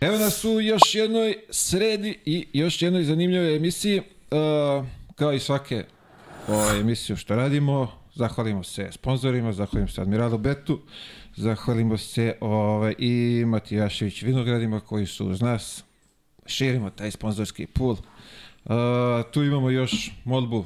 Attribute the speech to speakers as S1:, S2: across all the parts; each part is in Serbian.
S1: Evo nas u još jednoj sredi i još jednoj zanimljivoj emisiji. Uh, kao i svake ove emisije što radimo, zahvalimo se sponzorima, zahvalimo se Admiralu Betu, zahvalimo se ove, i Matijašević Vinogradima koji su uz nas. Širimo taj sponzorski pool. Uh, tu imamo još molbu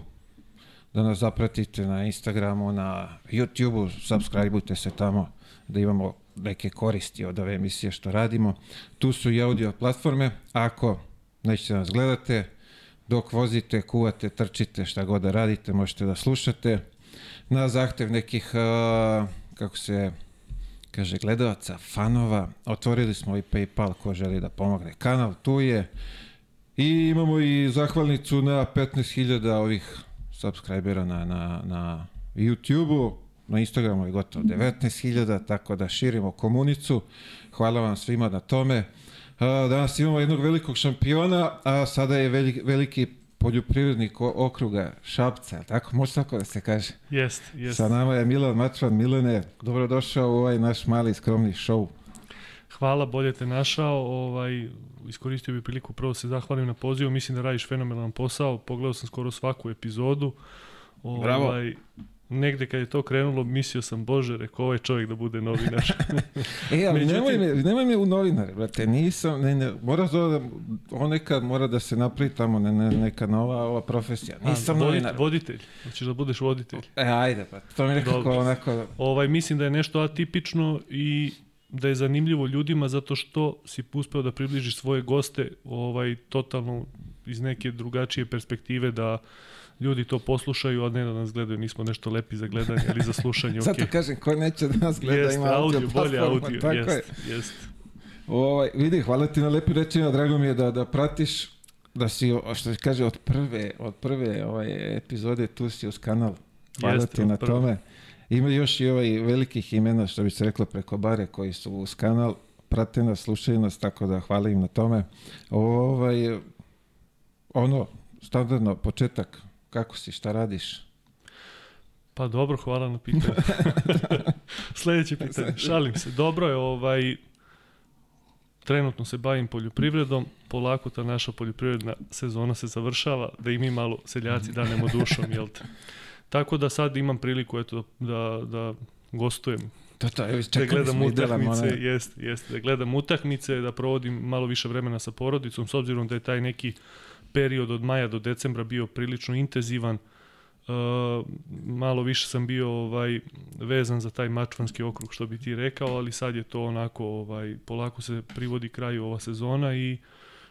S1: da nas zapratite na Instagramu, na YouTubeu, subscribeujte se tamo da imamo neke koristi od ove emisije što radimo. Tu su i audio platforme. Ako nećete da nas gledate, dok vozite, kuvate, trčite, šta god da radite, možete da slušate. Na zahtev nekih, kako se kaže, gledalaca, fanova, otvorili smo i Paypal ko želi da pomogne kanal, tu je. I imamo i zahvalnicu na 15.000 ovih subscribera na, na, na YouTube-u, na Instagramu je gotovo 19.000, tako da širimo komunicu. Hvala vam svima na tome. Danas imamo jednog velikog šampiona, a sada je veliki, veliki poljoprivrednik okruga Šapca, tako može tako da se kaže?
S2: Jest, jest.
S1: Sa nama je Milan Matvan. Milane, dobrodošao u ovaj naš mali skromni show.
S2: Hvala, bolje te našao. Ovaj, iskoristio bih priliku prvo da se zahvalim na pozivu. Mislim da radiš fenomenalan posao. Pogledao sam skoro svaku epizodu.
S1: Ovaj, Bravo
S2: negde kad je to krenulo, mislio sam, bože, rekao ovaj čovjek da bude novinar.
S1: e, ali Međutim, nemoj, me, nemoj me u novinar, brate, nisam, ne, ne, mora da, on nekad mora da se napravi tamo ne, ne, neka nova ova profesija. Nisam A, novinar.
S2: Voditelj, hoćeš da budeš voditelj.
S1: E, ajde, pa, to mi nekako Dobro. onako...
S2: Ovaj, mislim da je nešto atipično i da je zanimljivo ljudima zato što si uspeo da približiš svoje goste ovaj totalno iz neke drugačije perspektive da ljudi to poslušaju, a ne da nas gledaju, nismo nešto lepi za gledanje ili za slušanje.
S1: Zato okay. kažem, ko neće da nas gleda, jest, ima audio, audio
S2: bolje audio, tako jest, je. jest.
S1: Ovaj, vidi, hvala ti na lepi rečima, drago mi je da, da pratiš, da si, što se kaže, od prve, od prve ovaj, epizode tu si uz kanal. Hvala Jeste, ti na prve. tome. Ima još i ovaj velikih imena, što bi se reklo, preko bare koji su uz kanal, prate nas, slušaju nas, tako da hvala im na tome. Ovaj, ono, standardno, početak, Kako si, šta radiš?
S2: Pa dobro, hvala na pitanju. Sledeće pitanje, šalim se. Dobro je, ovaj, trenutno se bavim poljoprivredom, polako ta naša poljoprivredna sezona se završava, da i mi malo seljaci danemo dušom, jel te? Tako da sad imam priliku eto, da, da gostujem
S1: To, to, evo,
S2: da gledam utakmice, jest, jest, da gledam utakmice, da provodim malo više vremena sa porodicom, s obzirom da je taj neki period od maja do decembra bio prilično intenzivan. Uh, malo više sam bio ovaj vezan za taj mačvanski okrug što bi ti rekao, ali sad je to onako ovaj polako se privodi kraju ova sezona i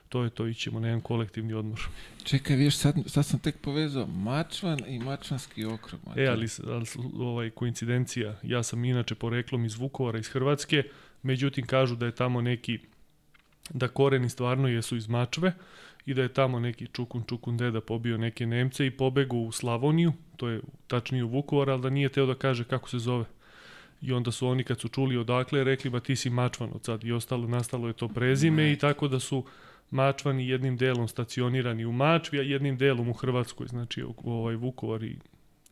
S2: to je to, ićemo na jedan kolektivni odmor.
S1: Čekaj, viš, sad, sad sam tek povezao Mačvan i Mačvanski okrug.
S2: Mačvan. E, ali, ali ovaj, koincidencija, ja sam inače poreklom iz Vukovara, iz Hrvatske, međutim kažu da je tamo neki, da koreni stvarno jesu iz Mačve, i da je tamo neki Čukun Čukun deda pobio neke Nemce i pobegu u Slavoniju, to je tačnije u Vukovar, ali da nije teo da kaže kako se zove. I onda su oni kad su čuli odakle rekli ba ti si Mačvan od sad i ostalo nastalo je to prezime i tako da su Mačvani jednim delom stacionirani u Mačvi, a jednim delom u Hrvatskoj, znači ovaj Vukovar i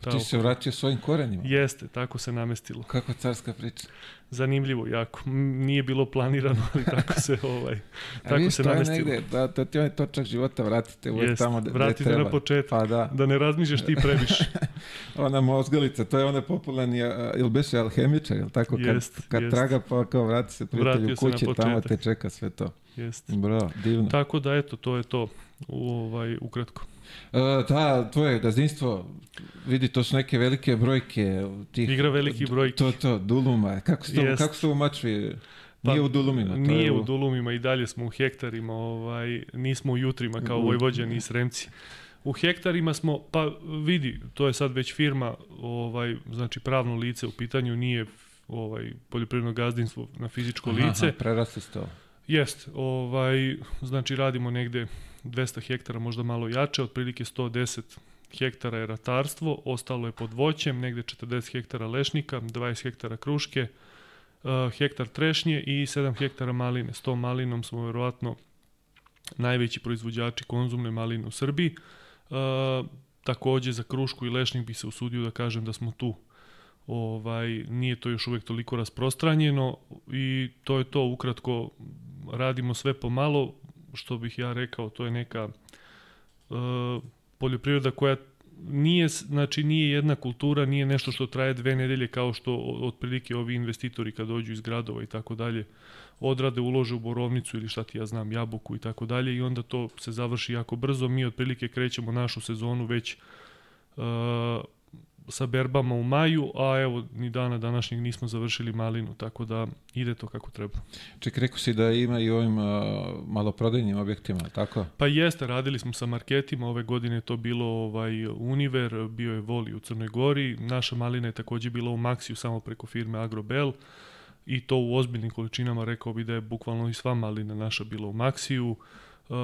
S1: Ti se vratio svojim korenima.
S2: Jeste, tako se namestilo.
S1: Kako carska priča.
S2: Zanimljivo, jako. Nije bilo planirano, ali tako se ovaj tako viš, se namestilo.
S1: Negde, da, da ti onaj točak života vratite uvek tamo
S2: da, vratite treba. na početak, pa da. da ne razmišljaš ti previše.
S1: ona mozgalica, to je ona popularni, ili beše alhemičar, ili tako, kad, jest, kad jest. traga pa kao vrati se prijatelju kući, tamo te čeka sve to.
S2: Jest.
S1: Bro, divno.
S2: Tako da, eto, to je to, u, ovaj, ukratko.
S1: Uh, da, tvoje gazdinstvo, vidi, to su neke velike brojke.
S2: Tih, Igra veliki brojke.
S1: To, to, Duluma. Kako se to, kako to u mačvi? Pa, nije u Dulumima. To
S2: nije
S1: je
S2: u... u Dulumima i dalje smo u hektarima, ovaj, nismo u jutrima kao u... Vojvođani i Sremci. U hektarima smo, pa vidi, to je sad već firma, ovaj, znači pravno lice u pitanju, nije ovaj poljoprivredno gazdinstvo na fizičko aha, lice. Aha,
S1: prerasli ste.
S2: Jest, ovaj, znači radimo negde 200 hektara, možda malo jače, otprilike 110 hektara je ratarstvo, ostalo je pod voćem, negde 40 hektara lešnika, 20 hektara kruške, uh, hektar trešnje i 7 hektara maline. S tom malinom smo verovatno najveći proizvođači konzumne maline u Srbiji. Uh, takođe za krušku i lešnik bi se usudio da kažem da smo tu ovaj nije to još uvek toliko rasprostranjeno i to je to ukratko radimo sve pomalo, što bih ja rekao, to je neka uh, poljoprivreda koja nije, znači nije jedna kultura, nije nešto što traje dve nedelje kao što otprilike ovi investitori kad dođu iz gradova i tako dalje odrade, ulože u borovnicu ili šta ti ja znam, jabuku i tako dalje i onda to se završi jako brzo. Mi otprilike krećemo našu sezonu već uh, sa berbama u maju, a evo ni dana današnjeg nismo završili malinu, tako da ide to kako treba.
S1: Ček, rekao si da ima i ovim uh, maloprodajnim objektima, tako?
S2: Pa jeste, radili smo sa marketima, ove godine to bilo ovaj Univer, bio je Voli u Crnoj Gori, naša malina je takođe bila u Maxiju samo preko firme Agrobel i to u ozbiljnim količinama, rekao bi da je bukvalno i sva malina naša bila u Maxiju. Uh,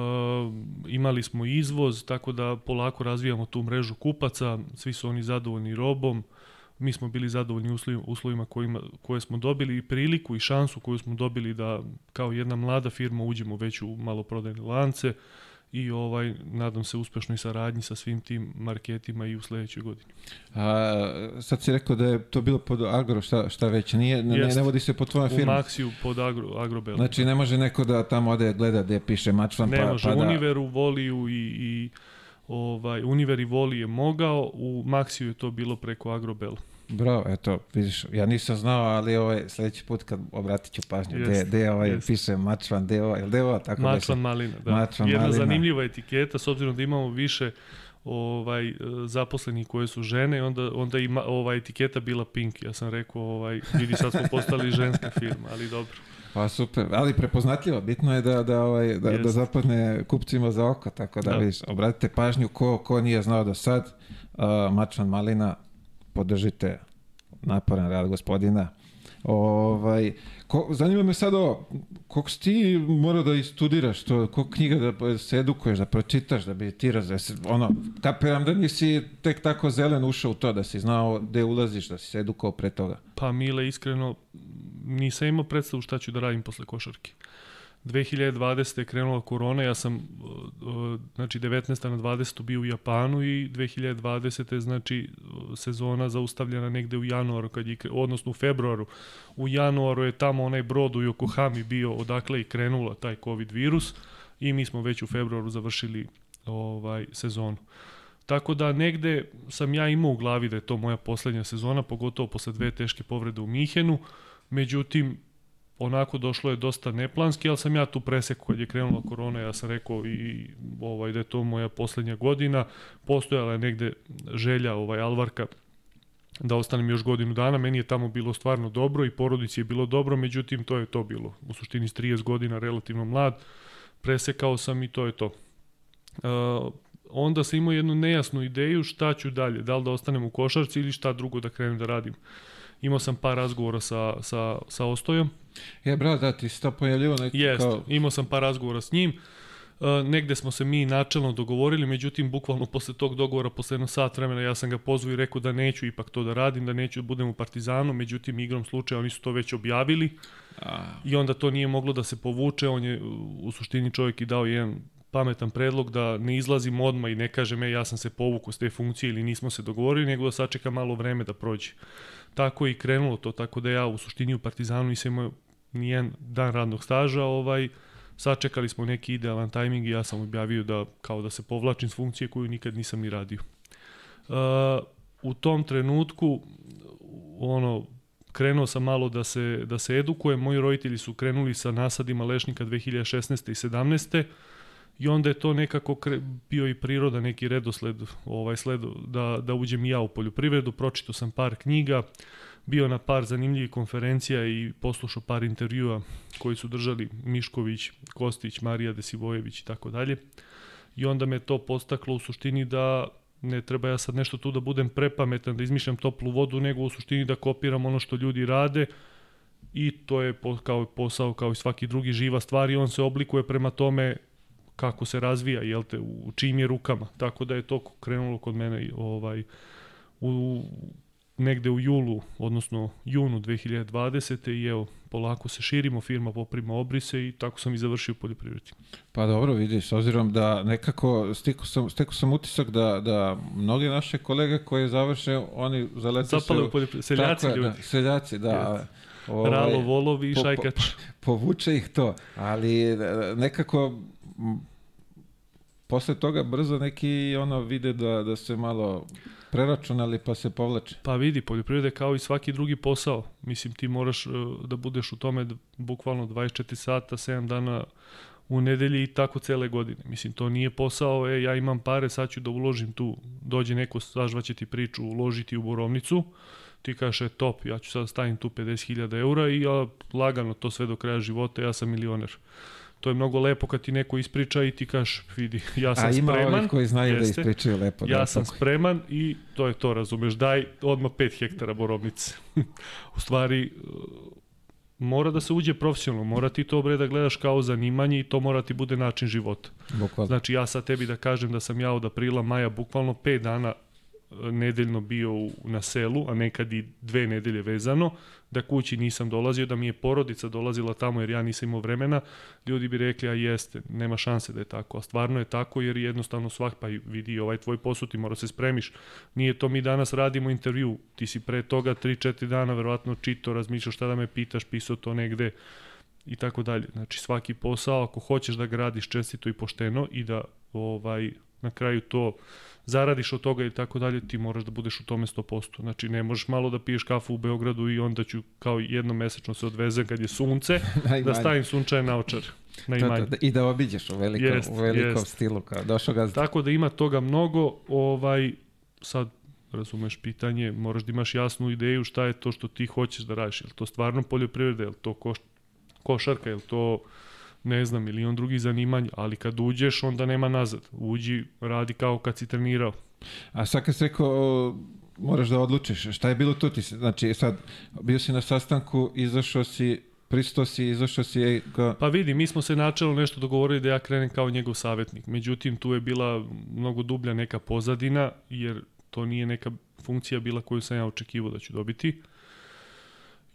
S2: imali smo izvoz, tako da polako razvijamo tu mrežu kupaca, svi su oni zadovoljni robom, mi smo bili zadovoljni uslovima, uslovima kojima, koje smo dobili i priliku i šansu koju smo dobili da kao jedna mlada firma uđemo već u maloprodajne lance i ovaj nadam se uspešnoj saradnji sa svim tim marketima i u sledećoj godini.
S1: A, sad si rekao da je to bilo pod Agro, šta, šta već nije, ne, ne, ne vodi se pod tvojom firmom.
S2: U Maxiju pod Agro, Agrobel.
S1: Znači ne može neko da tamo ode gleda gde piše Mačvan
S2: ne
S1: pa,
S2: može,
S1: pa da...
S2: Univeru, Voliju i, i ovaj, Univer i Voli je mogao, u Maxiju je to bilo preko Agrobela.
S1: Bravo, eto, vidiš, ja nisam znao, ali ovaj, sledeći put kad obratit ću pažnju, gde, gde ovaj, jest. piše Mačvan, gde ovaj, gde ovaj, tako
S2: Mačvan se... Malina, da. Mačvan Jedna Malina. zanimljiva etiketa, s obzirom da imamo više ovaj zaposlenih koje su žene onda onda ima ova etiketa bila pink ja sam rekao ovaj vidi sad smo postali ženska firma ali dobro
S1: Pa super, ali prepoznatljivo, bitno je da, da, ovaj, da, da zapadne kupcima za oko, tako da, da. vidiš, obratite pažnju ko, ko nije znao do sad, uh, Mačvan Malina, podržite naporan rad gospodina. Ovaj, ko, zanima me sad ovo, koliko si ti mora da istudiraš to, koliko knjiga da se edukuješ, da pročitaš, da bi ti razvese, ono, kapiram da nisi tek tako zelen ušao u to, da si znao gde ulaziš, da si se edukao pre toga.
S2: Pa Mile, iskreno, nisam imao predstavu šta ću da radim posle košarke. 2020. je krenula korona, ja sam znači 19. na 20. bio u Japanu i 2020. znači sezona zaustavljena negde u januaru, kad je, odnosno u februaru. U januaru je tamo onaj brod u Yokohami bio odakle i krenula taj COVID virus i mi smo već u februaru završili ovaj sezonu. Tako da negde sam ja imao u glavi da je to moja poslednja sezona, pogotovo posle dve teške povrede u Mihenu. Međutim, onako došlo je dosta neplanski, ali sam ja tu presekao kad je krenula korona, ja sam rekao i ovaj, da je to moja poslednja godina, postojala je negde želja ovaj, Alvarka da ostanem još godinu dana, meni je tamo bilo stvarno dobro i porodici je bilo dobro, međutim to je to bilo, u suštini s 30 godina relativno mlad, presekao sam i to je to. Uh, onda sam imao jednu nejasnu ideju šta ću dalje, da li da ostanem u košarci ili šta drugo da krenem da radim. Imao sam par razgovora sa, sa, sa Ostojom,
S1: Je, bro, da, ti si to pojavljivo neki
S2: Jest, kao... imao sam par razgovora s njim. Uh, negde smo se mi načelno dogovorili, međutim, bukvalno posle tog dogovora, posle jedno sat vremena, ja sam ga pozvao i rekao da neću ipak to da radim, da neću da budem u Partizanu, međutim, igrom slučaja oni su to već objavili A... i onda to nije moglo da se povuče, on je u suštini čovjek i dao jedan pametan predlog da ne izlazim odmah i ne kažem, e, ja sam se povukao s te funkcije ili nismo se dogovorili, nego da sačeka malo vreme da prođe. Tako je i krenulo to, tako da ja u suštini u Partizanu nisam imao nijedan dan radnog staža, ovaj, sačekali smo neki idealan tajming i ja sam objavio da kao da se povlačim s funkcije koju nikad nisam ni radio. Uh, u tom trenutku ono krenuo sam malo da se da se edukujem. Moji roditelji su krenuli sa nasadima lešnika 2016. i 17. I onda je to nekako kre, bio i priroda neki redosled, ovaj sled da da uđem ja u poljoprivredu, pročitao sam par knjiga, bio na par zanimljivih konferencija i poslušao par intervjua koji su držali Mišković, Kostić, Marija Desivojević i tako dalje. I onda me to postaklo u suštini da ne treba ja sad nešto tu da budem prepametan, da izmišljam toplu vodu, nego u suštini da kopiram ono što ljudi rade i to je kao posao kao i svaki drugi živa stvar i on se oblikuje prema tome kako se razvija, jel te, u čim je rukama. Tako da je to krenulo kod mene ovaj, u negde u julu, odnosno junu 2020. i evo, polako se širimo, firma poprima obrise i tako sam i završio poljoprivredi.
S1: Pa dobro, vidiš, s obzirom da nekako stiku sam, stiku sam utisak da, da mnogi naše kolege koje završe, oni zalete
S2: Zapale u poljoprivredi, seljaci
S1: tako,
S2: ljudi.
S1: Da, seljaci, da. Yes. Ovaj,
S2: Ralo, volovi i
S1: po- po-
S2: šajkač.
S1: povuče ih to, ali e, nekako posle toga brzo neki ono vide da, da se malo preračunali pa se povlače.
S2: Pa vidi, poljoprivreda kao i svaki drugi posao. Mislim, ti moraš e, da budeš u tome bukvalno 24 sata, 7 dana u nedelji i tako cele godine. Mislim, to nije posao, e, ja imam pare, sad ću da uložim tu. Dođe neko, sažvaće ti priču, uložiti u borovnicu, ti kažeš, e, top, ja ću sad da stavim tu 50.000 eura i ja lagano to sve do kraja života, ja sam milioner. To je mnogo lepo kad ti neko ispriča i ti kažeš, vidi, ja sam
S1: A ima
S2: spreman.
S1: ovih koji znaju
S2: jeste.
S1: da ispričaju lepo.
S2: Ja
S1: da,
S2: sam
S1: tako.
S2: spreman i to je to, razumeš, daj odmah 5 hektara borovnice. u stvari, e, mora da se uđe profesionalno, mora ti to bre da gledaš kao zanimanje i to mora ti bude način života.
S1: Bukvalno.
S2: Znači ja sad tebi da kažem da sam ja od aprila, maja bukvalno 5 dana nedeljno bio na selu, a nekad i dve nedelje vezano, da kući nisam dolazio, da mi je porodica dolazila tamo jer ja nisam imao vremena, ljudi bi rekli, a jeste, nema šanse da je tako, a stvarno je tako jer jednostavno svak, pa vidi ovaj tvoj posao, ti mora se spremiš, nije to mi danas radimo intervju, ti si pre toga 3-4 dana verovatno čito, razmišljao šta da me pitaš, pisao to negde, i tako dalje. Znači svaki posao ako hoćeš da ga radiš čestito i pošteno i da ovaj na kraju to zaradiš od toga i tako dalje, ti moraš da budeš u tome 100%. Znači ne možeš malo da piješ kafu u Beogradu i onda ću kao jednom mesečno se odvezem kad je sunce, da stavim sunčaje naočar na
S1: To, to, da, I da obiđeš u velikom,
S2: Jest,
S1: u velikom
S2: jest.
S1: stilu. Kao, došao gazda.
S2: Tako da ima toga mnogo, ovaj sad razumeš pitanje, moraš da imaš jasnu ideju šta je to što ti hoćeš da radiš. Je to stvarno poljoprivreda, je to koš, košarka, je to ne znam, milion drugih zanimanja, ali kad uđeš onda nema nazad. Uđi, radi kao kad si trenirao.
S1: A sad kad si rekao, moraš da odlučiš, šta je bilo tu ti? Znači, sad, bio si na sastanku, izašao si, pristao si, izašao si, ej, kao,
S2: Pa vidi, mi smo se načelo nešto dogovorili da ja krenem kao njegov savjetnik. Međutim, tu je bila mnogo dublja neka pozadina, jer to nije neka funkcija bila koju sam ja očekivao da ću dobiti.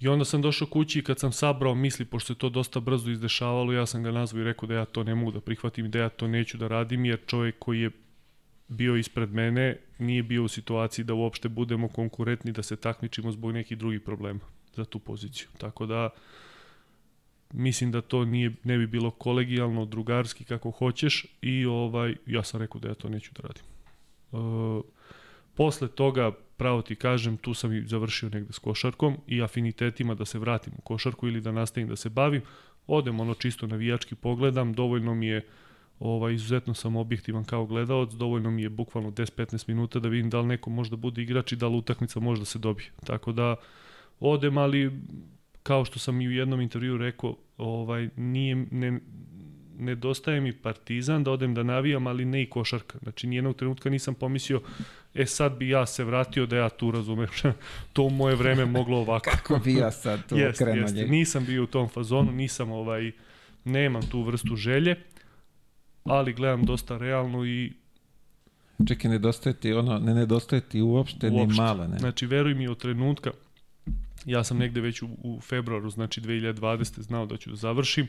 S2: I onda sam došao kući i kad sam sabrao misli, pošto se to dosta brzo izdešavalo, ja sam ga nazvao i rekao da ja to ne mogu da prihvatim, da ja to neću da radim, jer čovjek koji je bio ispred mene nije bio u situaciji da uopšte budemo konkurentni, da se takmičimo zbog nekih drugih problema za tu poziciju. Tako da, mislim da to nije ne bi bilo kolegijalno, drugarski kako hoćeš i ovaj ja sam rekao da ja to neću da radim. E, posle toga pravo ti kažem, tu sam i završio negde s košarkom i afinitetima da se vratim u košarku ili da nastavim da se bavim. Odem ono čisto navijački pogledam, dovoljno mi je ovaj, izuzetno sam objektivan kao gledalac, dovoljno mi je bukvalno 10-15 minuta da vidim da li neko može da bude igrač i da li utakmica može da se dobije. Tako da odem, ali kao što sam i u jednom intervju rekao, ovaj, nije, ne, nedostaje mi partizan da odem da navijam, ali ne i košarka. Znači, nijednog trenutka nisam pomislio, e sad bi ja se vratio da ja tu razumem, to moje vreme moglo ovako.
S1: kako bi ja sad tu
S2: Jeste,
S1: okrenuo
S2: jeste.
S1: njega?
S2: Nisam bio u tom fazonu, nisam ovaj, nemam tu vrstu želje, ali gledam dosta realno i
S1: Čekaj, nedostaje ti ono, ne nedostaje ti uopšte, ni
S2: Uopšte.
S1: malo, ne?
S2: Znači, veruj mi od trenutka, ja sam negde već u, u februaru, znači 2020. znao da ću da završim,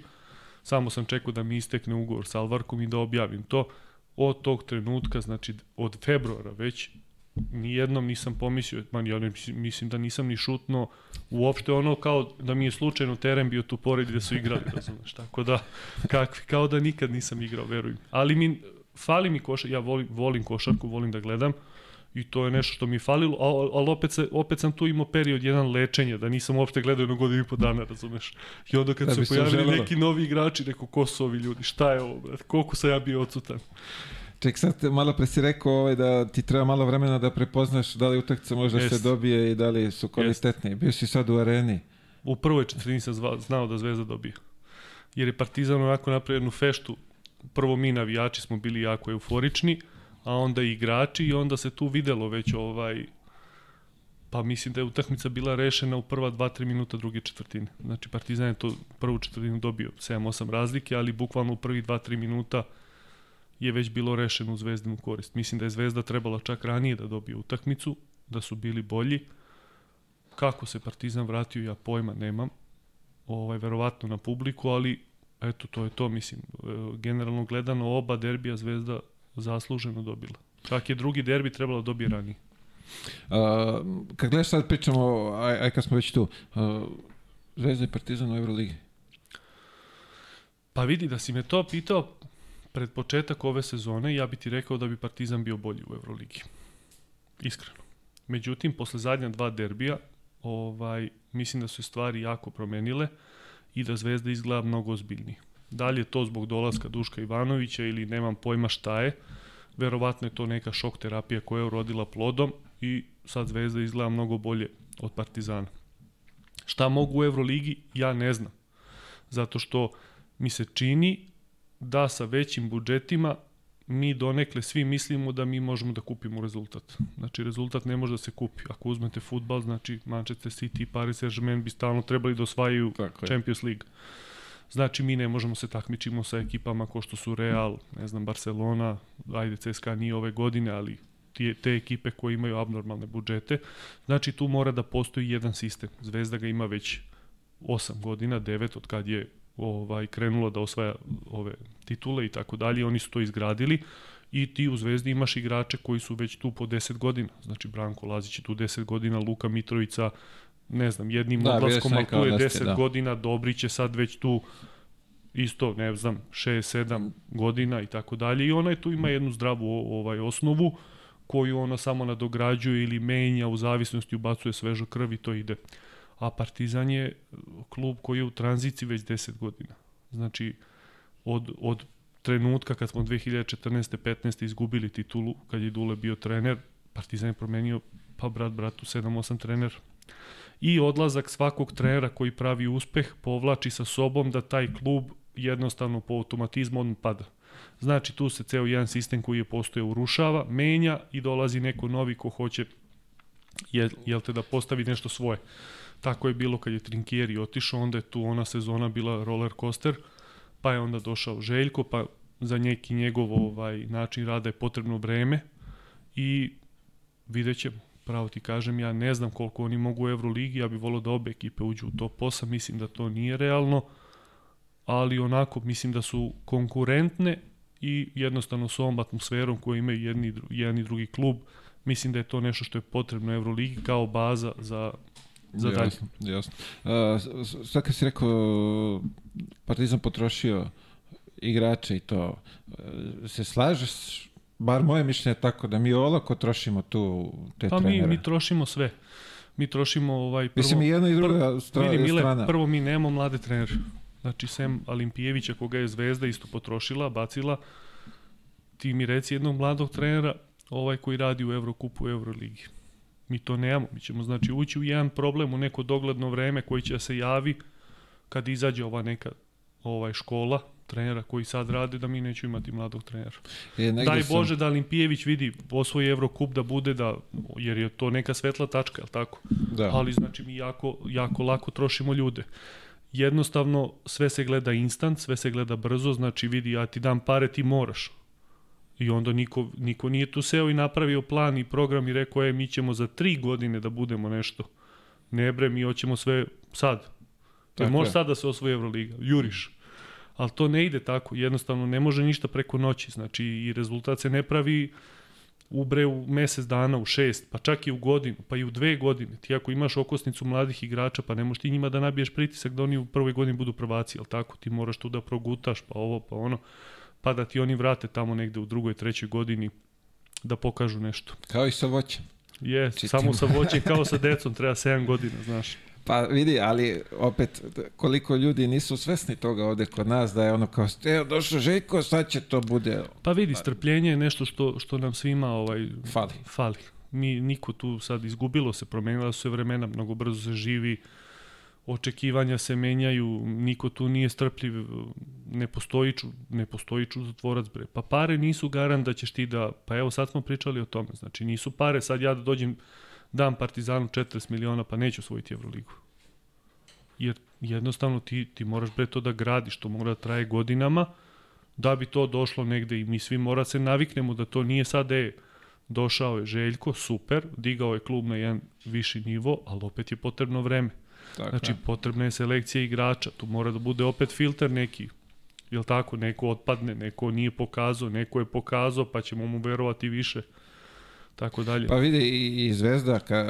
S2: samo sam čekao da mi istekne ugovor sa Alvarkom i da objavim to. Od tog trenutka, znači od februara već, nijednom nisam pomislio, man, ja mislim- da nisam ni šutno uopšte ono kao da mi je slučajno teren bio tu pored da su igrali, razumeš, tako da, kakvi, kao da nikad nisam igrao, veruj mi. Ali mi, fali mi košarka, ja volim, volim košarku, volim da gledam, i to je nešto što mi je falilo, ali, ali opet, se, opet sam tu imao period jedan lečenja, da nisam uopšte gledao jednu godinu i po dana, razumeš. I onda kad
S1: Da
S2: se pojavili
S1: želelo.
S2: neki novi igrači, rekao, ko su ovi ljudi, šta je ovo, brate, koliko sam ja bio odsutan.
S1: Ček, sad malo pre si rekao ovaj, da ti treba malo vremena da prepoznaš da li utakmica može da
S2: Jest.
S1: se dobije i da li su kvalitetni. Bio si sad u areni.
S2: U prvoj četvrtini sam zva, znao da Zvezda dobije. Jer je Partizan onako napravio jednu feštu. Prvo mi navijači smo bili jako euforični, a onda igrači i onda se tu videlo već ovaj pa mislim da je utakmica bila rešena u prva 2-3 minuta druge četvrtine. Znači Partizan je to prvu četvrtinu dobio 7-8 razlike, ali bukvalno u prvi 2-3 minuta je već bilo rešeno u Zvezdinu korist. Mislim da je Zvezda trebala čak ranije da dobije utakmicu, da su bili bolji. Kako se Partizan vratio, ja pojma nemam. Ovaj, verovatno na publiku, ali eto, to je to, mislim. E, Generalno gledano, oba derbija Zvezda zasluženo dobila. Čak je drugi derbi trebalo da dobije ranije.
S1: Uh, kad gledaš sad pričamo, aj, aj kad smo već tu, uh, Zvezda i Partizan u Euroligi?
S2: Pa vidi, da si me to pitao pred početak ove sezone, ja bi ti rekao da bi Partizan bio bolji u Euroligi. Iskreno. Međutim, posle zadnja dva derbija, ovaj, mislim da su stvari jako promenile i da Zvezda izgleda mnogo ozbiljnije. Da li je to zbog dolaska Duška Ivanovića ili nemam pojma šta je, verovatno je to neka šok terapija koja je urodila plodom i sad Zvezda izgleda mnogo bolje od Partizana. Šta mogu u Euroligi, ja ne znam. Zato što mi se čini da sa većim budžetima mi donekle svi mislimo da mi možemo da kupimo rezultat. Znači, rezultat ne može da se kupi. Ako uzmete futbal, znači Manchester City i Paris Saint-Germain bi stalno trebali da osvajaju Tako Champions League. Znači, mi ne možemo se takmičimo sa ekipama ko što su Real, ne znam, Barcelona, ajde CSKA nije ove godine, ali te, te ekipe koje imaju abnormalne budžete. Znači, tu mora da postoji jedan sistem. Zvezda ga ima već 8 godina, 9 od kad je ovaj krenula da osvaja ove titule i tako dalje, oni su to izgradili i ti u Zvezdi imaš igrače koji su već tu po 10 godina. Znači Branko Lazić je tu 10 godina, Luka Mitrovica, ne znam, jednim da, odlaskom, tu je 10 da. godina, Dobrić je sad već tu isto, ne znam, 6-7 godina i tako dalje i ona je tu ima jednu zdravu ovaj osnovu koju ona samo nadograđuje ili menja u zavisnosti ubacuje svežo krv i to ide a Partizan je klub koji je u tranziciji već 10 godina. Znači, od, od trenutka kad smo 2014. 15. izgubili titulu, kad je Dule bio trener, Partizan je promenio pa brat bratu 7-8 trener. I odlazak svakog trenera koji pravi uspeh povlači sa sobom da taj klub jednostavno po automatizmu on pada. Znači tu se ceo jedan sistem koji je postoje urušava, menja i dolazi neko novi ko hoće jel, jel te da postavi nešto svoje. Tako je bilo kad je Trinkieri otišao, onda je tu ona sezona bila roller coaster, pa je onda došao Željko, pa za neki njegov ovaj način rada je potrebno vreme i vidjet ćemo. Pravo ti kažem, ja ne znam koliko oni mogu u Euroligi, ja bih volio da obe ekipe uđu u top 8, mislim da to nije realno, ali onako mislim da su konkurentne i jednostavno s ovom atmosferom koju imaju jedni, jedan i drugi klub, mislim da je to nešto što je potrebno u Euroligi kao baza za za dalje. Jasno,
S1: jasno. Uh, sad kad si rekao Partizan potrošio igrače i to, uh, se slažeš bar moje mišljenje je tako da mi olako trošimo tu te
S2: pa
S1: trenere.
S2: Pa mi, mi trošimo sve. Mi trošimo ovaj prvo...
S1: Mislim i jedna i druga stra, vidi, Mile, strana.
S2: Prvo mi nemamo mlade trenere. Znači, sem Alimpijevića, koga je Zvezda isto potrošila, bacila, ti mi reci jednog mladog trenera, ovaj koji radi u Evrokupu, u Euroligi. Mi to nemamo. Mi ćemo znači ući u jedan problem u neko dogledno vreme koji će da se javi kad izađe ova neka ovaj škola trenera koji sad rade da mi nećemo imati mladog trenera. E, Daj Bože sam... da Olimpijević vidi osvoji Evrokup da bude da jer je to neka svetla tačka, je tako? Da. Ali znači mi jako jako lako trošimo ljude. Jednostavno sve se gleda instant, sve se gleda brzo, znači vidi ja ti dam pare, ti moraš. I onda niko, niko nije tu seo i napravio plan i program i rekao, je, mi ćemo za tri godine da budemo nešto. Ne bre, mi hoćemo sve sad. Jer može sad da se osvoji Euroliga. Juriš. Ali to ne ide tako. Jednostavno, ne može ništa preko noći. Znači, i rezultat se ne pravi u bre u mesec dana, u šest, pa čak i u godinu, pa i u dve godine. Ti ako imaš okosnicu mladih igrača, pa ne možeš ti njima da nabiješ pritisak da oni u prvoj godini budu prvaci, ali tako? Ti moraš tu da progutaš, pa ovo, pa ono pa da ti oni vrate tamo negde u drugoj, trećoj godini da pokažu nešto.
S1: Kao i sa voćem.
S2: Je, samo sa voćem kao sa decom, treba 7 godina, znaš.
S1: Pa vidi, ali opet koliko ljudi nisu svesni toga ovde kod nas da je ono kao evo došao Željko, sad će to bude.
S2: Pa vidi, strpljenje je nešto što što nam svima ovaj
S1: fali.
S2: Fali. Mi niko tu sad izgubilo se, promenila su se vremena, mnogo brzo se živi očekivanja se menjaju, niko tu nije strpljiv, ne postoji, ču, ne postoji čudotvorac bre. Pa pare nisu garant da ćeš ti da, pa evo sad smo pričali o tome, znači nisu pare, sad ja da dođem, dam Partizanu 40 miliona, pa neću osvojiti Euroligu. Jer jednostavno ti, ti moraš bre to da gradiš, to mora da traje godinama, da bi to došlo negde i mi svi mora da se naviknemo da to nije sad, e, došao je Željko, super, digao je klub na jedan viši nivo, ali opet je potrebno vreme. Tako znači, je. potrebna je selekcija igrača, tu mora da bude opet filter neki, jel tako, neko otpadne, neko nije pokazao, neko je pokazao, pa ćemo mu verovati više, tako dalje.
S1: Pa vidi i, i Zvezda, ka,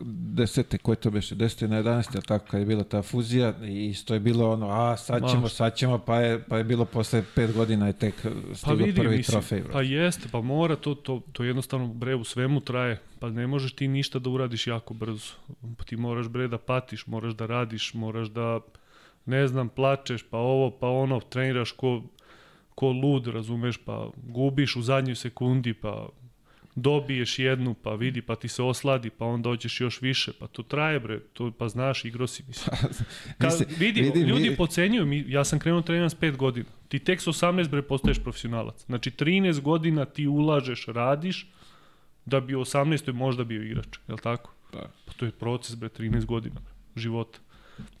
S1: desete, koje to beše, desete na 11, ali tako, kad je bila ta fuzija i isto je bilo ono, a sad ćemo,
S2: Ma.
S1: sad ćemo, pa je, pa je bilo posle pet godina je tek stigao prvi
S2: mislim,
S1: trofej. Bro.
S2: Pa jeste, pa mora, to, to, to jednostavno bre u svemu traje. Pa ne možeš ti ništa da uradiš jako brzo. Pa ti moraš bre da patiš, moraš da radiš, moraš da, ne znam, plačeš, pa ovo, pa ono, treniraš ko, ko lud, razumeš, pa gubiš u zadnjoj sekundi, pa dobiješ jednu, pa vidi, pa ti se osladi, pa onda hoćeš još više, pa to traje bre, to, pa znaš, igro si, mislim. Kad,
S1: Mislim,
S2: vidi,
S1: vidi,
S2: ljudi
S1: vidi.
S2: pocenjuju, mi, ja sam krenuo treniram s 5 godina. Ti tek s 18 bre postaješ profesionalac. Znači 13 godina ti ulažeš, radiš, da bi u 18. možda bio igrač, je li tako?
S1: Pa.
S2: Pa to je proces bre, 13 godina bre, života.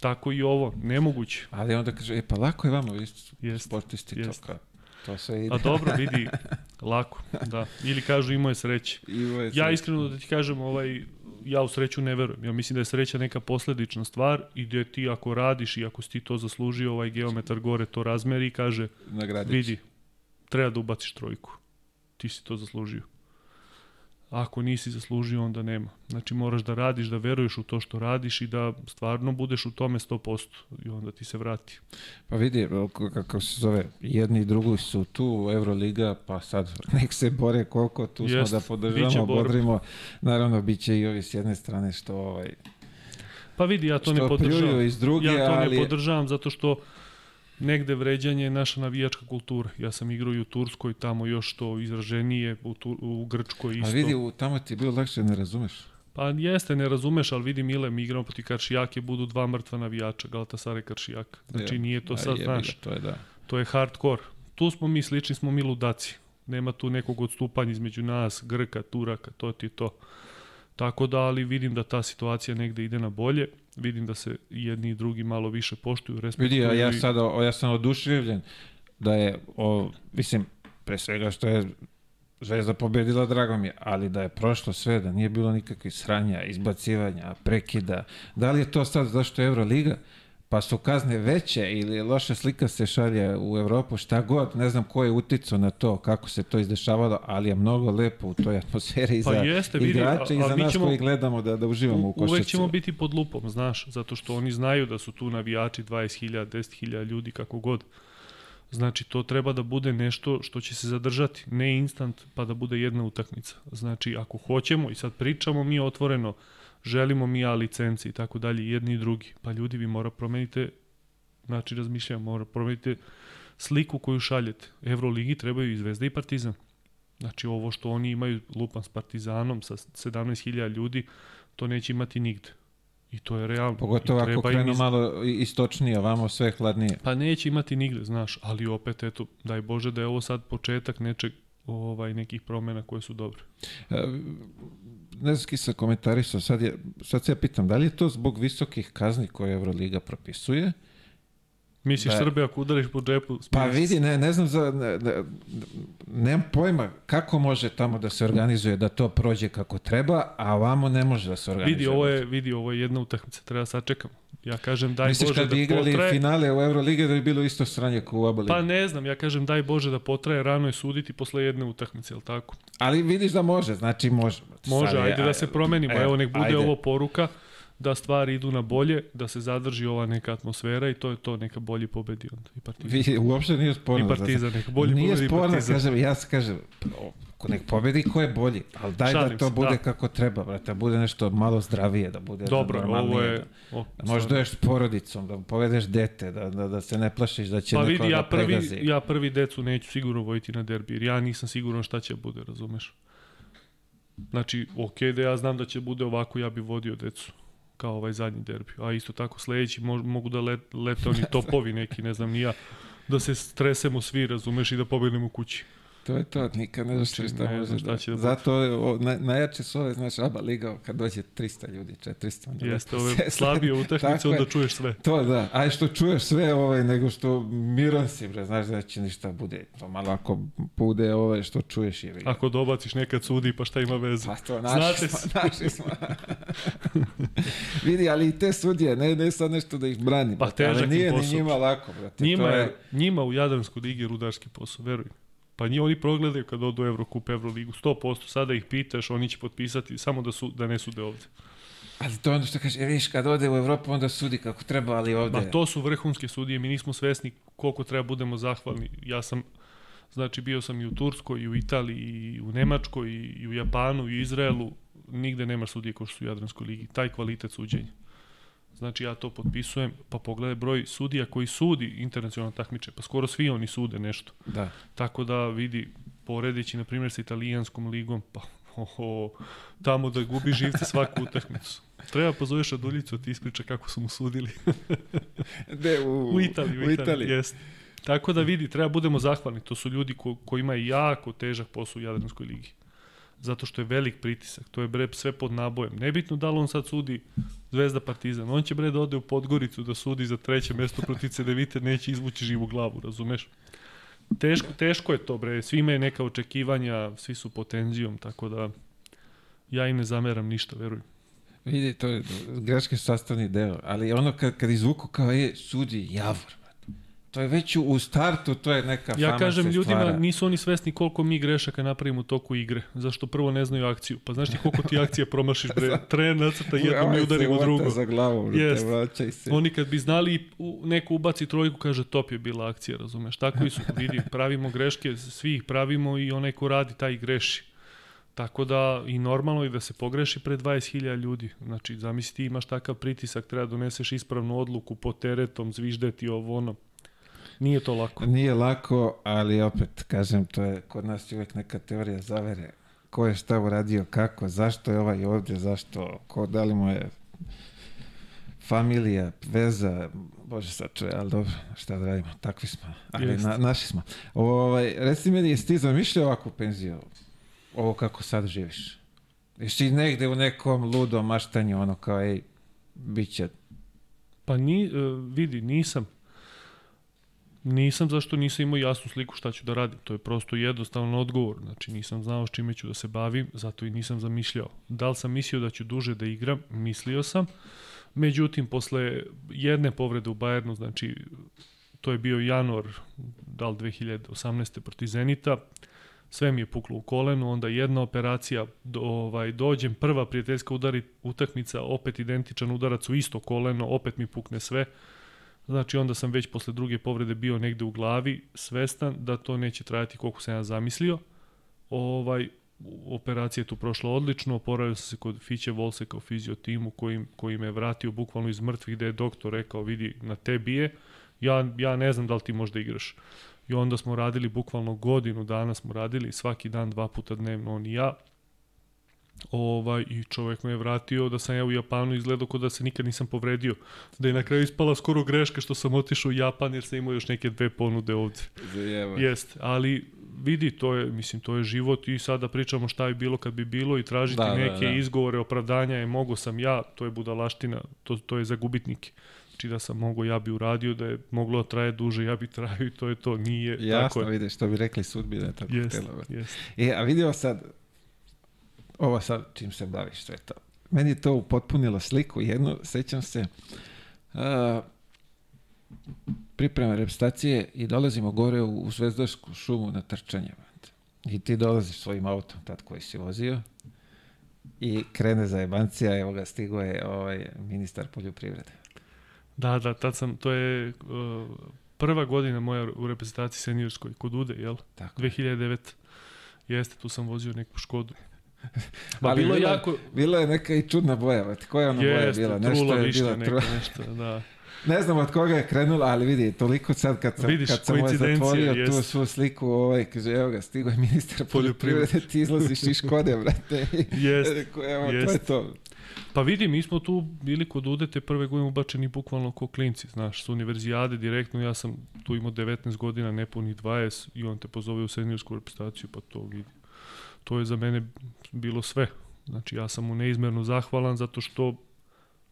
S2: Tako i ovo, nemoguće.
S1: Ali onda kaže, e pa lako je vama, vi sportisti,
S2: jest.
S1: to, kao, to sve ide.
S2: A dobro, vidi, lako, da. Ili kažu imao je sreće.
S1: I ovo je
S2: Ja
S1: sve-
S2: iskreno da ti kažem, ovaj, ja u sreću ne verujem. Ja mislim da je sreća neka posledična stvar i da ti ako radiš i ako si ti to zaslužio, ovaj geometar gore to razmeri i kaže,
S1: nagradit će.
S2: vidi, treba da ubaciš trojku. Ti si to zaslužio. Ako nisi zaslužio, onda nema. Znači moraš da radiš, da veruješ u to što radiš i da stvarno budeš u tome 100% i onda ti se vrati.
S1: Pa vidi, kako se zove, jedni i drugi su tu, Euroliga, pa sad nek se bore koliko, tu
S2: Jest,
S1: smo da podržamo, bodrimo. Naravno, bit će i ovi s jedne strane što, ovaj,
S2: Pa vidi, ja to ne podržavam.
S1: iz druge,
S2: ja to
S1: ali...
S2: ne podržavam zato što negde vređanje je naša navijačka kultura. Ja sam igrao i u Turskoj, tamo još to izraženije, u, tu, u Grčkoj isto.
S1: A vidi, u, tamo ti je bilo lakše, ne razumeš.
S2: Pa jeste, ne razumeš, ali vidi Mile, mi igramo proti Karšijake, budu dva mrtva navijača, Galatasaray Karšijak. Znači
S1: Je.
S2: nije to sad,
S1: ga,
S2: znaš,
S1: To je da.
S2: to je hardcore. Tu smo mi, slični smo mi ludaci. Nema tu nekog odstupanja između nas, Grka, Turaka, to ti je to. Tako da, ali vidim da ta situacija negde ide na bolje. Vidim da se jedni i drugi malo više poštuju, respektuju.
S1: Vidi, ja,
S2: i-
S1: sad, o, ja sam oduševljen da je, o, mislim, pre svega što je Zvezda pobedila, drago mi je, ali da je prošlo sve, da nije bilo nikakvih sranja, izbacivanja, prekida. Da li je to sad zašto je Euroliga? Pa su kazne veće ili loša slika se šalje u Evropu, šta god, ne znam ko je uticao na to, kako se to izdešavalo, ali je mnogo lepo u toj atmosferi i
S2: Pa
S1: za
S2: jeste, vidi,
S1: igrače i za nas
S2: ćemo-
S1: koji gledamo da, da uživamo u košarci.
S2: uvek ćemo biti pod lupom, znaš, zato što oni znaju da su tu navijači 20.000, 10.000 ljudi, kako god. Znači, to treba da bude nešto što će se zadržati, ne instant, pa da bude jedna utakmica. Znači, ako hoćemo, i sad pričamo mi otvoreno, želimo mi A licenci i tako dalje, jedni i drugi, pa ljudi, vi mora promenite, znači, razmišljamo, mora promenite sliku koju šaljete. Evroligi trebaju i Zvezda i Partizan. Znači, ovo što oni imaju lupan s Partizanom sa 17.000 ljudi, to neće imati nigde. I to je realno.
S1: Pogotovo ako krenu
S2: iz-
S1: malo istočnije, ovamo sve hladnije.
S2: Pa neće imati nigde, znaš, ali opet, eto, daj Bože da je ovo sad početak nečeg, ovaj, nekih promena koje su dobre.
S1: Ne znam, sam komentarisao, sad, je, sad se ja pitam, da li je to zbog visokih kazni koje Euroliga propisuje?
S2: Misliš
S1: Da.
S2: Srbija ako udariš po džepu?
S1: Pa
S2: smiješ se.
S1: vidi, ne, ne znam, za, ne, ne, nemam pojma kako može tamo da se organizuje da to prođe kako treba, a ovamo ne može da se organizuje.
S2: Vidi, ovo je, vidi, ovo je jedna utakmica, treba sačekamo. Ja kažem daj
S1: Misliš
S2: Bože
S1: kad
S2: da
S1: bi igrali
S2: potraje.
S1: finale u Euroligi da bi bilo isto sranje kao u oba
S2: Pa ne znam, ja kažem daj Bože da potraje, rano je suditi posle jedne utakmice, jel tako?
S1: Ali vidiš da može, znači može.
S2: Može,
S1: Sad je-
S2: ajde da se promenimo.
S1: e,
S2: Evo, nek bude
S1: ajde.
S2: ovo poruka da stvari idu na bolje, da se zadrži ova neka atmosfera i to je to, neka bolji pobedi onda. I Partizan.
S1: Vidi, uopšte nije sporno.
S2: I Partizan, neka bolji
S1: Nije
S2: pobedi
S1: sporno,
S2: Partizan.
S1: kažem, ja se kažem, nek pobedi ko je bolji, ali daj da
S2: Šalim
S1: to
S2: se,
S1: bude
S2: da.
S1: kako treba, brate, da bude nešto malo zdravije, da bude
S2: Dobro,
S1: normalnije,
S2: ovo je...
S1: Da,
S2: O,
S1: da možeš doješ s porodicom, da povedeš dete, da, da, da se ne plašiš da će
S2: Pa
S1: neko
S2: vidi, ja
S1: da
S2: prvi,
S1: pregazi.
S2: ja prvi decu neću sigurno vojiti na derbi, jer ja nisam siguran šta će bude, razumeš? Znači, ok da ja znam da će bude ovako, ja bi vodio decu kao ovaj zadnji derbi. A isto tako sledeći mo mogu da let, lete oni topovi neki, ne znam ni ja, da se stresemo svi, razumeš, i da pobednemo kući.
S1: To je to, nikad ne znaš
S2: Znači,
S1: šta
S2: ne
S1: može da...
S2: da.
S1: Zato o, na, najjače su ove, znaš, aba liga, kad dođe 300 ljudi, 400. onda
S2: Jeste, ove slabije utakmice, onda čuješ sve.
S1: To da, aj što čuješ sve ovaj, nego što miran si, bre, znaš da će ništa bude, to malo ako bude ove što čuješ je.
S2: Ako dobaciš nekad sudi, pa šta ima veze?
S1: Pa to,
S2: Znate
S1: naši
S2: se.
S1: smo, naši smo. Vidi, ali i te sudije, ne, ne sad nešto da ih brani,
S2: Pa
S1: ali
S2: težak im
S1: nije ni njima lako, brate.
S2: Njima
S1: to
S2: je, njima u Jadranskoj ligi rudarski posao, veruj. Pa nji oni progledaju kad odu u Evrokup, Evroligu, 100%, sada ih pitaš, oni će potpisati samo da, su, da ne sude ovde.
S1: Ali to je ono što kaže, viš, kad ode u Evropu, onda sudi kako treba, ali ovde...
S2: Ma to su vrhunske sudije, mi nismo svesni koliko treba budemo zahvalni. Ja sam, znači bio sam i u Turskoj, i u Italiji, i u Nemačkoj, i u Japanu, i u Izraelu, nigde nema sudije kao što su u Jadranskoj ligi. Taj kvalitet suđenja. Znači ja to potpisujem, pa pogledaj broj sudija koji sudi internacionalno takmiče, pa skoro svi oni sude nešto.
S1: Da.
S2: Tako da vidi, poredići na primjer sa italijanskom ligom, pa oho, tamo da gubi živce svaku utakmicu. Treba pozoveš Aduljicu, ti ispriča kako su mu sudili.
S1: De, u,
S2: u Italiji, u,
S1: u
S2: Italiji, jest. Tako da vidi, treba budemo zahvalni. To su ljudi ko, koji imaju jako težak posao u Jadranskoj ligi. Zato što je velik pritisak. To je bre sve pod nabojem. Nebitno da li on sad sudi Zvezda Partizan. On će bre da ode u Podgoricu da sudi za treće mesto protiv Cedevite, neće izvući živu glavu, razumeš? Teško, teško je to bre. Svi imaju neka očekivanja, svi su pod tenzijom, tako da ja im ne zameram ništa, veruj.
S1: Vidi, to je greški sastavni deo, ali ono kad, kad izvuku kao je, sudi Javor. To je već u startu, to je neka
S2: Ja
S1: fama
S2: kažem ljudima,
S1: stvara.
S2: nisu oni svesni koliko mi grešaka napravimo u toku igre. Zašto prvo ne znaju akciju. Pa znaš ti koliko ti akcija promašiš, bre. Tren nacrta jedno, mi udarimo drugo.
S1: za glavu,
S2: Jest.
S1: brate, vraćaj se.
S2: Oni kad bi znali neko ubaci trojku, kaže top je bila akcija, razumeš? Tako i su, vidi, pravimo greške, svi ih pravimo i onaj ko radi, taj greši. Tako da i normalno je da se pogreši pred 20.000 ljudi. Znači, zamisli ti imaš takav pritisak, treba da doneseš ispravnu odluku pod teretom, zviždeti ovo ono. Nije to lako.
S1: Nije lako, ali opet, kažem, to je kod nas uvek neka teorija zavere. Ko je šta uradio, kako, zašto je ovaj ovde, zašto, ko, da li mu je familija, veza, bože sad čuje, ali dobro, šta da radimo, takvi smo, ali na, naši smo. Ovaj, reci meni, jesi ti zamišljao ovakvu penziju, ovo kako sad živiš? Jesi negde u nekom ludom maštanju, ono kao, ej, bit će
S2: Pa ni, e, vidi, nisam. Nisam zašto nisam imao jasnu sliku šta ću da radim. To je prosto jednostavan odgovor. Znači nisam znao s čime ću da se bavim, zato i nisam zamišljao. Da li sam mislio da ću duže da igram? Mislio sam. Međutim, posle jedne povrede u Bajernu, znači to je bio januar, da li 2018. proti Zenita, sve mi je puklo u kolenu, onda jedna operacija, do, ovaj, dođem, prva prijateljska udari, utakmica, opet identičan udarac u isto koleno, opet mi pukne sve. Znači onda sam već posle druge povrede bio negde u glavi, svestan da to neće trajati koliko sam ja zamislio. Ovaj, operacija je tu prošla odlično, oporavio sam se kod Fiće Volseka u fizio timu koji, koji me vratio bukvalno iz mrtvih gde je doktor rekao vidi na tebi je, ja, ja ne znam da li ti možda igraš. I onda smo radili bukvalno godinu dana smo radili, svaki dan dva puta dnevno on i ja. Ovaj, I čovek me je vratio da sam ja u Japanu izgledao kao da se nikad nisam povredio. Da je na kraju ispala skoro greška što sam otišao u Japan jer sam imao još neke dve ponude ovde.
S1: Zajeva.
S2: Jest, ali vidi, to je, mislim, to je život i sada pričamo šta je bilo kad bi bilo i tražiti
S1: Da, da,
S2: neke
S1: da.
S2: izgovore, opravdanja je mogo sam ja, to je budalaština, to, to je za gubitnike. Znači da sam mogo, ja bi uradio, da je moglo da traje duže, ja bi trajao i to je to, nije. tako
S1: Jasno,
S2: je.
S1: vidiš, što bi rekli sudbine, tako
S2: Jest,
S1: htjela,
S2: jest.
S1: E, a vidio sad, ovo sad čim se baviš sve to. Meni je to upotpunilo sliku jednu, sećam se, uh, priprema reprezentacije i dolazimo gore u, u Zvezdarsku šumu na trčanje. I ti dolaziš svojim autom, tad koji si vozio, i krene za jebancija, evo ga, stigo je ovaj, ministar poljoprivrede.
S2: Da, da, tad sam, to je uh, prva godina moja u reprezentaciji seniorskoj, kod Ude, jel?
S1: Tako.
S2: 2009. Jeste, tu sam vozio neku škodu. Ma bilo je jako...
S1: Bila je neka i čudna boja, brate. koja je ona boja
S2: Jeste,
S1: bila?
S2: trula
S1: je bila
S2: neka nešto, da.
S1: Ne znam od koga je krenula, ali vidi, toliko sad kad sam,
S2: Vidiš,
S1: kad sam ovaj zatvorio tu
S2: jest.
S1: svu sliku, ovaj, kaže, evo ga, stigo je ministar poljoprivrede, ti izlaziš iz Škode, brate.
S2: Jest,
S1: Rekao, evo, to je
S2: jest.
S1: to.
S2: Pa vidi, mi smo tu bili kod Udete prve godine ubačeni bukvalno ko klinci, znaš, s univerzijade direktno, ja sam tu imao 19 godina, nepunih 20 i on te pozove u seniorsku reprezentaciju, pa to vidi. To je za mene bilo sve. Znači, ja sam mu neizmerno zahvalan zato što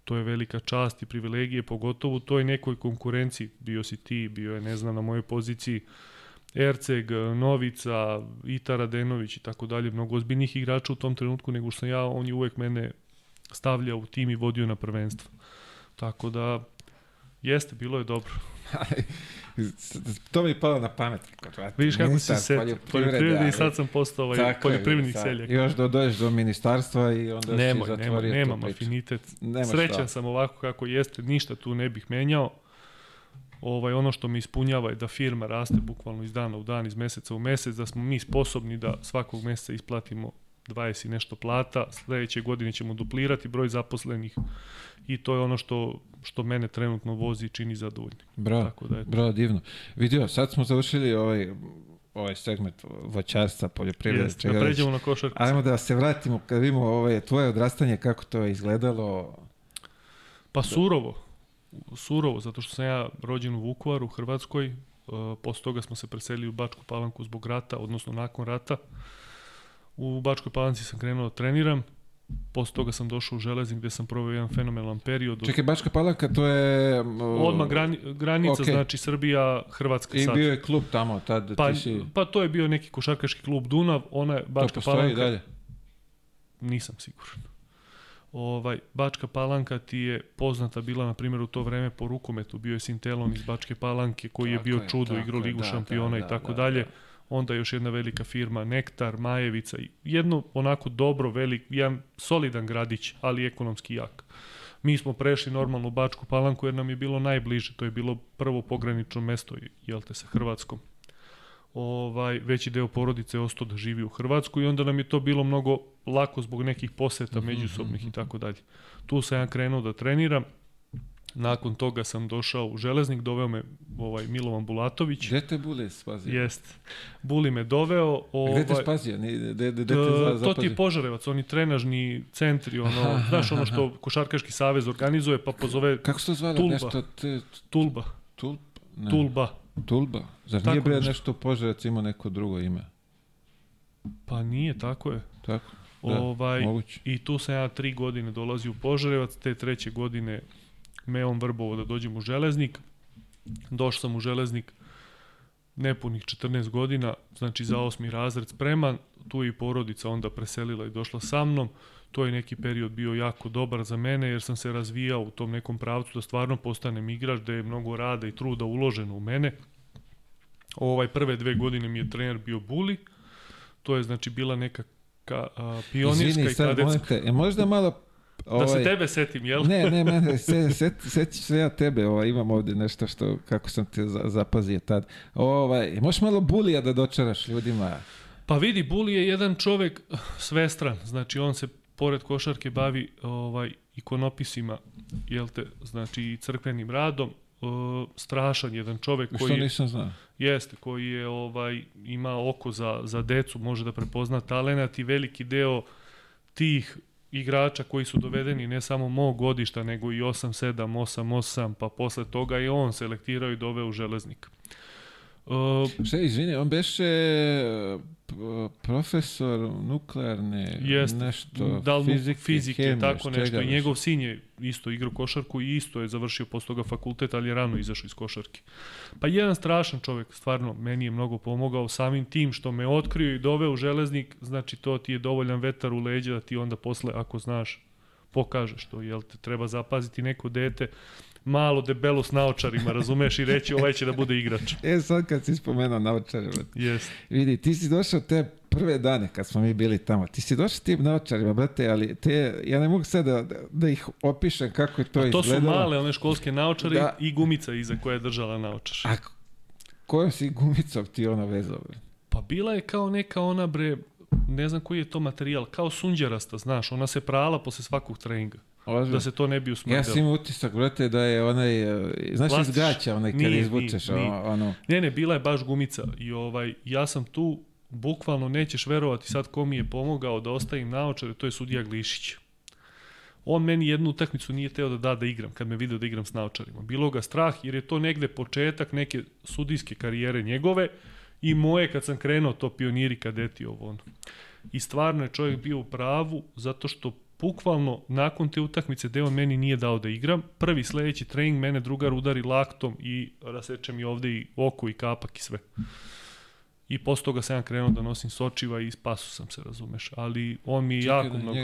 S2: to je velika čast i privilegije, pogotovo u toj nekoj konkurenciji. Bio si ti, bio je, ne znam, na mojoj poziciji Erceg, Novica, Ita Radenović i tako dalje, mnogo ozbiljnih igrača u tom trenutku nego što sam ja, on je uvek mene stavljao u tim i vodio na prvenstvo. Tako da, jeste, bilo je dobro.
S1: to mi je palo na pamet.
S2: Vidiš kako si se poljoprivrede i sad sam postao ovaj poljoprivrednik seljak.
S1: Još dodaješ do ministarstva i onda
S2: nemoj,
S1: si zatvorio
S2: nemoj, nemam afinitet. Nemaš Srećan šta. sam ovako kako jeste, ništa tu ne bih menjao. Ovaj, ono što me ispunjava je da firma raste bukvalno iz dana u dan, iz meseca u mesec, da smo mi sposobni da svakog meseca isplatimo 20 i nešto plata, sledeće godine ćemo duplirati broj zaposlenih i to je ono što, što mene trenutno vozi i čini zadovoljnim.
S1: Bravo, Tako da je bravo, divno. Vidio, sad smo završili ovaj, ovaj segment voćarstva, poljoprivrede.
S2: Jeste, da pređemo na košarku.
S1: Ajmo da se vratimo kad vidimo ovaj, tvoje odrastanje, kako to je izgledalo.
S2: Pa surovo. Surovo, zato što sam ja rođen u Vukovaru, u Hrvatskoj. Uh, posle toga smo se preselili u Bačku Palanku zbog rata, odnosno nakon rata. U Bačkoj Palanci sam krenuo da treniram Posle toga sam došao u Železnik gde sam proveo jedan fenomenalan period.
S1: Čekaj, Bačka Palanka, to je...
S2: Uh, Odmah grani, granica, okay. znači Srbija, Hrvatska
S1: I
S2: sad.
S1: I bio je klub tamo, tad
S2: pa,
S1: ti si...
S2: Pa to je bio neki košarkaški klub Dunav, ona je Bačka
S1: to postoji
S2: Palanka.
S1: dalje?
S2: Nisam siguran. Ovaj, Bačka Palanka ti je poznata bila, na primjer, u to vreme po rukometu. Bio je Sintelon iz Bačke Palanke, koji tako je bio je, čudo, igrao Ligu da, šampiona da, i tako da, dalje. Da onda još jedna velika firma Nektar, Majevica, jedno onako dobro, velik, jedan solidan gradić, ali ekonomski jak. Mi smo prešli normalno Bačku Palanku jer nam je bilo najbliže, to je bilo prvo pogranično mesto, jel te, sa Hrvatskom. Ovaj, veći deo porodice je ostao da živi u Hrvatsku i onda nam je to bilo mnogo lako zbog nekih poseta mhm, međusobnih i mhm. tako dalje. Tu sam ja krenuo da treniram, Nakon toga sam došao u Železnik, doveo me ovaj Milovan Bulatović.
S1: Gde te Bule spazio?
S2: Jest. Buli me doveo.
S1: Ovaj, gde te spazio? Gde, gde, gde te za,
S2: to ti je Požarevac, oni trenažni centri, ono, aha, znaš ono što Košarkaški savez organizuje, pa pozove
S1: Kako se to zvala
S2: Tulba.
S1: nešto? Te,
S2: Tulba.
S1: Tulba?
S2: Ne. Tulba.
S1: Tulba? Zar tako nije bre nešto Požarevac ima neko drugo ime?
S2: Pa nije, tako je.
S1: Tako. Da,
S2: ovaj,
S1: moguće.
S2: I tu sam ja tri godine dolazio u Požarevac, te treće godine me on vrbovo da dođem u železnik. Došao sam u železnik nepunih 14 godina, znači za osmi razred spreman, tu je i porodica onda preselila i došla sa mnom. To je neki period bio jako dobar za mene jer sam se razvijao u tom nekom pravcu da stvarno postanem igrač, da je mnogo rada i truda uloženo u mene. Ovaj prve dve godine mi je trener bio Buli. To je znači bila neka ka, a, pionirska
S1: Izvini,
S2: i kadetska.
S1: Sad, možda malo
S2: da se tebe setim, jel?
S1: Ne, ne, mene, se, set, set, se ja tebe, ovaj, imam ovde nešto što, kako sam te za, zapazio tad. Ovaj, možeš malo bulija da dočaraš ljudima?
S2: Pa vidi, Buli je jedan čovek svestran, znači on se pored košarke bavi ovaj ikonopisima, jel te, znači i crkvenim radom, uh, strašan jedan čovek koji
S1: Što nisam znao?
S2: Jeste, koji je ovaj ima oko za, za decu, može da prepozna talenat i veliki deo tih igrača koji su dovedeni ne samo mog godišta, nego i 8-7, 8-8, pa posle toga i on selektirao i doveo u železnik.
S1: Uh, Šta, izvini, on beše profesor nuklearne
S2: jest,
S1: nešto
S2: da
S1: fizike,
S2: fizike
S1: hemije,
S2: tako nešto. I njegov sin je isto igrao košarku i isto je završio posle toga fakultet, ali je rano izašao iz košarke. Pa jedan strašan čovek, stvarno, meni je mnogo pomogao samim tim što me otkrio i doveo u železnik, znači to ti je dovoljan vetar u leđa da ti onda posle, ako znaš, pokažeš to, jel te treba zapaziti neko dete, malo debelo s naočarima, razumeš, i reći ovaj će da bude igrač.
S1: e, sad kad si spomenuo naočare,
S2: yes.
S1: vidi, ti si došao te prve dane kad smo mi bili tamo, ti si došao tim naočarima, brate, ali te, ja ne mogu sad da, da ih opišem kako je to,
S2: A to
S1: izgledalo.
S2: su male one školske naočare da. i gumica iza koja je držala naočar.
S1: A kojom si gumicom ti ona vezao?
S2: Pa bila je kao neka ona bre, ne znam koji je to materijal, kao sunđerasta, znaš, ona se prala posle svakog treninga. Ozbiljno. Da se to ne bi usmrdilo.
S1: Ja sam imao utisak, brate, da je onaj, znaš Plastiš, iz gaća, onaj kad nije, izvučeš, nije, nije. ono...
S2: Ne, ne, bila je baš gumica i ovaj, ja sam tu, bukvalno nećeš verovati sad ko mi je pomogao da ostavim naočare, to je sudija Glišić. On meni jednu utakmicu nije teo da da da igram, kad me video da igram s naočarima. Bilo ga strah, jer je to negde početak neke sudijske karijere njegove i moje kad sam krenuo to pioniri kadeti ovo ono. I stvarno je čovjek bio u pravu, zato što bukvalno nakon te utakmice gde on meni nije dao da igram, prvi sledeći trening mene drugar udari laktom i raseče mi ovde i oko i kapak i sve. I posle toga sam krenuo da nosim sočiva i spasu sam se, razumeš. Ali on mi je jako mnogo...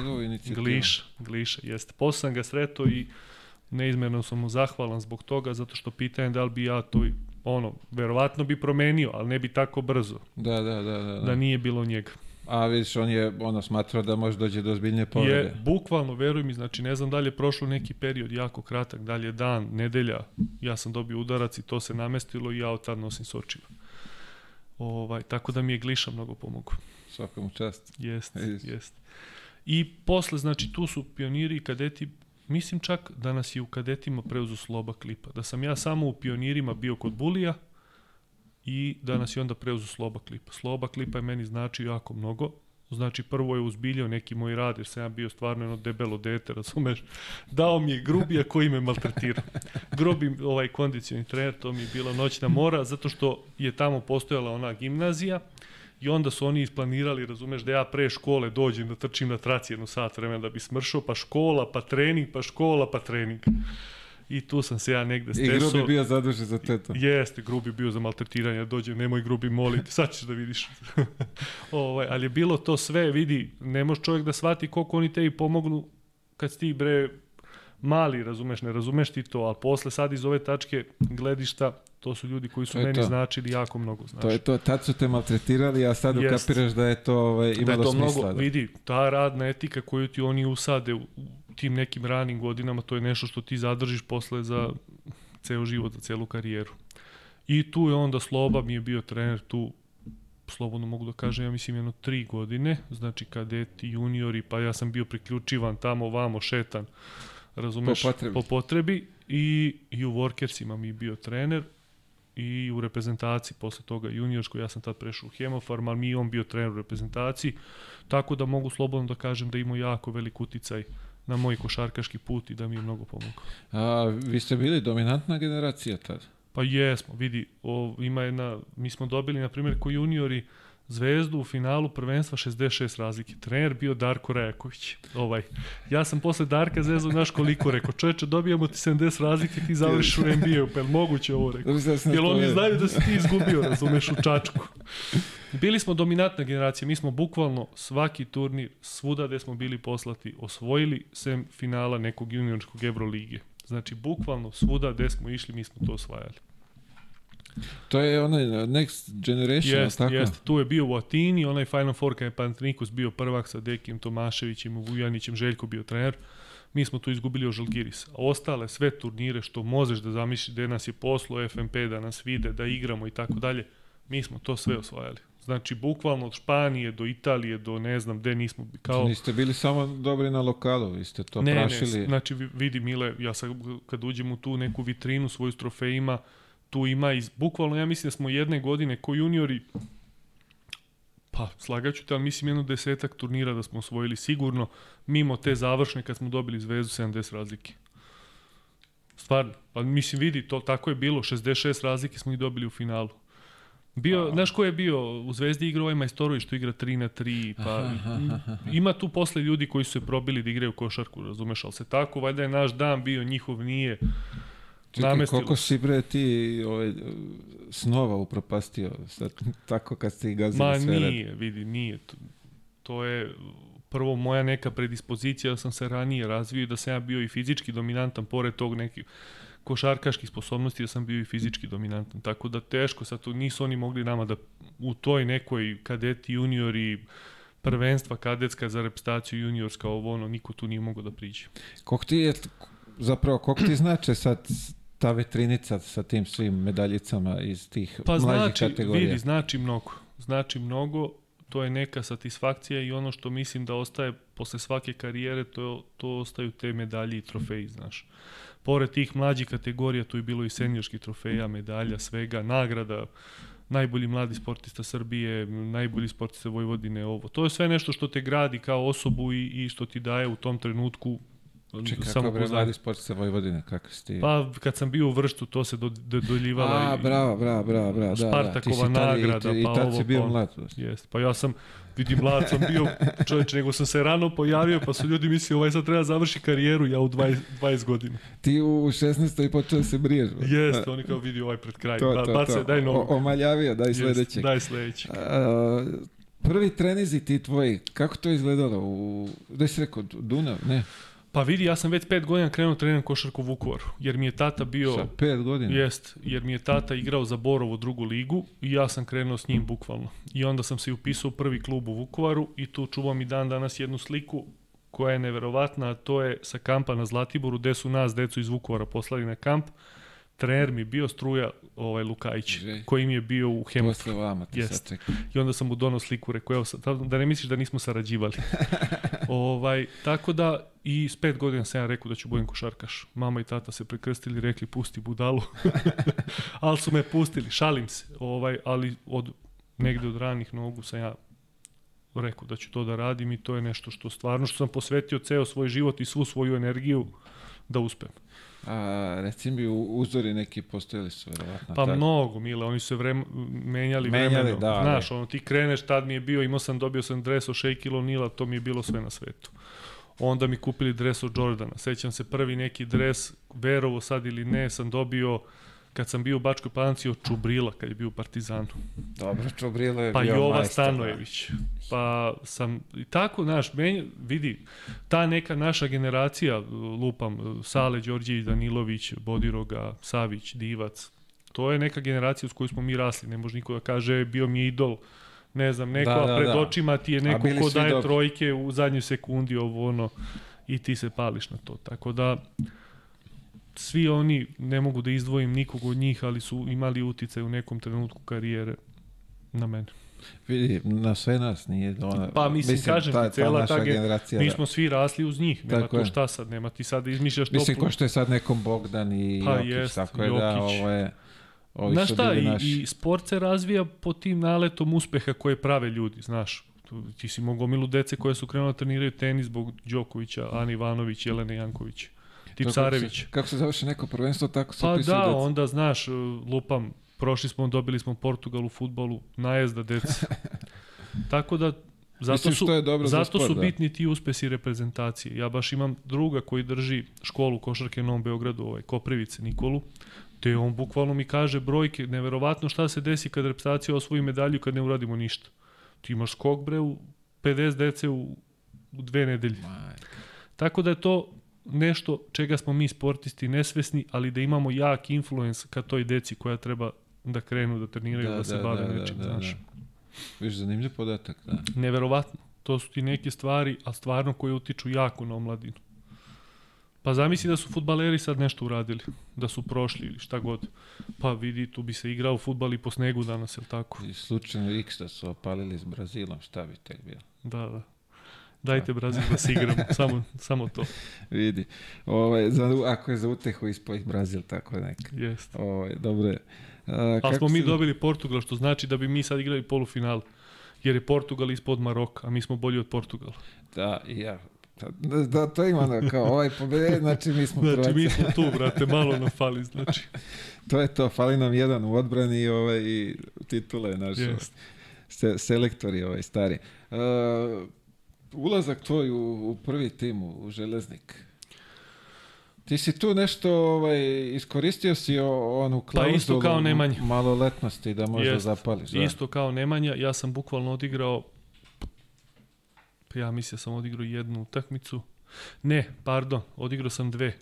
S2: Gliša, gliša, jeste. Posle sam ga sreto i neizmerno sam mu zahvalan zbog toga, zato što pitanje da li bi ja to, ono, verovatno bi promenio, ali ne bi tako brzo,
S1: Da, da, da, da.
S2: da,
S1: da.
S2: nije bilo njega.
S1: A vidiš, on je ono smatrao da može dođe do ozbiljnije povrede.
S2: Je, bukvalno, veruj mi, znači ne znam da li je prošlo neki period jako kratak, da li je dan, nedelja, ja sam dobio udarac i to se namestilo i ja od tad nosim sočiva. Ovaj, tako da mi je Gliša mnogo pomogao.
S1: Svaka mu čast.
S2: Jest,
S1: Jest.
S2: jest. I posle, znači, tu su pioniri i kadeti, mislim čak da nas je u kadetima preuzu Sloba Klipa. Da sam ja samo u pionirima bio kod Bulija i da nas je onda preuzu Sloba Klipa. Sloba Klipa je meni znači jako mnogo. Znači, prvo je uzbiljio neki moj rad, jer sam ja bio stvarno jedno debelo dete, razumeš? Dao mi je grubija koji me maltretira. Grubi ovaj kondicioni trener, to mi je bila noćna mora, zato što je tamo postojala ona gimnazija, I onda su oni isplanirali, razumeš, da ja pre škole dođem da trčim na traci jednu sat vremena da bi smršao, pa škola, pa trening, pa škola, pa trening. I tu sam se ja negde
S1: I
S2: stresao.
S1: Grubi bio zadužen za teto.
S2: Jeste, grubi bio za maltretiranje, dođe, nemoj grubi moliti, sad ćeš da vidiš. ovaj, ali je bilo to sve, vidi, ne može čovjek da shvati koliko oni tebi pomognu kad si ti bre mali, razumeš, ne razumeš ti to, ali posle sad iz ove tačke gledišta, to su ljudi koji su
S1: To
S2: meni
S1: to.
S2: značili jako mnogo, znaš.
S1: To je to, tad su te maltretirali, a sad
S2: Jest.
S1: ukapiraš da je to ovaj, imalo
S2: da je to
S1: smisla.
S2: mnogo,
S1: da.
S2: vidi, ta radna etika koju ti oni usade u, u tim nekim ranim godinama, to je nešto što ti zadržiš posle za ceo život, za celu karijeru. I tu je onda Sloba mi je bio trener tu slobodno mogu da kažem, ja mislim jedno tri godine, znači kadeti, juniori, pa ja sam bio priključivan tamo, vamo, šetan, razumeš,
S1: Po potrebi.
S2: po potrebi i, i u Workersima mi bio trener i u reprezentaciji posle toga juniorsko, ja sam tad prešao u Hemofarm, ali mi on bio trener u reprezentaciji, tako da mogu slobodno da kažem da imao jako velik uticaj na moj košarkaški put i da mi je mnogo pomogao.
S1: A, vi ste bili dominantna generacija tad.
S2: Pa jesmo, vidi, o, ima jedna, mi smo dobili, na primjer, ko juniori Zvezdu u finalu prvenstva 66 razlike. Trener bio Darko Rajaković. Ovaj. Ja sam posle Darka Zvezdu, znaš koliko rekao, čoveče, dobijamo ti 70 razlike, ti završiš u NBA-u, pa je moguće ovo rekao? Jer oni znaju da si ti izgubio, razumeš, u Čačku. Bili smo dominantna generacija, mi smo bukvalno svaki turnir, svuda gde smo bili poslati, osvojili sem finala nekog juniorskog Evrolige. Znači, bukvalno svuda gde smo išli, mi smo to osvajali.
S1: To je onaj Next Generation,
S2: Jest,
S1: tako?
S2: jest. Tu je bio u Atini, onaj Final Four kada je Pantnikos bio prvak sa Dekijem Tomaševićem, Vujanićem, Željko bio trener. Mi smo tu izgubili od Žalgiris. A ostale sve turnire što možeš da zamisliš gde nas je poslo FMP, da nas vide, da igramo i tako dalje, mi smo to sve osvajali. Znači, bukvalno od Španije do Italije, do ne znam gde nismo, kao...
S1: Niste bili samo dobri na lokalu, vi ste to
S2: ne,
S1: prašili.
S2: ne, znači vi- vidi Mile, ja sad kad uđem u tu neku vitrinu svoju s trofejima, tu ima iz, bukvalno ja mislim da smo jedne godine ko juniori pa slagaću te, ali mislim jedno desetak turnira da smo osvojili sigurno, mimo te završne kad smo dobili zvezdu 70 razlike. Stvarno, pa mislim vidi, to tako je bilo, 66 razlike smo ih dobili u finalu. Bio, znaš ko je bio u Zvezdi igrao ovaj Majstorović što igra 3 na 3, pa ima tu posle ljudi koji su se probili da igraju košarku, razumeš, ali se tako, valjda je naš dan bio, njihov nije.
S1: Čekaj,
S2: namestilo
S1: koliko si bre ti ovaj, snova upropastio, sad, tako kad ste gazili
S2: Ma
S1: sve red.
S2: nije, vidi, nije. To, to je prvo moja neka predispozicija da sam se ranije razvio da sam ja bio i fizički dominantan, pored tog nekih košarkaških sposobnosti da sam bio i fizički dominantan. Tako da teško, sad tu nisu oni mogli nama da u toj nekoj kadeti, juniori, prvenstva kadetska za reprezentaciju juniorska, ovo ono, niko tu nije mogao da priđe.
S1: Koliko ti je, zapravo, koliko ti znače sad ta vetrinica sa tim svim medaljicama iz tih
S2: Pa
S1: mlađih
S2: znači,
S1: kategorija?
S2: vidi, znači mnogo. Znači mnogo, to je neka satisfakcija i ono što mislim da ostaje posle svake karijere, to, to ostaju te medalje i trofeji, znaš. Pored tih mlađih kategorija, tu je bilo i seniorskih trofeja, medalja, svega, nagrada, najbolji mladi sportista Srbije, najbolji sportista Vojvodine, ovo. To je sve nešto što te gradi kao osobu i, i što ti daje u tom trenutku
S1: Čekaj, kako bre
S2: samopouzdanje.
S1: mladi sportista Vojvodine, kako si ti?
S2: Pa kad sam bio u vrštu, to se do, do, doljivala
S1: A,
S2: i-
S1: bravo, bravo, bravo, bravo, da, da.
S2: Spartakova
S1: tad,
S2: nagrada,
S1: i, i
S2: pa
S1: tad
S2: ovo,
S1: si bio
S2: pa
S1: mlad.
S2: Jest, pa ja sam, vidi, mlad sam bio čovječ, nego sam se rano pojavio, pa su ljudi mislili ovaj sad treba završi karijeru, ja u 20, 20 godina.
S1: Ti u 16. i počeo da se briješ.
S2: Jest, oni kao vidi ovaj pred kraj,
S1: to,
S2: da,
S1: to,
S2: bace,
S1: to.
S2: daj
S1: O,
S2: novog.
S1: omaljavio, daj
S2: Jest,
S1: sledećeg.
S2: Daj sledeći.
S1: A, prvi trenizi ti tvoji, kako to izgledalo? U, gde si rekao, Dunav? Ne.
S2: Pa vidi, ja sam već pet godina krenuo treniram košarku u Vukovaru, jer mi je tata bio...
S1: Sa pet godina?
S2: Jest, jer mi je tata igrao za Borovu drugu ligu i ja sam krenuo s njim bukvalno. I onda sam se upisao u prvi klub u Vukovaru i tu čuvam i dan danas jednu sliku koja je neverovatna, a to je sa kampa na Zlatiboru, gde su nas, decu iz Vukovara, poslali na kamp. Trener mi bio struja ovaj Lukajić,
S1: Že.
S2: koji mi je bio u.
S1: Posle vama te
S2: Jest.
S1: sad.
S2: I onda sam mu donao sliku, rekao, evo, sad, da ne misliš da nismo sarađivali. ovaj, tako da, i s pet godina sam ja rekao da ću budem košarkaš. Mama i tata se prekrstili, rekli, pusti budalu. ali su me pustili, šalim se. Ovaj, ali od, negde od ranih nogu sam ja rekao da ću to da radim i to je nešto što stvarno, što sam posvetio ceo svoj život i svu svoju energiju da uspem.
S1: A, reci mi, uzori neki postojali su, verovatno.
S2: Pa
S1: tako.
S2: mnogo, Mile, oni su se vrem, menjali,
S1: Menjali,
S2: vremenom.
S1: da, ali-
S2: Znaš, ono, ti kreneš, tad mi je bio, imao sam, dobio sam dres od Shaquille O'Neala, to mi je bilo sve na svetu. Onda mi kupili dres od Jordana. Sećam se prvi neki dres, verovo sad ili ne, sam dobio kad sam bio u Bačkoj Palanci od Čubrila, kad je bio u Partizanu.
S1: Dobro, Čobrilo je
S2: Pa
S1: bio
S2: Jova
S1: majstor,
S2: Stanojević. Pa sam, i tako, znaš, menja, vidi, ta neka naša generacija, lupam, Sale, Đorđević, Danilović, Bodiroga, Savić, Divac, to je neka generacija s koju smo mi rasli, ne može niko da kaže, bio mi je idol, ne znam, neko,
S1: Da,
S2: da,
S1: da,
S2: a pred
S1: da.
S2: očima ti je neko ko daje
S1: dobri.
S2: trojke u zadnjoj sekundi, ovo ono, i ti se pališ na to. Tako da, svi oni, ne mogu da izdvojim nikog od njih, ali su imali uticaj u nekom trenutku karijere na mene.
S1: Vidi, na sve nas nije ona...
S2: Pa, mislim, kažem ti, cela ta ge-
S1: generacija.
S2: Mi
S1: da.
S2: smo svi rasli uz njih, nema
S1: Tako
S2: tu šta sad, nema ti sad da izmišljaš
S1: Mislim,
S2: toplu.
S1: ko što je sad nekom Bogdan i
S2: Pa
S1: Jokić,
S2: jest,
S1: tako je da,
S2: Jokić.
S1: ovo je... Ovi
S2: Znaš šta, i,
S1: naši.
S2: i sport se razvija po tim naletom uspeha koje prave ljudi, znaš. Ti si mogao milu dece koje su krenule da treniraju tenis zbog Đokovića, Ani Ivanović, Jelene Janković,
S1: To kako
S2: Tipsarević.
S1: se- Kako se završi neko prvenstvo, tako se
S2: Pa
S1: upisuju
S2: da,
S1: deca.
S2: onda znaš, lupam, prošli smo, dobili smo Portugal u futbolu, najezda deca. Tako da, zato
S1: Mislim
S2: su,
S1: je dobro za
S2: zato
S1: sport,
S2: su
S1: da.
S2: bitni ti uspesi reprezentacije. Ja baš imam druga koji drži školu košarke u Novom Beogradu, ovaj, Koprivice Nikolu, te on bukvalno mi kaže brojke, neverovatno šta se desi kad reprezentacija osvoji medalju kad ne uradimo ništa. Ti imaš skok bre u 50 dece u, u dve nedelje.
S1: Majke.
S2: Tako da je to nešto čega smo mi sportisti nesvesni, ali da imamo jak influence ka toj deci koja treba da krenu da treniraju, da, da se bave nečim, znaš.
S1: Viš, zanimljiv podatak, da.
S2: Neverovatno. To su ti neke stvari, a stvarno koje utiču jako na omladinu. Pa zamisli da su futbaleri sad nešto uradili, da su prošli ili šta god. Pa vidi, tu bi se igrao futbal i po snegu danas, je tako?
S1: I slučajno X da su opalili s Brazilom, šta bi tek bilo?
S2: Da, da. Dajte Brazil da se igramo, samo, samo to.
S1: Vidi, ovaj, za, ako je za utehu ispoj Brazil, tako neka.
S2: Jest.
S1: Ovaj, dobro je. A,
S2: Ali smo mi
S1: se-
S2: dobili Portugal, što znači da bi mi sad igrali polufinal. Jer je Portugal ispod Maroka, a mi smo bolji od Portugala.
S1: Da, i ja. Da, da, to ima ono, kao ovaj pobede, znači mi smo
S2: Znači,
S1: prvaci.
S2: mi smo tu, brate, malo nam fali, znači.
S1: To je to, fali nam jedan u odbrani i, ovaj, i titule naš.
S2: Jest.
S1: Se, selektori ovaj stari. Uh, ulazak tvoj u, u prvi tim, u, Železnik. Ti si tu nešto ovaj, iskoristio si o, onu klauzulu
S2: Pa isto kao Nemanja.
S1: maloletnosti da možda
S2: Jest.
S1: zapališ. Da.
S2: Isto kao Nemanja, ja sam bukvalno odigrao, ja mislim da sam odigrao jednu utakmicu. Ne, pardon, odigrao sam dve.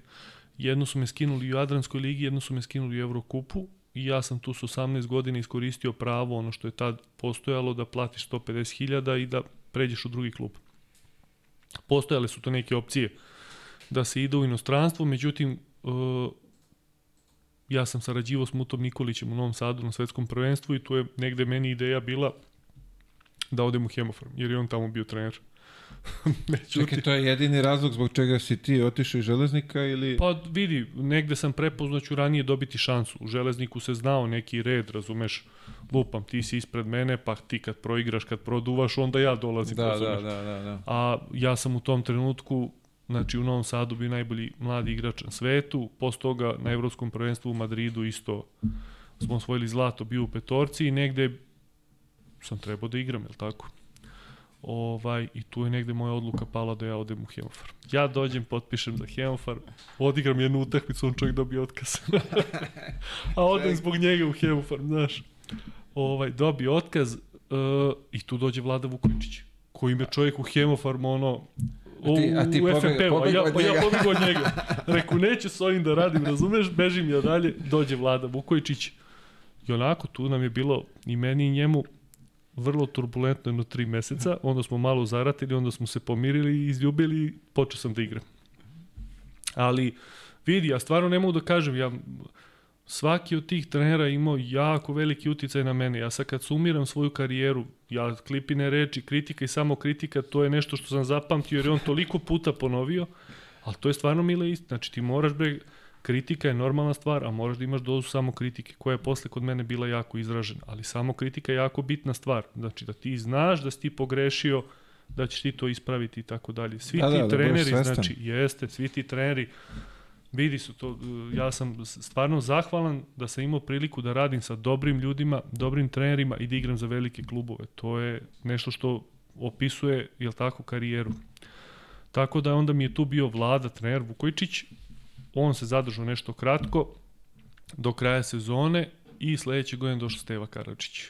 S2: Jednu su me skinuli u Jadranskoj ligi, jednu su me skinuli u Evrokupu i ja sam tu s 18 godina iskoristio pravo, ono što je tad postojalo, da platiš 150.000 i da pređeš u drugi klub. Postojale su to neke opcije da se ide u inostranstvo, međutim, uh, ja sam sarađivao s Mutom Nikolićem u Novom Sadu na svetskom prvenstvu i tu je negde meni ideja bila da odem u Hemofarm, jer je on tamo bio trener. Međutim,
S1: Čekaj, to je jedini razlog zbog čega si ti otišao iz Železnika ili...
S2: Pa vidi, negde sam prepoznao ću ranije dobiti šansu. U železniku se znao neki red, razumeš, lupam, ti si ispred mene, pa ti kad proigraš, kad produvaš, onda ja dolazim,
S1: da,
S2: razumeš.
S1: da, da, da, da.
S2: A ja sam u tom trenutku, znači u Novom Sadu bio najbolji mladi igrač na svetu, posle toga na Evropskom prvenstvu u Madridu isto smo osvojili zlato, bio u petorci i negde sam trebao da igram, jel tako? Ovaj, I tu je negde moja odluka pala da ja odem u Hemofarm. Ja dođem, potpišem za Hemofarm, odigram jednu utakmicu, on čovjek dobije otkaz. A odem zbog njega u Hemofarm, znaš. Ovaj, dobije otkaz uh, i tu dođe Vlada Vukovičić, koji me čovjek u Hemofarm ono, u,
S1: ti- a ti
S2: u FNP-u, a ja, pa ja pobeg od njega. Reku, neću s ovim da radim, razumeš, bežim ja dalje, dođe Vlada Vukojičić. I onako, tu nam je bilo i meni i njemu vrlo turbulentno jedno tri meseca, onda smo malo zaratili, onda smo se pomirili i izljubili i počeo sam da igram. Ali, vidi, ja stvarno ne mogu da kažem, ja svaki od tih trenera imao jako veliki uticaj na mene. Ja sad kad sumiram svoju karijeru, ja klipine reči, kritika i samo kritika, to je nešto što sam zapamtio jer je on toliko puta ponovio, ali to je stvarno mile isti. Znači ti moraš bre, kritika je normalna stvar, a moraš da imaš dozu samo kritike, koja je posle kod mene bila jako izražena. Ali samo kritika je jako bitna stvar. Znači da ti znaš da si ti pogrešio, da ćeš ti to ispraviti i tako dalje. Svi
S1: Da,
S2: ti
S1: da, da budeš
S2: treneri,
S1: svestan.
S2: znači, jeste, svi ti treneri, vidi su to, uh, ja sam stvarno zahvalan da sam imao priliku da radim sa dobrim ljudima, dobrim trenerima i da igram za velike klubove. To je nešto što opisuje, jel tako, karijeru. Tako da onda mi je tu bio vlada, trener Vukojičić, on se zadržao nešto kratko, do kraja sezone i sledeće godine došao Steva Karadžić.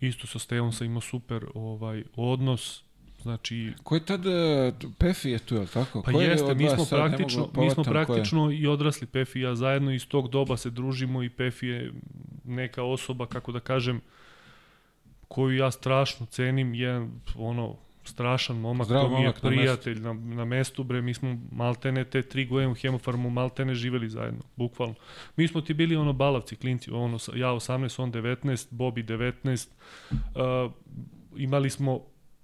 S2: Isto sa Stevom sam imao super ovaj odnos, znači
S1: Ko je tad, e, Pefi je tu, je li tako?
S2: Pa
S1: Ko je
S2: jeste,
S1: od
S2: mi smo praktično, mi smo
S1: je?
S2: praktično i odrasli Pefi ja zajedno iz tog doba se družimo i Pefi je neka osoba, kako da kažem, koju ja strašno cenim, jedan ono strašan momak,
S1: Zdrav
S2: to mi je
S1: momak na mestu.
S2: prijatelj na, na mestu, bre, mi smo maltene te tri godine u hemofarmu maltene živeli zajedno, bukvalno. Mi smo ti bili ono balavci, klinci, ono, ja 18, on 19, Bobi 19, uh, imali smo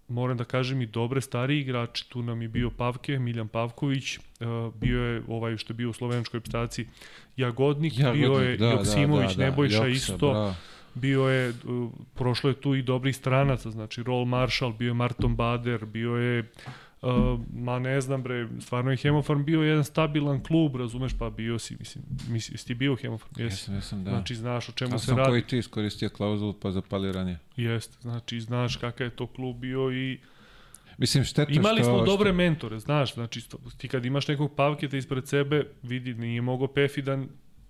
S2: moram da kažem i dobre stariji igrači, tu nam je bio Pavke, Miljan Pavković, uh, bio je ovaj što je bio u slovenačkoj reprezentaciji Jagodnik,
S1: Ja,
S2: bio je
S1: da, da,
S2: Joksimović,
S1: da, da,
S2: Nebojša
S1: Joksa,
S2: isto,
S1: bravo.
S2: Bio je, prošlo je tu i dobrih stranaca, znači Roll Marshall, bio je Marton Bader, bio je Uh, ma ne znam bre, stvarno je Hemofarm bio jedan stabilan klub, razumeš, pa bio si, mislim, mislim jesi ti bio u Hemofarm? Jesi.
S1: Jesam, jesam, da.
S2: Znači, znaš o čemu se
S1: sam
S2: radi.
S1: koji ti iskoristio klauzulu pa zapali ranije.
S2: Jeste, znači, znaš kakav je to klub bio i
S1: Mislim, šteta
S2: Imali
S1: što...
S2: smo
S1: što-
S2: dobre mentore, znaš, znači ti kad imaš nekog pavketa ispred sebe, vidi, nije mogao Pefi da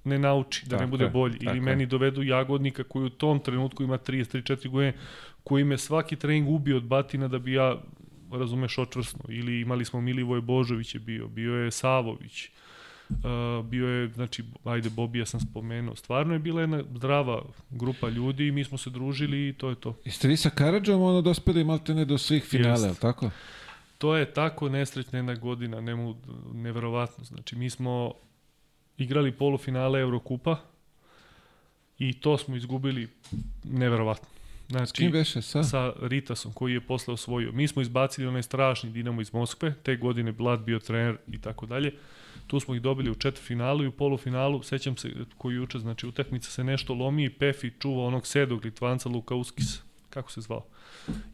S2: ne nauči, da ne
S1: Tako
S2: bude
S1: je,
S2: bolji. Ili meni dovedu Jagodnika koji u tom trenutku ima 33-4 godine, koji me svaki trening ubio od batina da bi ja, razumeš, očvrsno. Ili imali smo Milivoj Božović je bio, bio je Savović, Uh, bio je, znači, ajde, Bobija sam spomenuo. Stvarno je bila jedna zdrava grupa ljudi i mi smo se družili i to je to.
S1: Jeste vi sa Karadžom ono dospeli maltene do svih finala,
S2: Jest.
S1: tako?
S2: To je tako nesrećna jedna godina, nemu, neverovatno. Znači, mi smo igrali polufinale Eurokupa i to smo izgubili neverovatno. Znači,
S1: kim beše sa?
S2: sa Ritasom koji je posle osvojio. Mi smo izbacili onaj strašni Dinamo iz Moskve, te godine Blad bio trener i tako dalje. Tu smo ih dobili u četvrfinalu i u polufinalu, sećam se koji juče, znači utakmica se nešto lomi i Pefi čuva onog sedog Litvanca Lukauskis, kako se zvao.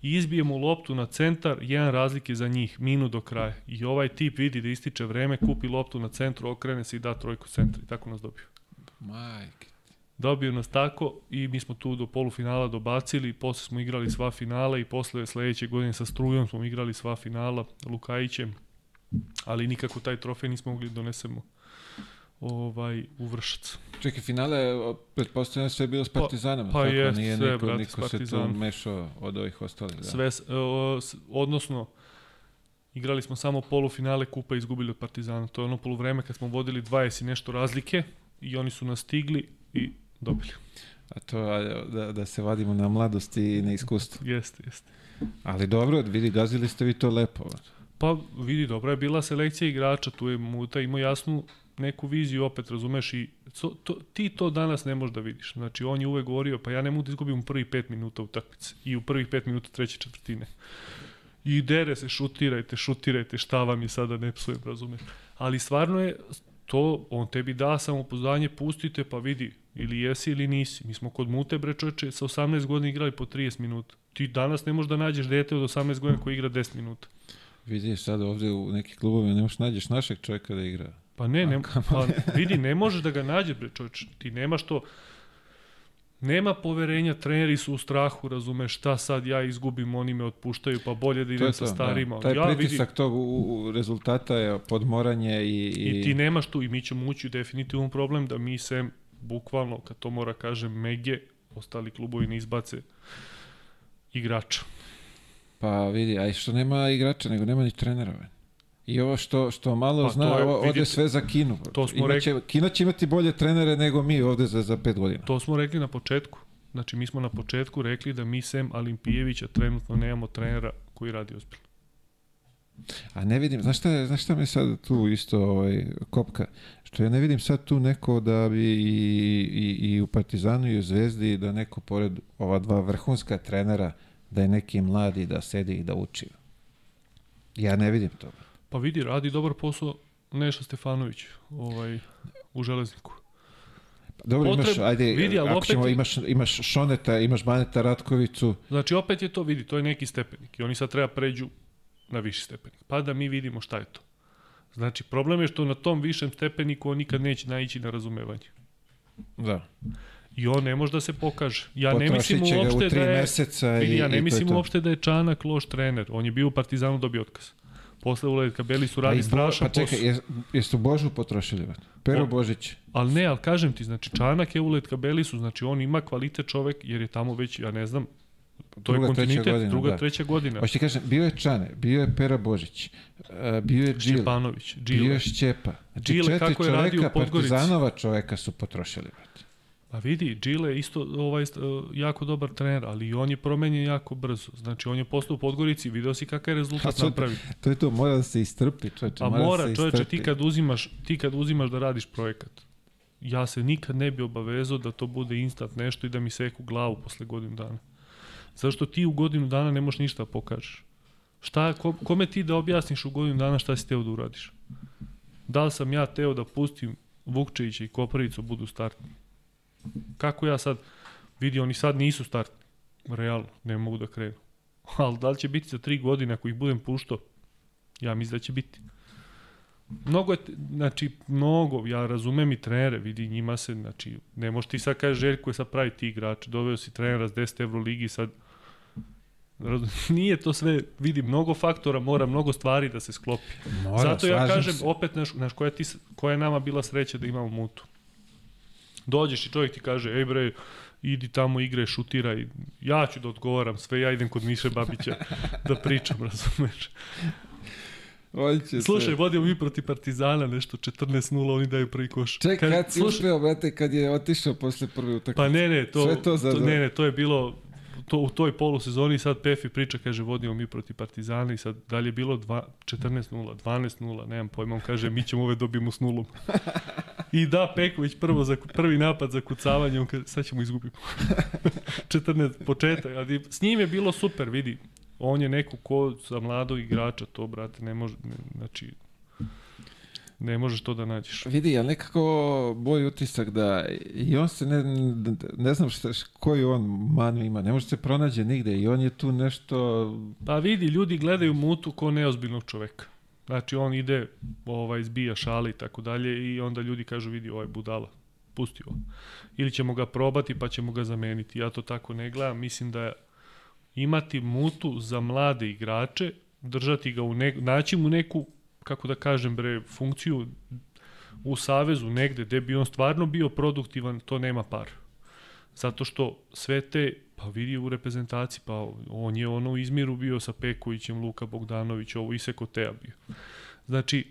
S2: I izbije mu loptu na centar, jedan razlike za njih, minut do kraja. I ovaj tip vidi da ističe vreme, kupi loptu na centru, okrene se i da trojku centra i tako nas dobio.
S1: Majke.
S2: Dobio nas tako i mi smo tu do polufinala dobacili, posle smo igrali sva finala i posle sledeće godine sa Strujom smo igrali sva finala, Lukajićem, ali nikako taj trofej nismo mogli da donesemo ovaj, u Vršac.
S1: Čekaj, finale, o, pretpostavljam sve je bilo s
S2: Pa-
S1: Partizanom,
S2: pa
S1: tako?
S2: jest,
S1: Nije
S2: sve,
S1: niko,
S2: brate,
S1: niko se tu mešao od ovih ostalih. Da.
S2: Sve, s- o, s- odnosno, igrali smo samo polufinale kupa i izgubili od Partizana. To je ono poluvreme kad smo vodili 20 i nešto razlike i oni su nas stigli i dobili.
S1: A to da, da se vadimo na mladosti i na iskustvu.
S2: Jeste, jeste.
S1: Ali dobro, vidi, gazili ste vi to lepo.
S2: Pa vidi, dobra je bila selekcija igrača, tu je Muta imao jasnu neku viziju, opet razumeš i to, to, ti to danas ne možeš da vidiš. Znači on je uvek govorio, pa ja ne mogu da izgubim u prvih pet minuta utakmice i u prvih pet minuta treće četvrtine. I dere se, šutirajte, šutirajte, šta vam je sada, ne psujem, razumeš. Ali stvarno je to, on tebi da samopouzdanje, pustite pa vidi, ili jesi ili nisi. Mi smo kod Mute, bre sa 18 godina igrali po 30 minuta. Ti danas ne možeš da nađeš dete od 18 godina koji igra 10 minuta.
S1: Vidiš sad ovde u neki klubove ne možeš nađeš našeg čovjeka da igra.
S2: Pa ne, ne pa vidi, ne možeš da ga nađeš, bre, čovječ. Ti nemaš to, nema poverenja, treneri su u strahu, razumeš, šta sad ja izgubim, oni me otpuštaju, pa bolje da
S1: To
S2: idem sa
S1: to,
S2: starima.
S1: Da. Taj
S2: ja
S1: pritisak
S2: vidi,
S1: tog u, u, rezultata je podmoranje i... I,
S2: i ti nemaš tu, i mi ćemo ući u definitivno problem da mi se, bukvalno, kad to mora kažem, Mege, ostali klubovi ne izbace igrača.
S1: Pa vidi, a i što nema igrača, nego nema ni trenera. I ovo što, što malo
S2: Pa
S1: zna,
S2: je,
S1: ovo, ode
S2: vidite,
S1: sve za Kinu.
S2: to smo
S1: Imaće, Kina će imati bolje trenere nego mi ovde za, za pet godina.
S2: To smo rekli na početku. Znači, mi smo na početku rekli da mi sem Alimpijevića trenutno nemamo trenera koji radi ozbiljno.
S1: A ne vidim, znaš šta, znaš šta me sad tu isto ovaj, kopka? Što ja ne vidim sad tu neko da bi i, i, i u Partizanu i u Zvezdi da neko pored ova dva vrhunska trenera da je neki mladi da sedi i da uči. Ja ne vidim to.
S2: Pa vidi, radi dobar posao Neša Stefanović ovaj, u železniku.
S1: Dobro,
S2: Potreb-
S1: imaš, ajde,
S2: vidi,
S1: ako
S2: opet
S1: ćemo, imaš, imaš Šoneta, imaš Baneta Ratkovicu,
S2: Znači, opet je to, vidi, to je neki stepenik i oni sad treba pređu na viši stepenik. Pa da mi vidimo šta je to. Znači, problem je što na tom višem stepeniku on nikad neće naići na razumevanje.
S1: da.
S2: I on ne može da se pokaže. Ja ne
S1: Potrošit
S2: mislim
S1: ga u
S2: uopšte da je... ja ne mislim uopšte da je Čanak loš trener. On je bio u Partizanu dobio otkaz. Posle u Led Kabeli su
S1: Pa
S2: radi strašan
S1: Pa čekaj,
S2: posao.
S1: jes, jesu Božu potrošili? Pero Božić.
S2: Ali ne, ali kažem ti, znači Čanak je u Led Kabeli su, znači on ima kvalitet čovek jer je tamo već, ja ne znam, to
S1: Druga,
S2: je
S1: treća
S2: kontinuitet,
S1: godina,
S2: druga,
S1: da.
S2: treća godina.
S1: Hoće kažem, bio je Čane, bio je Pera Božić, e, bio je Džile,
S2: Šćepanović,
S1: bio
S2: Džile.
S1: je Šćepa. Znači, četiri
S2: kako je radio u Podgorici.
S1: Partizanova čoveka su potrošili. Brate.
S2: Pa vidi, Džile je isto ovaj, jako dobar trener, ali i on je promenjen jako brzo. Znači on je postao u Podgorici, video si kakav je rezultat
S1: sad-
S2: napravi.
S1: To je to, mora da se istrpi, čoveče.
S2: A
S1: mora, da
S2: čoveče, ti kad uzimaš, ti kad uzimaš da radiš projekat, ja se nikad ne bi obavezao da to bude instant nešto i da mi seku glavu posle godinu dana. Zašto ti u godinu dana ne možeš ništa da pokažeš? Šta, ko, kome ti da objasniš u godinu dana šta si teo da uradiš? Da li sam ja teo da pustim Vukčevića i Koparicu budu startni? Kako ja sad, vidi, oni sad nisu startni. Realno, ne mogu da krenu. Ali da li će biti za tri godine ako ih budem puštao? Ja mislim da će biti. Mnogo je, znači, mnogo, ja razumem i trenere, vidi njima se, znači, ne možeš ti sad kažeš Željko je sad pravi ti igrač, doveo si trenera s 10 evro ligi, sad, nije to sve, vidi, mnogo faktora, mora mnogo stvari da se sklopi.
S1: Mora,
S2: Zato ja kažem,
S1: se.
S2: opet, naš, naš, koja, ti, koja je nama bila sreća da imamo mutu. Dođeš i čovjek ti kaže, ej bre, idi tamo igre, šutiraj, ja ću da odgovaram sve, ja idem kod Miše Babića da pričam, razumeš?
S1: On će se-
S2: Slušaj, vodimo mi proti Partizana nešto 14-0, oni daju prvi koš.
S1: Ček,
S2: Kaže,
S1: kad si
S2: slušaj,
S1: uspeo, brate, kad je otišao posle prve utakmice?
S2: Pa ne, ne, to,
S1: Sve to
S2: to, ne, ne, to je bilo to, u toj polusezoni sad Pefi priča, kaže, vodimo mi proti Partizana i sad dalje je bilo dva- 14-0, 12-0, nemam pojma, on kaže, mi ćemo ove dobijemo s nulom. I da, Peković prvo za, prvi napad za kucavanje, on kaže, sad ćemo izgubiti. 14, početak, ali s njim je bilo super, vidi, on je neko ko za mladog igrača, to, brate, ne može, ne, znači, ne možeš to da nađeš.
S1: Vidi, ali nekako moj utisak da i on se ne, ne znam šta, koju on manu ima, ne može se pronađe nigde i on je tu nešto
S2: Pa vidi, ljudi gledaju Mutu ko neozbiljnog čoveka. Znači on ide, ovaj, zbija šale i tako dalje i onda ljudi kažu vidi ovaj budala, pusti ovo. Ili ćemo ga probati pa ćemo ga zameniti. Ja to tako ne gledam, mislim da imati Mutu za mlade igrače, držati ga u ne, naći mu neku, kako da kažem bre, funkciju u savezu negde gde bi on stvarno bio produktivan, to nema par. Zato što sve te, pa vidi u reprezentaciji, pa on je ono u Izmiru bio sa Pekovićem, Luka Bogdanović, ovo Iseko Teja bio. Znači,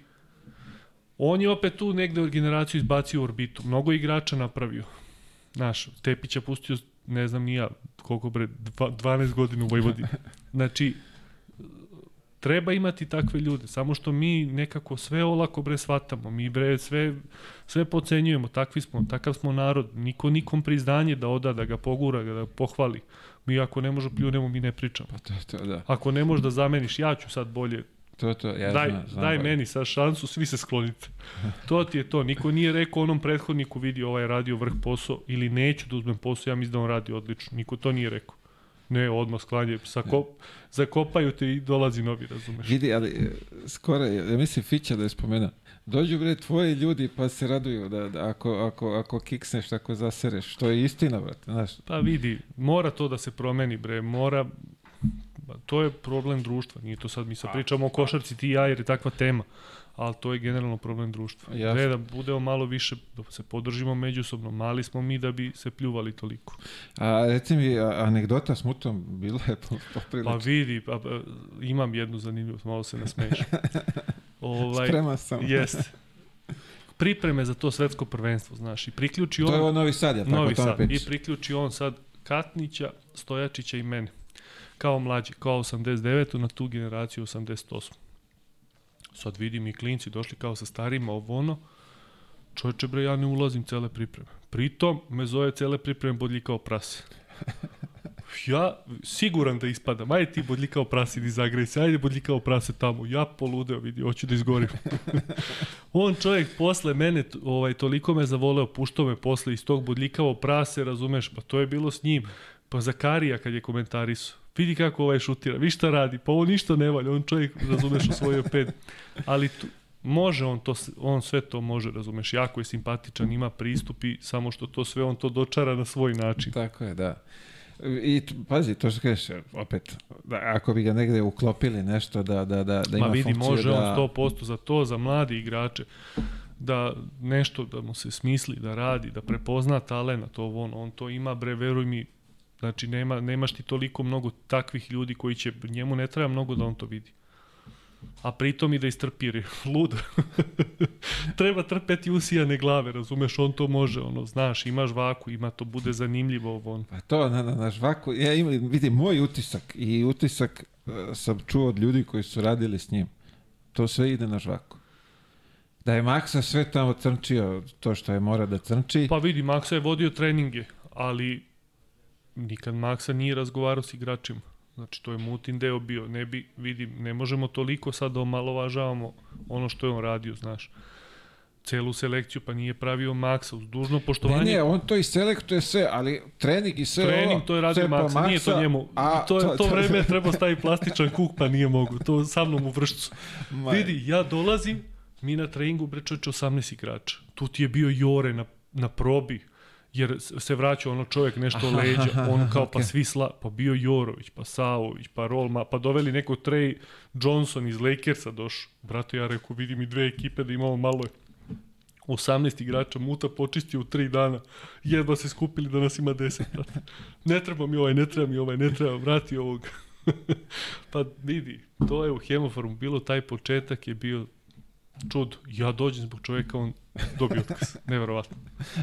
S2: on je opet tu negde generaciju izbacio u orbitu. Mnogo igrača napravio. Znaš, Tepića pustio, ne znam ni ja, koliko bre, dva, 12 godina u Vojvodini. Znači, treba imati takve ljude, samo što mi nekako sve olako bre shvatamo, mi bre sve, sve pocenjujemo, takvi smo, takav smo narod, niko nikom priznanje da oda, da ga pogura, da ga pohvali. Mi ako ne može pljunemo, mi ne pričamo.
S1: Pa to, to, da.
S2: Ako ne možeš da zameniš, ja ću sad bolje,
S1: To, to, ja
S2: daj,
S1: znam, znam
S2: daj meni sad šansu, svi se sklonite. To ti je to, niko nije rekao onom prethodniku vidi ovaj radio vrh posao ili neću da uzmem posao, ja mislim da on radi odlično, niko to nije rekao. Ne, odmah sklanje, sako, zakopaju te i dolazi novi, razumeš?
S1: Vidi, ali e, skoro, ja mislim Fića da je spomenuo. Dođu bre tvoji ljudi pa se raduju da, da ako, ako, ako kiksneš, ako zasereš, što je istina, brate, znaš.
S2: Pa vidi, mora to da se promeni, bre, mora... to je problem društva, nije to sad, mi sad pričamo o košarci ti i ja jer je takva tema, ali to je generalno problem društva.
S1: Jasno.
S2: Ne, da budemo malo više, da se podržimo međusobno, mali smo mi da bi se pljuvali toliko.
S1: A reci mi, anegdota s mutom bila je po-
S2: Pa
S1: poprilično.
S2: vidi, pa, pa, imam jednu zanimljivost, malo se nasmeješ. ovaj,
S1: Spreman sam.
S2: Jest. Pripreme za to svetsko prvenstvo, znaš, i priključi
S1: To
S2: on...
S1: je ovo Novi Sad, je tako?
S2: Novi Sad. I priključi on sad Katnića, Stojačića i mene. Kao mlađi, kao 89. na tu generaciju 88. Sad vidim i klinci došli kao sa starima, ovo ono. Čovječe bre, ja ne ulazim cele pripreme. Pritom me zove cele pripreme bodljikao prase. Ja siguran da ispadam. Ajde ti bodljikao prase, idi zagraj se. Ajde bodljikao prase tamo. Ja poludeo, vidi, hoću da izgorim. On čovjek posle mene ovaj toliko me zavoleo, puštao me posle iz tog bodljikavo prase, razumeš, pa to je bilo s njim. Pa Zakarija kad je komentarisao. Vidi kako ovaj šutira, vi šta radi, pa ovo ništa ne valja, on čovjek, razumeš, osvojio pet. Ali tu, može on to, on sve to može, razumeš, jako je simpatičan, ima pristup i samo što to sve on to dočara na svoj način.
S1: Tako je, da. I pazi, to što kažeš, opet, da, ako bi ga negde uklopili nešto da, da, da, da ima
S2: Ma vidi,
S1: funkciju
S2: može
S1: da...
S2: on 100% za to, za mladi igrače, da nešto da mu se smisli, da radi, da prepozna talent, to on, on to ima, bre, veruj mi, znači nema, nemaš ti toliko mnogo takvih ljudi koji će, njemu ne treba mnogo da on to vidi. A pritom i da istrpi, jer je lud. treba trpeti usijane glave, razumeš, on to može, ono, znaš, ima žvaku, ima to, bude zanimljivo, ovo, on.
S1: Pa to na, na, na žvaku, ja imam, vidi, moj utisak i utisak uh, sam čuo od ljudi koji su radili s njim. To sve ide na žvaku. Da je Maksa sve tamo crnčio to što je mora da crnči.
S2: Pa vidi, Maksa je vodio treninge, ali nikad Maksa nije razgovarao s igračima. Znači, to je mutin deo bio. Ne bi, vidim, ne možemo toliko sad da omalovažavamo ono što je on radio, znaš. Celu selekciju, pa nije pravio Maksa, uz dužno
S1: Ne,
S2: poštovanje.
S1: ne, on to i selektuje sve, ali trening i sve
S2: Trening,
S1: ovo,
S2: to je radio
S1: cepa
S2: Maksa, nije to njemu.
S1: a
S2: to, je, to, vreme je trebao staviti plastičan kuk, pa nije mogu. To sa mnom u vršcu.
S1: Ma,
S2: Vidi, ja dolazim, mi na treningu, bre čovječe, 18 igrača. Tu ti je bio Jore na, na probi, jer se vraća ono čovjek nešto
S1: Aha,
S2: leđa,
S1: aha,
S2: on kao pa
S1: okej.
S2: svi sla, pa bio Jorović, pa Savović, pa Rolma, pa doveli neko Trey Johnson iz Lakersa došao. Brate, ja rekao, vidim i dve ekipe da imamo malo 18 igrača muta počistio u 3 dana. Jedva se skupili da nas ima 10. brate. Ne treba mi ovaj, ne treba mi ovaj, ne treba, vrati ovog. pa vidi, to je u Hemofarmu bilo, taj početak je bio čud. Ja dođem zbog čovjeka, on dobio otkaz. Neverovatno.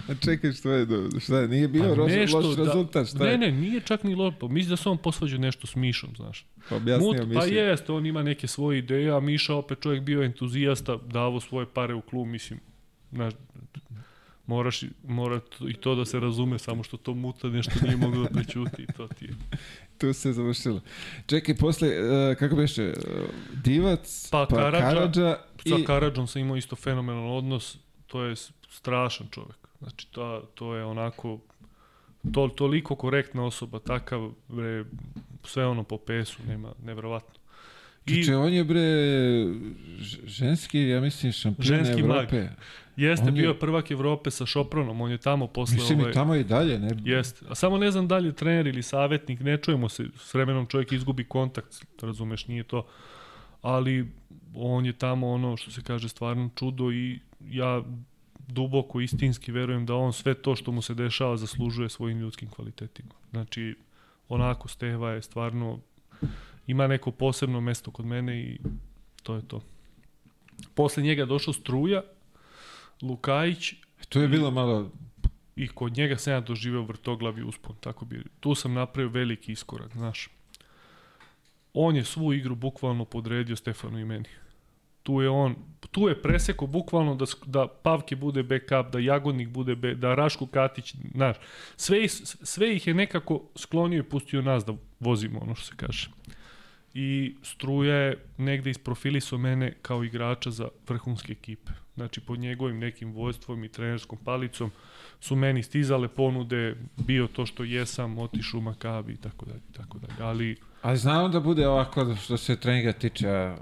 S1: A čekaj, što je, šta je, nije bio
S2: Pa
S1: loš,
S2: nešto
S1: loš
S2: da-
S1: rezultat, šta
S2: Ne,
S1: je?
S2: ne, nije čak ni lopo. Mislim da se on posvađao nešto s Mišom, znaš.
S1: Objasnio
S2: Mut, pa jeste, on ima neke svoje ideje, a Miša opet čovjek bio entuzijasta, davo svoje pare u klub, mislim, znaš, moraš, mora to- i to da se razume, samo što to muta nešto nije moglo da prećuti i to ti je.
S1: Tu se završilo. Čekaj, posle, uh, kako beše, uh, Divac,
S2: Pa
S1: pa,
S2: Karadža,
S1: Karadža
S2: Sa
S1: i...
S2: Karadžom sam imao isto fenomenalan odnos, to je strašan čovjek. Znači, to, to je onako, to, toliko korektna osoba, takav, bre, sve ono po pesu, nema, nevjerovatno. I
S1: Če, on je bre ženski, ja mislim, šampion
S2: Ženski mag.
S1: Evrope.
S2: jeste
S1: on je-
S2: bio prvak Evrope sa Šopronom, on je tamo posle
S1: Mislim
S2: ovaj,
S1: i tamo i dalje, ne?
S2: Jeste. A samo ne znam da li je trener ili savjetnik, ne čujemo se, s vremenom čovjek izgubi kontakt, razumeš, nije to. Ali on je tamo ono što se kaže stvarno čudo i ja duboko istinski verujem da on sve to što mu se dešava zaslužuje svojim ljudskim kvalitetima. Znači, onako Steva je stvarno ima neko posebno mesto kod mene i to je to. Posle njega je došao Struja, Lukajić
S1: To je bilo malo...
S2: i kod njega sam ja doživeo vrtoglavi uspon, tako bi, tu sam napravio veliki iskorak, znaš. On je svu igru bukvalno podredio Stefanu i meni. Tu je on, tu je preseko bukvalno da, da Pavke bude backup, da Jagodnik bude, be, da Raško Katić, znaš, sve, sve ih je nekako sklonio i pustio nas da vozimo, ono što se kaže. I Struja je negde isprofilisao mene kao igrača za vrhunske ekipe. Znači, pod njegovim nekim vojstvom i trenerskom palicom su meni stizale ponude, bio to što jesam, otišu u Makabi i tako dalje, tako dalje. Ali
S1: Ali znam da bude ovako što se treninga tiče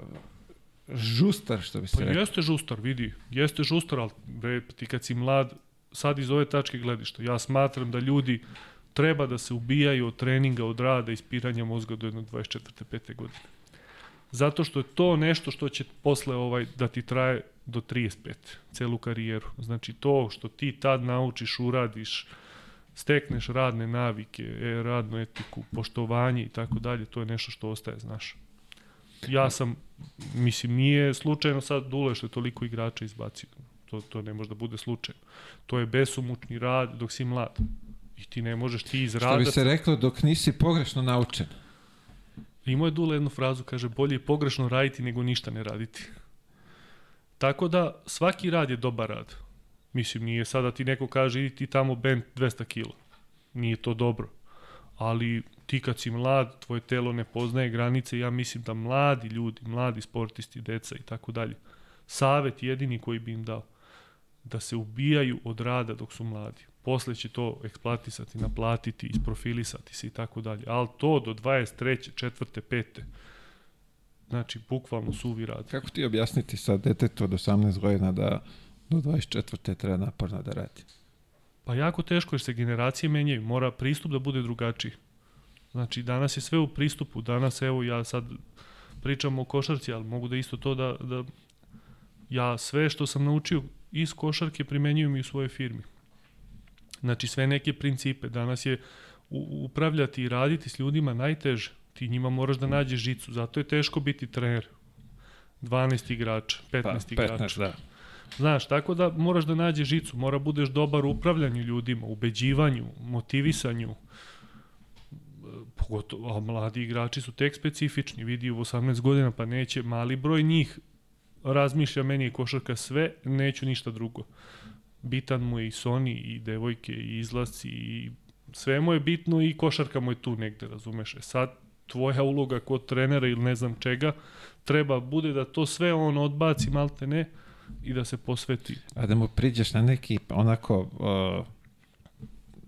S1: žustar, što bi se
S2: Pa
S1: rekao.
S2: jeste žustar, vidi, jeste žustar, ali bre, ti kad si mlad, sad iz ove tačke gledišta, ja smatram da ljudi treba da se ubijaju od treninga, od rada, ispiranja mozga do jedno 24. 5. godine. Zato što je to nešto što će posle ovaj da ti traje do 35, celu karijeru. Znači to što ti tad naučiš, uradiš, stekneš radne navike, e, radnu etiku, poštovanje i tako dalje, to je nešto što ostaje, znaš. Ja sam, mislim, nije slučajno sad Dule što je toliko igrača izbacio. To, to ne može da bude slučajno. To je besumučni rad dok si mlad. I ti ne možeš ti iz rada...
S1: Što bi se reklo, dok nisi pogrešno naučen.
S2: Imao je Dule jednu frazu, kaže, bolje je pogrešno raditi nego ništa ne raditi. Tako da, svaki rad je dobar rad. Mislim, nije sada ti neko kaže, idi ti tamo bend 200 kila. Nije to dobro. Ali ti kad si mlad, tvoje telo ne poznaje granice, ja mislim da mladi ljudi, mladi sportisti, deca i tako dalje, savet jedini koji bi im dao, da se ubijaju od rada dok su mladi. Posle će to eksploatisati, naplatiti, isprofilisati se i tako dalje. Ali to do 23. četvrte, pete, znači bukvalno suvi rad.
S1: Kako ti objasniti sa detetu od 18 godina da do 24. treba naporno da radi?
S2: Pa jako teško jer se generacije menjaju, mora pristup da bude drugačiji. Znači danas je sve u pristupu, danas evo ja sad pričam o košarci, ali mogu da isto to da, da ja sve što sam naučio iz košarke primenjujem i u svojoj firmi. Znači sve neke principe. Danas je upravljati i raditi s ljudima najteže. Ti njima moraš da nađeš žicu. Zato je teško biti trener. 12 igrača, 15 pa, 15, igrača. Da. Znaš, tako da moraš da nađeš žicu, mora budeš dobar u upravljanju ljudima, ubeđivanju, motivisanju, pogotovo, a mladi igrači su tek specifični, vidi u 18 godina, pa neće, mali broj njih razmišlja, meni je košarka sve, neću ništa drugo. Bitan mu je i Sony, i devojke, i izlasci, i sve mu je bitno i košarka mu je tu negde, razumeš? E sad, tvoja uloga kod trenera ili ne znam čega, treba bude da to sve on odbaci, malte ne, i da se posveti.
S1: A da mu priđeš na neki onako uh,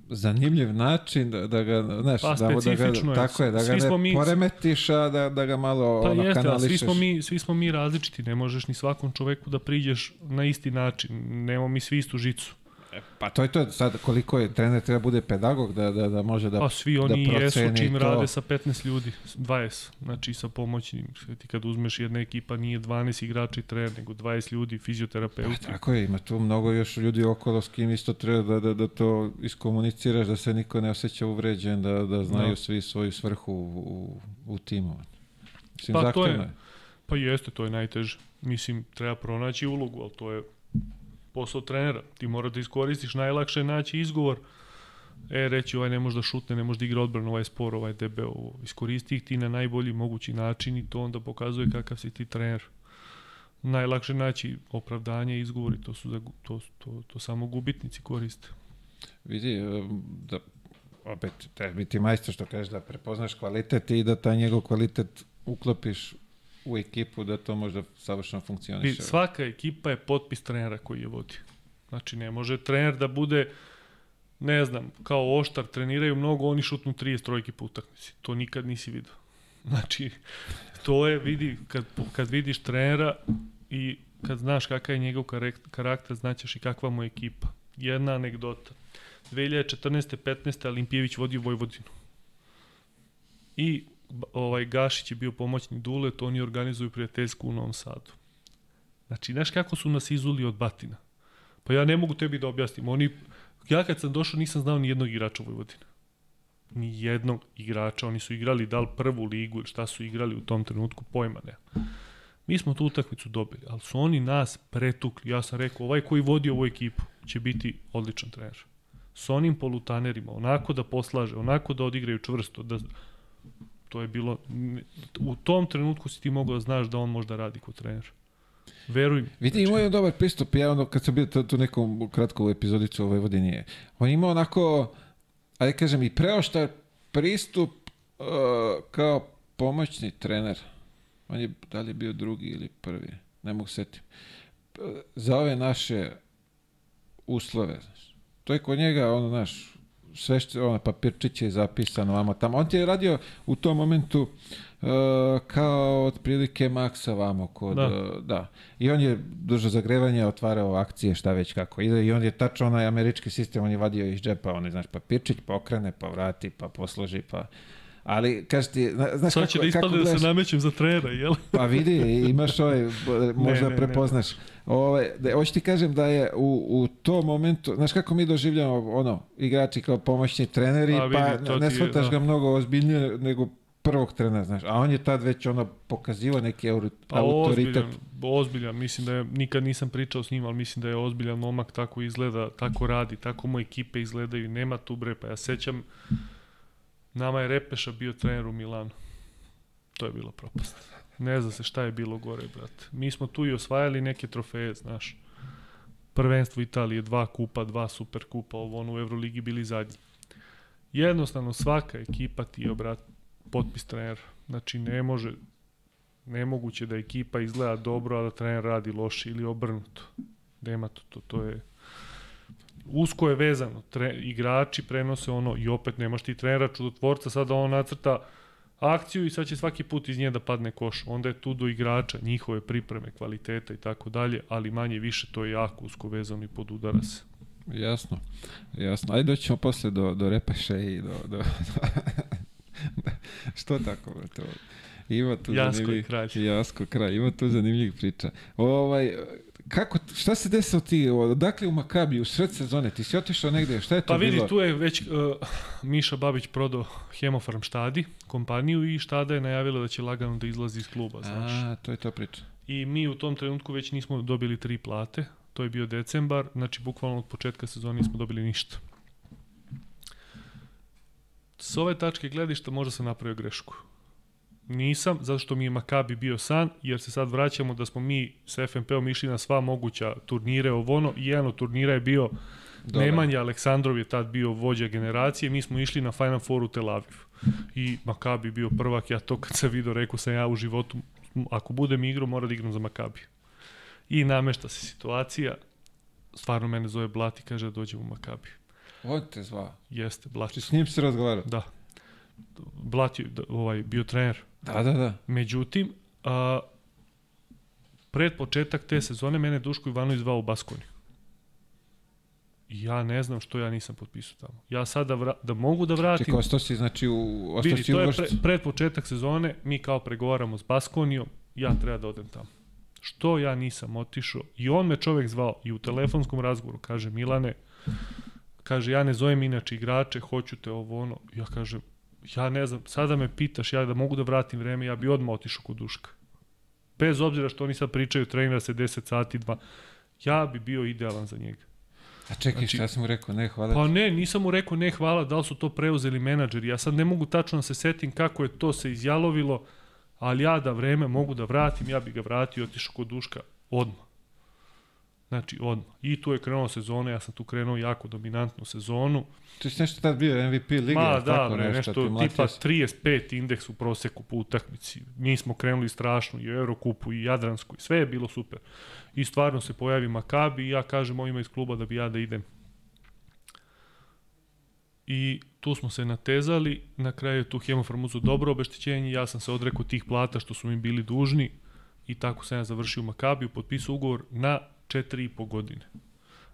S1: zanimljiv način da, da ga, znaš,
S2: pa,
S1: da, da ga,
S2: je.
S1: tako je, da ga ne mi, poremetiš, a da, da ga malo
S2: pa
S1: ono,
S2: jeste,
S1: kanališeš.
S2: Svi smo, mi, svi smo mi različiti, ne možeš ni svakom čoveku da priđeš na isti način, nemamo mi svi istu žicu.
S1: Pa to je to, sad koliko je trener treba bude pedagog da, da, da može da
S2: Pa svi
S1: da
S2: oni da jesu čim to. rade sa 15 ljudi, 20, znači sa pomoćnim. Ti kad uzmeš jedna ekipa nije 12 igrača i trener, nego 20 ljudi, fizioterapeuti.
S1: Pa, tako je, ima tu mnogo još ljudi okolo s kim isto treba da, da, da to iskomuniciraš, da se niko ne osjeća uvređen, da, da znaju no. svi svoju svrhu u, u, u timu.
S2: Mislim, pa to je, je. Pa jeste, to je najteže. Mislim, treba pronaći ulogu, ali to je posao trenera. Ti mora da iskoristiš najlakše naći izgovor. E, reći ovaj ne može da šutne, ne može da igra odbranu, ovaj spor, ovaj debel. Ovo. Iskoristi ih ti na najbolji mogući način i to onda pokazuje kakav si ti trener. Najlakše naći opravdanje izgovori, to su za, to, to, to samo gubitnici koriste.
S1: Vidi, e, da opet treba biti majstor što kažeš da prepoznaš kvalitet i da taj njegov kvalitet uklopiš u ekipu da to možda savršeno funkcioniše.
S2: Svaka ekipa je potpis trenera koji je vodi. Znači, ne može trener da bude, ne znam, kao oštar, treniraju mnogo, oni šutnu 30 trojke po utakmici. To nikad nisi vidio. Znači, to je, vidi, kad, kad vidiš trenera i kad znaš kakav je njegov karakter, znaćeš i kakva mu je ekipa. Jedna anegdota. 2014. 15. Olimpijević vodio Vojvodinu. I ovaj Gašić je bio pomoćni Dulet, oni organizuju prijateljsku u Novom Sadu. Znači, znaš kako su nas izuli od batina? Pa ja ne mogu tebi da objasnim. Oni, ja kad sam došao nisam znao ni jednog igrača Vojvodina. Ni jednog igrača. Oni su igrali da li prvu ligu ili šta su igrali u tom trenutku, pojma ne. Mi smo tu utakmicu dobili, ali su oni nas pretukli. Ja sam rekao, ovaj koji vodi ovu ekipu će biti odličan trener. S onim polutanerima, onako da poslaže, onako da odigraju čvrsto, da To je bilo, u tom trenutku si ti mogao da znaš da on možda radi kod trener. Veruj mi.
S1: Vidi, znači... imao je dobar pristup, ja ono, kad sam bio tu nekom kratkom epizodicu o Vojvodini, on imao onako, ajde kažem, i preoštar pristup uh, kao pomoćni trener. On je, da li je bio drugi ili prvi, ne mogu setim. Za ove naše uslove, znaš. To je kod njega, ono, naš, sve što, ono, papirčiće je zapisano, vamo tamo. On ti je radio u tom momentu uh, kao otprilike Maxa vamo kod,
S2: Da.
S1: da. da. I on je dužo zagrevanja otvarao akcije, šta već kako ide i on je tačno onaj američki sistem, on je vadio iz džepa, onaj, znaš, papirčić, pa okrene, pa vrati, pa posloži, pa... Ali, kaži ti, zna- znaš
S2: Sad
S1: kako,
S2: će da
S1: kako
S2: ispadne da se namećem za trenera, jel?
S1: pa vidi, imaš ovaj, b- možda
S2: ne, ne.
S1: prepoznaš. Ovaj, da, hoću ti kažem da je u, u tom momentu, znaš kako mi doživljamo ono, igrači kao pomoćni treneri,
S2: A, vidi,
S1: pa ne shvataš
S2: da.
S1: ga mnogo ozbiljnije nego prvog trenera, znaš. A on je tad već ono pokazivao neki auri-
S2: Pa
S1: autoritet.
S2: ozbiljan, ozbiljan, mislim da je, nikad nisam pričao s njim, ali mislim da je ozbiljan momak, tako izgleda, tako radi, tako mu ekipe izgledaju, nema tu bre, pa ja sećam, nama je Repeša bio trener u Milanu. To je bilo propast. Ne zna se šta je bilo gore, brate. Mi smo tu i osvajali neke trofeje, znaš. Prvenstvo Italije, dva kupa, dva super kupa, ovo ono u Euroligi bili zadnji. Jednostavno svaka ekipa ti je, brat, potpis trenera. Znači ne može, nemoguće da ekipa izgleda dobro, a da trener radi loše ili obrnuto. Nema to, to, to je usko je vezano. Tre, igrači prenose ono i opet nemaš ti trenera čudotvorca, sada on nacrta akciju i sad će svaki put iz nje da padne koš. Onda je tu do igrača, njihove pripreme, kvaliteta i tako dalje, ali manje više to je jako usko vezano i podudara se.
S1: Jasno, jasno. Ajde doćemo posle do, do Repeše i do... do, Što tako, brate? Ima tu
S2: Jasko je
S1: zanimljivih...
S2: kralj.
S1: Jasko kraj, ima tu zanimljivih priča. Ovaj, kako, šta se desilo ti, odakle u Makabi, u sred sezone, ti si otišao negde, šta je to
S2: Pa vidi,
S1: bilo?
S2: tu je već uh, Miša Babić prodao Hemofarm Štadi, kompaniju, i Štada je najavila da će lagano da izlazi iz kluba, znaš.
S1: A, to je to priča.
S2: I mi u tom trenutku već nismo dobili tri plate, to je bio decembar, znači bukvalno od početka sezone nismo dobili ništa. S ove tačke gledišta možda sam napravio grešku. Nisam, zato što mi je Makabi bio san, jer se sad vraćamo da smo mi sa FNP-om išli na sva moguća turnire ovono. I jedan od turnira je bio
S1: Dobar.
S2: Nemanja Aleksandrov je tad bio vođa generacije, mi smo išli na Final Four u Tel Aviv. I Makabi bio prvak, ja to kad sam vidio, rekao sam ja u životu, ako budem igrao, mora da igram za Makabi. I namešta se situacija, stvarno mene zove Blati, kaže da dođem u Makabi.
S1: On te zvao.
S2: Jeste, Blati.
S1: Či s njim se razgovarao?
S2: Da. Blati ovaj, bio trener.
S1: Da, da, da.
S2: Međutim, a, pred početak te sezone mene Duško Ivanović zvao u Baskoniju. Ja ne znam što ja nisam potpisao tamo. Ja sada vra, da mogu da vratim...
S1: Čekaj, ostao si, znači, u, ostao
S2: Vidi,
S1: si u
S2: to je pre, pred početak sezone, mi kao pregovaramo s Baskonijom, ja treba da odem tamo. Što ja nisam otišao? I on me čovek zvao i u telefonskom razgovoru kaže Milane, kaže ja ne zovem inače igrače, hoću te ovo ono. Ja kažem, ja ne znam, sada me pitaš, ja da mogu da vratim vreme, ja bi odmah otišao kod Duška. Bez obzira što oni sad pričaju, trenira se 10 sati, dva, ja bi bio idealan za njega.
S1: A čekaj,
S2: Znači-
S1: šta sam mu rekao? Ne, hvala
S2: Pa ne, nisam mu rekao ne hvala, da li su to preuzeli menadžeri. Ja sad ne mogu tačno da se setim kako je to se izjalovilo, ali ja da vreme mogu da vratim, ja bi ga vratio i otišao kod Duška odmah. Znači, odmah. I tu je krenula sezona, ja sam tu krenuo jako dominantnu sezonu.
S1: Ti si nešto tad bio MVP lige,
S2: Ma da,
S1: tako
S2: bre,
S1: nešto,
S2: nešto tipa
S1: si.
S2: 35 indeks u proseku po utakmici. Mi smo krenuli strašno i u Eurokupu i Jadransku i sve je bilo super. I stvarno se pojavi Makabi i ja kažem ovima iz kluba da bi ja da idem. I tu smo se natezali, na kraju je tu Hemofarm uzeo dobro obeštećenje, ja sam se odrekao tih plata što su mi bili dužni i tako sam ja završio Makabiju, potpisao ugovor na 4,5 godine.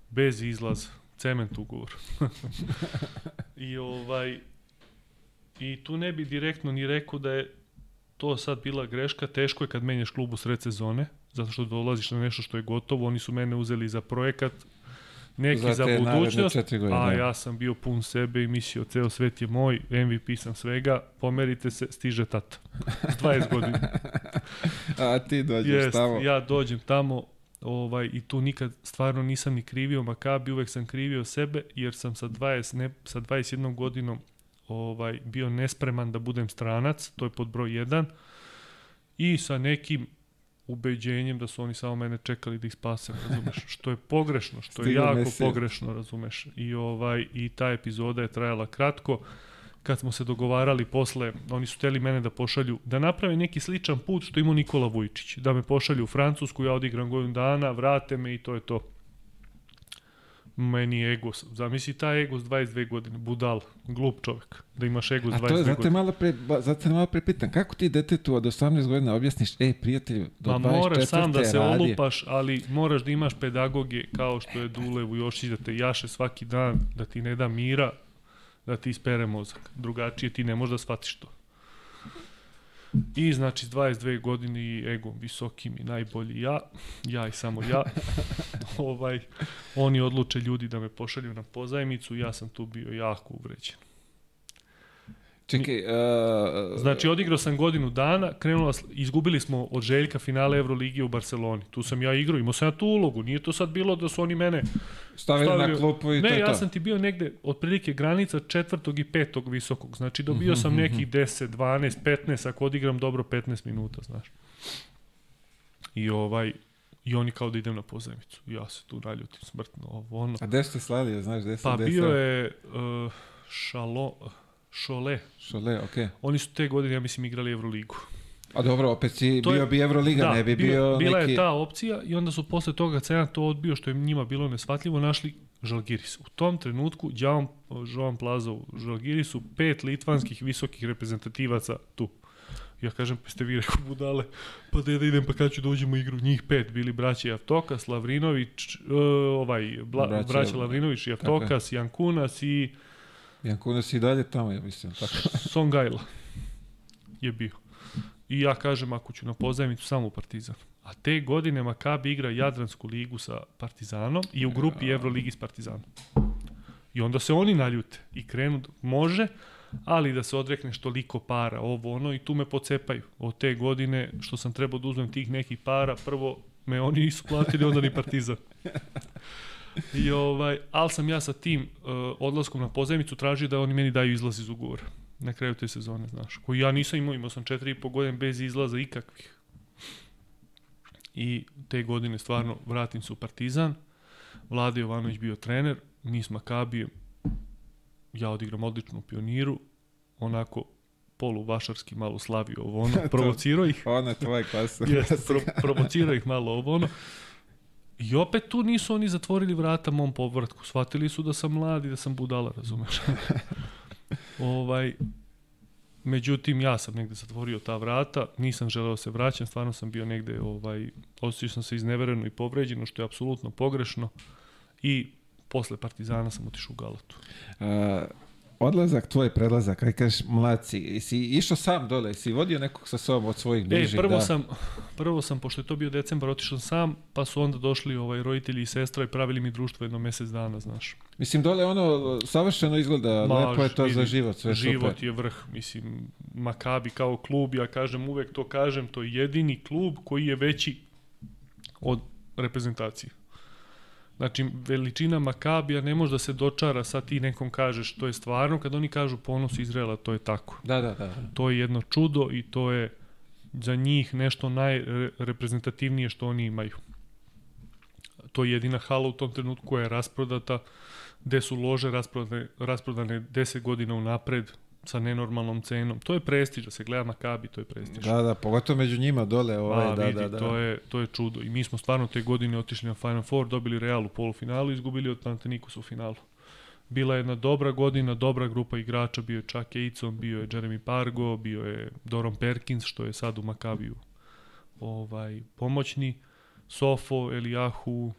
S2: Bez izlaza, cement ugovor. I ovaj i tu ne bi direktno ni rekao da je to sad bila greška, teško je kad menjaš klub u sred sezone, zato što dolaziš na nešto što je gotovo, oni su mene uzeli za projekat, neki
S1: Za
S2: za, budućnost,
S1: četiri
S2: a
S1: da.
S2: ja sam bio pun sebe i mislio, ceo svet je moj, MVP sam svega, pomerite se, stiže tata. S 20 godina.
S1: A ti dođeš
S2: Jest,
S1: tamo.
S2: ja dođem tamo ovaj, i tu nikad stvarno nisam ni krivio Makabi, uvek sam krivio sebe, jer sam sa, 20, ne, sa 21 godinom ovaj, bio nespreman da budem stranac, to je pod broj 1, i sa nekim ubeđenjem da su oni samo mene čekali da ih spasem, razumeš? Što je pogrešno, što je jako
S1: Mesija.
S2: pogrešno, razumeš? I ovaj i ta epizoda je trajala kratko. Kad smo se dogovarali posle, oni su hteli mene da pošalju, da naprave neki sličan put što ima Nikola Vujčić. Da me pošalju u Francusku, ja odigram godinu dana, vrate me i to je to. Meni je ego, zamisli ta ego s 22 godine, budal, glup čovjek, da imaš ego s 22
S1: A to je, zato
S2: godine.
S1: malo pre, zato malo prepitam, kako ti detetu od 18 godina objasniš, ej, prijatelju, do
S2: Ma
S1: 24.
S2: moraš sam da se olupaš, ali moraš da imaš pedagoge kao što je Dule Vujošić, da te jaše svaki dan, da ti ne da mira, da ti ispere mozak. Drugačije ti ne možeš da shvatiš to. I znači s 22 godine i egom visokim i najbolji ja, ja i samo ja. ovaj, oni odluče ljudi da me pošalju na pozajmicu, ja sam tu bio jako uvređen.
S1: Čekaj, uh,
S2: Znači, odigrao sam godinu dana, krenula, izgubili smo od Željka finale Evrolige u Barceloni. Tu sam ja igrao, imao sam ja tu ulogu. Nije to sad bilo da su oni mene
S1: stavili na
S2: stavili-
S1: klupu i to
S2: Ne, ja
S1: to.
S2: sam ti bio negde otprilike granica četvrtog i petog visokog. Znači, dobio
S1: Mhm,
S2: sam nekih 10, 12, 15, ako odigram dobro 15 minuta, znaš. I ovaj, i oni kao da idem na pozajmicu. Ja se tu naljutim smrtno, ovo ono.
S1: A gde ste slali, znaš, gde se
S2: Pa bio je uh, Šalo, Šole.
S1: Šole, okej.
S2: Oni su te godine, ja mislim, igrali Evroligu.
S1: A dobro, opet si
S2: To je-
S1: bio bi Euroliga, ne bi bio
S2: bila
S1: neki...
S2: je ta opcija i onda su posle toga ja to odbio što je njima bilo nesvatljivo našli Žalgiris. U tom trenutku Đavan Jovan Plaza u Žalgirisu pet litvanskih visokih reprezentativaca tu. Ja kažem, pa ste vi rekao budale, pa da da idem, pa kad ću da uđem u igru, njih pet, bili braći Javtokas, Lavrinović, uh, ovaj, bla,
S1: Braća-
S2: braća Lavrinović, Javtokas, Jankunas i
S1: Jankunas i dalje tamo, ja mislim, tako.
S2: Songajla je bio. I ja kažem, ako ću na pozajmicu, samo u Partizan. A te godine Makabi igra Jadransku ligu sa Partizanom i u grupi Evroligi s Partizanom. I onda se oni naljute i krenu, može, ali da se odrekneš toliko para, ovo ono, i tu me pocepaju. Od te godine što sam trebao da uzmem tih nekih para, prvo me oni nisu platili, onda ni Partizan. I ovaj, ali sam ja sa tim uh, odlaskom na pozajmicu tražio da oni meni daju izlaz iz ugovora na kraju te sezone, znaš. Koji ja nisam imao, imao sam četiri i po godine bez izlaza ikakvih. I te godine stvarno vratim se u Partizan. Vlade Jovanović bio trener, mi s Makabijem, ja odigram odlično u pioniru, onako polu vašarski malo slavio ovo ono, provocirao ih.
S1: Ona je tvoja klasa.
S2: Jeste, pro, provocirao ih malo ovo ono. I opet tu nisu oni zatvorili vrata mom povratku. Shvatili su da sam mlad i da sam budala, razumeš? ovaj, međutim, ja sam negde zatvorio ta vrata, nisam želeo da se vraćam, stvarno sam bio negde, ovaj, osjećao sam se iznevereno i povređeno, što je apsolutno pogrešno. I posle Partizana sam otišao u Galatu.
S1: A, odlazak tvoj, predlazak, kaj kažeš, mladci, si išao sam dole, si vodio nekog sa sobom od svojih
S2: E,
S1: bližih,
S2: prvo
S1: da.
S2: sam, prvo sam, pošto je to bio decembar, otišao sam, pa su onda došli ovaj, roditelji i sestra i pravili mi društvo jedno mesec dana, znaš.
S1: Mislim, dole ono, savršeno izgleda,
S2: Ma,
S1: lepo je to
S2: vidi,
S1: za život, sve
S2: Život
S1: super.
S2: je vrh, mislim, Makabi kao klub, ja kažem, uvek to kažem, to je jedini klub koji je veći od reprezentacije. Znači, veličina Makabija ne može da se dočara, sad ti nekom kažeš, to je stvarno, kad oni kažu ponos Izraela, to je tako.
S1: Da, da, da.
S2: To je jedno čudo i to je za njih nešto najreprezentativnije što oni imaju. To je jedina hala u tom trenutku koja je rasprodata, gde su lože rasprodane, rasprodane 10 godina unapred sa nenormalnom cenom. To je prestiž, da se gleda Makabi, to je prestiž.
S1: Da, da, pogotovo među njima dole, ovaj,
S2: A,
S1: da,
S2: vidi,
S1: da, da.
S2: To, je, to je čudo. I mi smo stvarno te godine otišli na Final Four, dobili Real u polufinalu i izgubili od Panathinaikos u finalu. Bila je jedna dobra godina, dobra grupa igrača, bio je Chuck Aiton, bio je Jeremy Pargo, bio je Doron Perkins, što je sad u Makabiju ovaj, pomoćni, Sofo, Elijahu,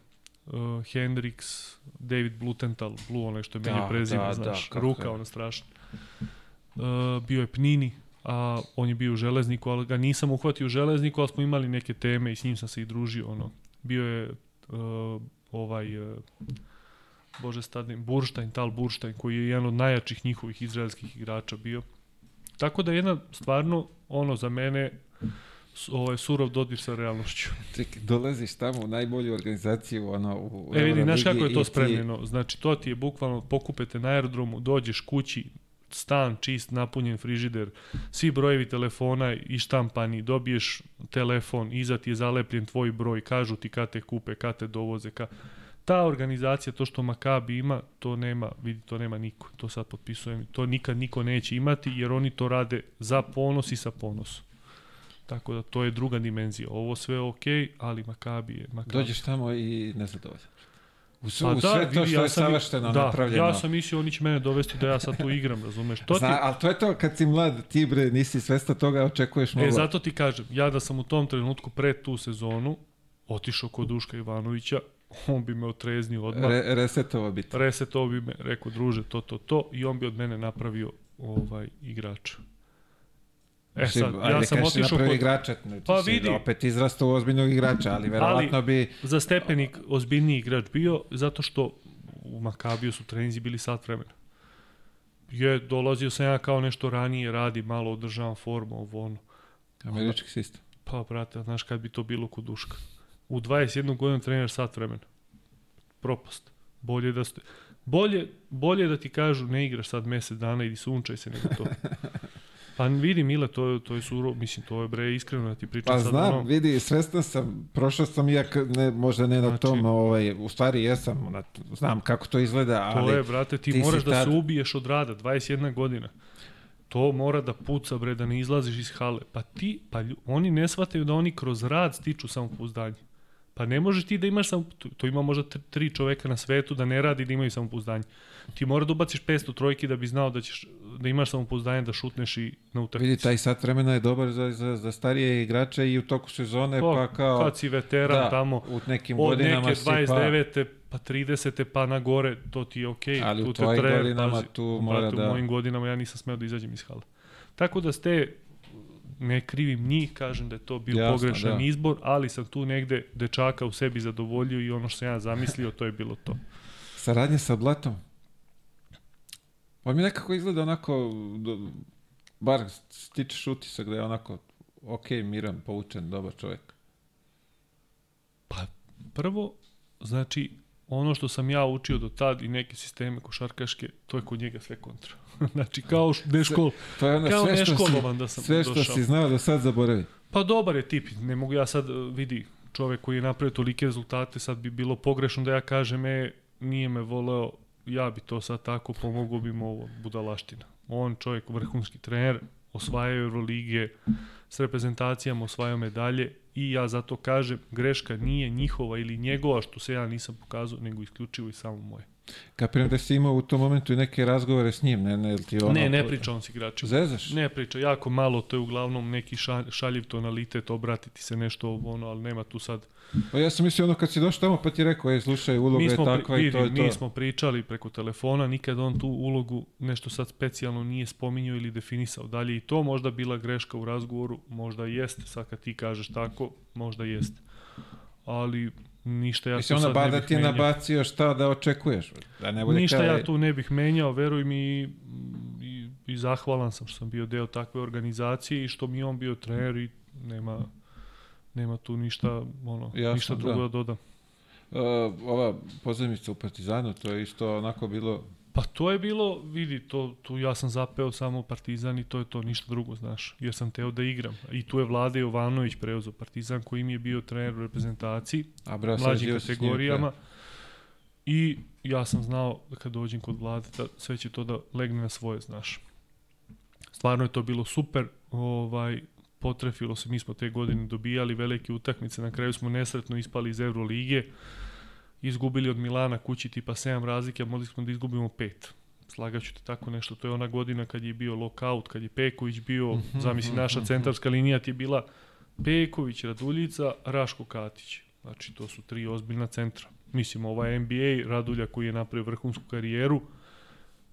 S2: uh, Hendrix, David Blutenthal, Blue, onaj što je meni
S1: Da,
S2: prezime,
S1: da, da,
S2: znaš,
S1: kako
S2: ruka,
S1: je.
S2: ono strašno. Uh, bio je Pnini, a on je bio u železniku, ali ga nisam uhvatio u železniku, ali smo imali neke teme i s njim sam se i družio, ono. Bio je uh, ovaj, uh, Bože stadni, Burštajn, Tal Burštajn, koji je jedan od najjačih njihovih izraelskih igrača bio. Tako da jedna stvarno, ono, za mene, ovaj, surov dodir sa realnošću.
S1: Čekaj, dolaziš tamo u najbolju organizaciju, ono, u
S2: E vidi, znaš kako je to
S1: i ti-
S2: spremljeno? Znači, to ti je bukvalno, pokupete na aerodromu, dođeš kući, stan čist, napunjen frižider, svi brojevi telefona i štampani, dobiješ telefon, iza ti je zalepljen tvoj broj, kažu ti kad te kupe, kad te dovoze, ka... Ta organizacija, to što Makabi ima, to nema, vidi, to nema niko. To sad potpisujem. To nikad niko neće imati, jer oni to rade za ponos i sa ponosom. Tako da to je druga dimenzija. Ovo sve je okej, ali Makabi je Makabi.
S1: Dođeš tamo i nezadovoljan. U, sve, u sve to što je
S2: sam i-
S1: savršteno
S2: da,
S1: napravljeno.
S2: ja sam mislio oni će mene dovesti da ja sad tu igram, razumeš? To ti,
S1: Zna, ali to je to kad si mlad, ti bre nisi svesta toga, očekuješ mnogo.
S2: E, zato ti kažem, ja da sam u tom trenutku pred tu sezonu otišao kod Duška Ivanovića, on bi me otreznio odmah.
S1: Re, resetovo biti.
S2: Resetovao bi me, rekao, druže, to, to, to, i on bi od mene napravio ovaj igrača. E sad,
S1: ajde,
S2: ja sam
S1: kažeš,
S2: otišao kod...
S1: igrača,
S2: Pa
S1: si
S2: vidi.
S1: opet izrastao u ozbiljnog igrača, ali verovatno bi...
S2: Za stepenik ozbiljniji igrač bio, zato što u Makabiju su treninzi bili sat vremena. Je, dolazio sam ja kao nešto ranije, radi, malo održavam formu, ovo ono.
S1: Američki sistem.
S2: Pa, brate, znaš kad bi to bilo kod Duška? U 21 godinu treniraš sat vremena. Propast. Bolje da ste... Bolje, bolje da ti kažu ne igraš sad mesec dana i sunčaj se nego to. Pa vidi Mile, to, je- to je suro, mislim, to je bre iskreno da ti pričam
S1: Pa
S2: sad
S1: znam,
S2: ono,
S1: vidi, svestan sam, prošao sam ja, ne, možda ne na
S2: Znači-
S1: tom, ovaj, u stvari jesam, na, znam kako to izgleda,
S2: To
S1: ali
S2: je, brate, ti,
S1: ti
S2: moraš da
S1: tad-
S2: se ubiješ od rada, 21 godina. To mora da puca, bre, da ne izlaziš iz hale. Pa ti, pa lju- oni ne shvataju da oni kroz rad stiču samopouzdanje. Pa ne možeš ti da imaš samo, to, to ima možda tri, tri čoveka na svetu da ne radi da imaju samopouzdanje. Ti mora da ubaciš 500 trojki da bi znao da ćeš da imaš samopouzdanje da šutneš i na utakmici.
S1: vidi, taj sat vremena je dobar za, za, za starije igrače i u toku sezone, pa,
S2: Pa,
S1: kao...
S2: kad si veteran
S1: da,
S2: tamo,
S1: u nekim
S2: od
S1: godinama
S2: neke
S1: si, pa,
S2: 29. pa 30. pa na gore, to ti je okej.
S1: Ali u
S2: tu te
S1: tvojim
S2: trener,
S1: godinama
S2: pazi.
S1: tu mora
S2: brate,
S1: da-
S2: U mojim godinama ja nisam smeo da izađem iz hala. Tako da ste, ne krivim njih, kažem da je to bio
S1: Jasno,
S2: pogrešan
S1: da.
S2: izbor, ali sam tu negde dečaka u sebi zadovoljio i ono što sam ja zamislio, to je bilo to.
S1: Saradnje sa Blatom. On mi nekako izgleda onako, do, bar stičeš utisak da je onako ok, miran, poučen, dobar čovjek.
S2: Pa, prvo, znači, ono što sam ja učio do tad i neke sisteme košarkaške, to je kod njega sve kontra. znači, kao neškol,
S1: To je ono
S2: kao
S1: sve što, si,
S2: neškolovan da sam
S1: sve što
S2: došao.
S1: si znao do sad zaboravi.
S2: Pa dobar je tip, ne mogu ja sad, vidi, čovek koji je napravio tolike rezultate, sad bi bilo pogrešno da ja kažem, e, nije me voleo, ja bi to sad tako, pomogao bi mu ovo, budalaština. On čovjek, vrhunski trener, osvajao Euroligije, s reprezentacijama osvajao medalje i ja zato kažem, greška nije njihova ili njegova, što se ja nisam pokazao, nego isključivo i samo moje.
S1: Kapiram da si imao u tom momentu i neke razgovore s njim, ne, ne, ti ono...
S2: ne, ne priča on s igračima.
S1: Zezaš?
S2: Ne priča, jako malo, to je uglavnom neki ša- šaljiv tonalitet, obratiti se nešto ono, ali nema tu sad
S1: Pa ja sam mislio ono kad si došao tamo pa ti rekao, ej, slušaj, uloga
S2: mi
S1: je takva
S2: pri,
S1: i to je
S2: mi
S1: to.
S2: smo pričali preko telefona, nikad on tu ulogu nešto sad specijalno nije spominjao ili definisao. Dalje i to možda bila greška u razgovoru, možda jeste, sad kad ti kažeš tako, možda jeste. Ali ništa ja
S1: Mislim,
S2: tu sad
S1: bar
S2: ne
S1: da
S2: bih
S1: ti je
S2: menjao.
S1: nabacio šta da očekuješ. Da ne bude
S2: Ništa
S1: kao,
S2: ja tu ne bih menjao, veruj mi i, i, i zahvalan sam što sam bio deo takve organizacije i što mi on bio trener i nema, nema tu ništa, ono,
S1: Jasno,
S2: ništa drugo
S1: da.
S2: da dodam.
S1: Uh, ova pozivnica u Partizanu, to je isto onako bilo...
S2: Pa to je bilo, vidi, to, tu ja sam zapeo samo Partizan i to je to, ništa drugo, znaš, jer sam teo da igram. I tu je Vlade Jovanović preuzeo Partizan koji mi je bio trener u reprezentaciji,
S1: A bra,
S2: mlađim kategorijama. I ja sam znao da kad dođem kod Vlade da sve će to da legne na svoje, znaš. Stvarno je to bilo super, ovaj, potrefilo se, mi smo te godine dobijali velike utakmice, na kraju smo nesretno ispali iz Euroligije, izgubili od Milana kući tipa 7 razlike, a mogli smo da izgubimo 5. Slagaću te tako nešto, to je ona godina kad je bio lockout, kad je Peković bio,
S1: Mhm,
S2: zamisli
S1: mhm,
S2: naša
S1: mhm.
S2: centarska linija ti je bila Peković, Raduljica, Raško Katić. Znači, to su tri ozbiljna centra. Mislim, ovaj NBA, Radulja koji je napravio vrhunsku karijeru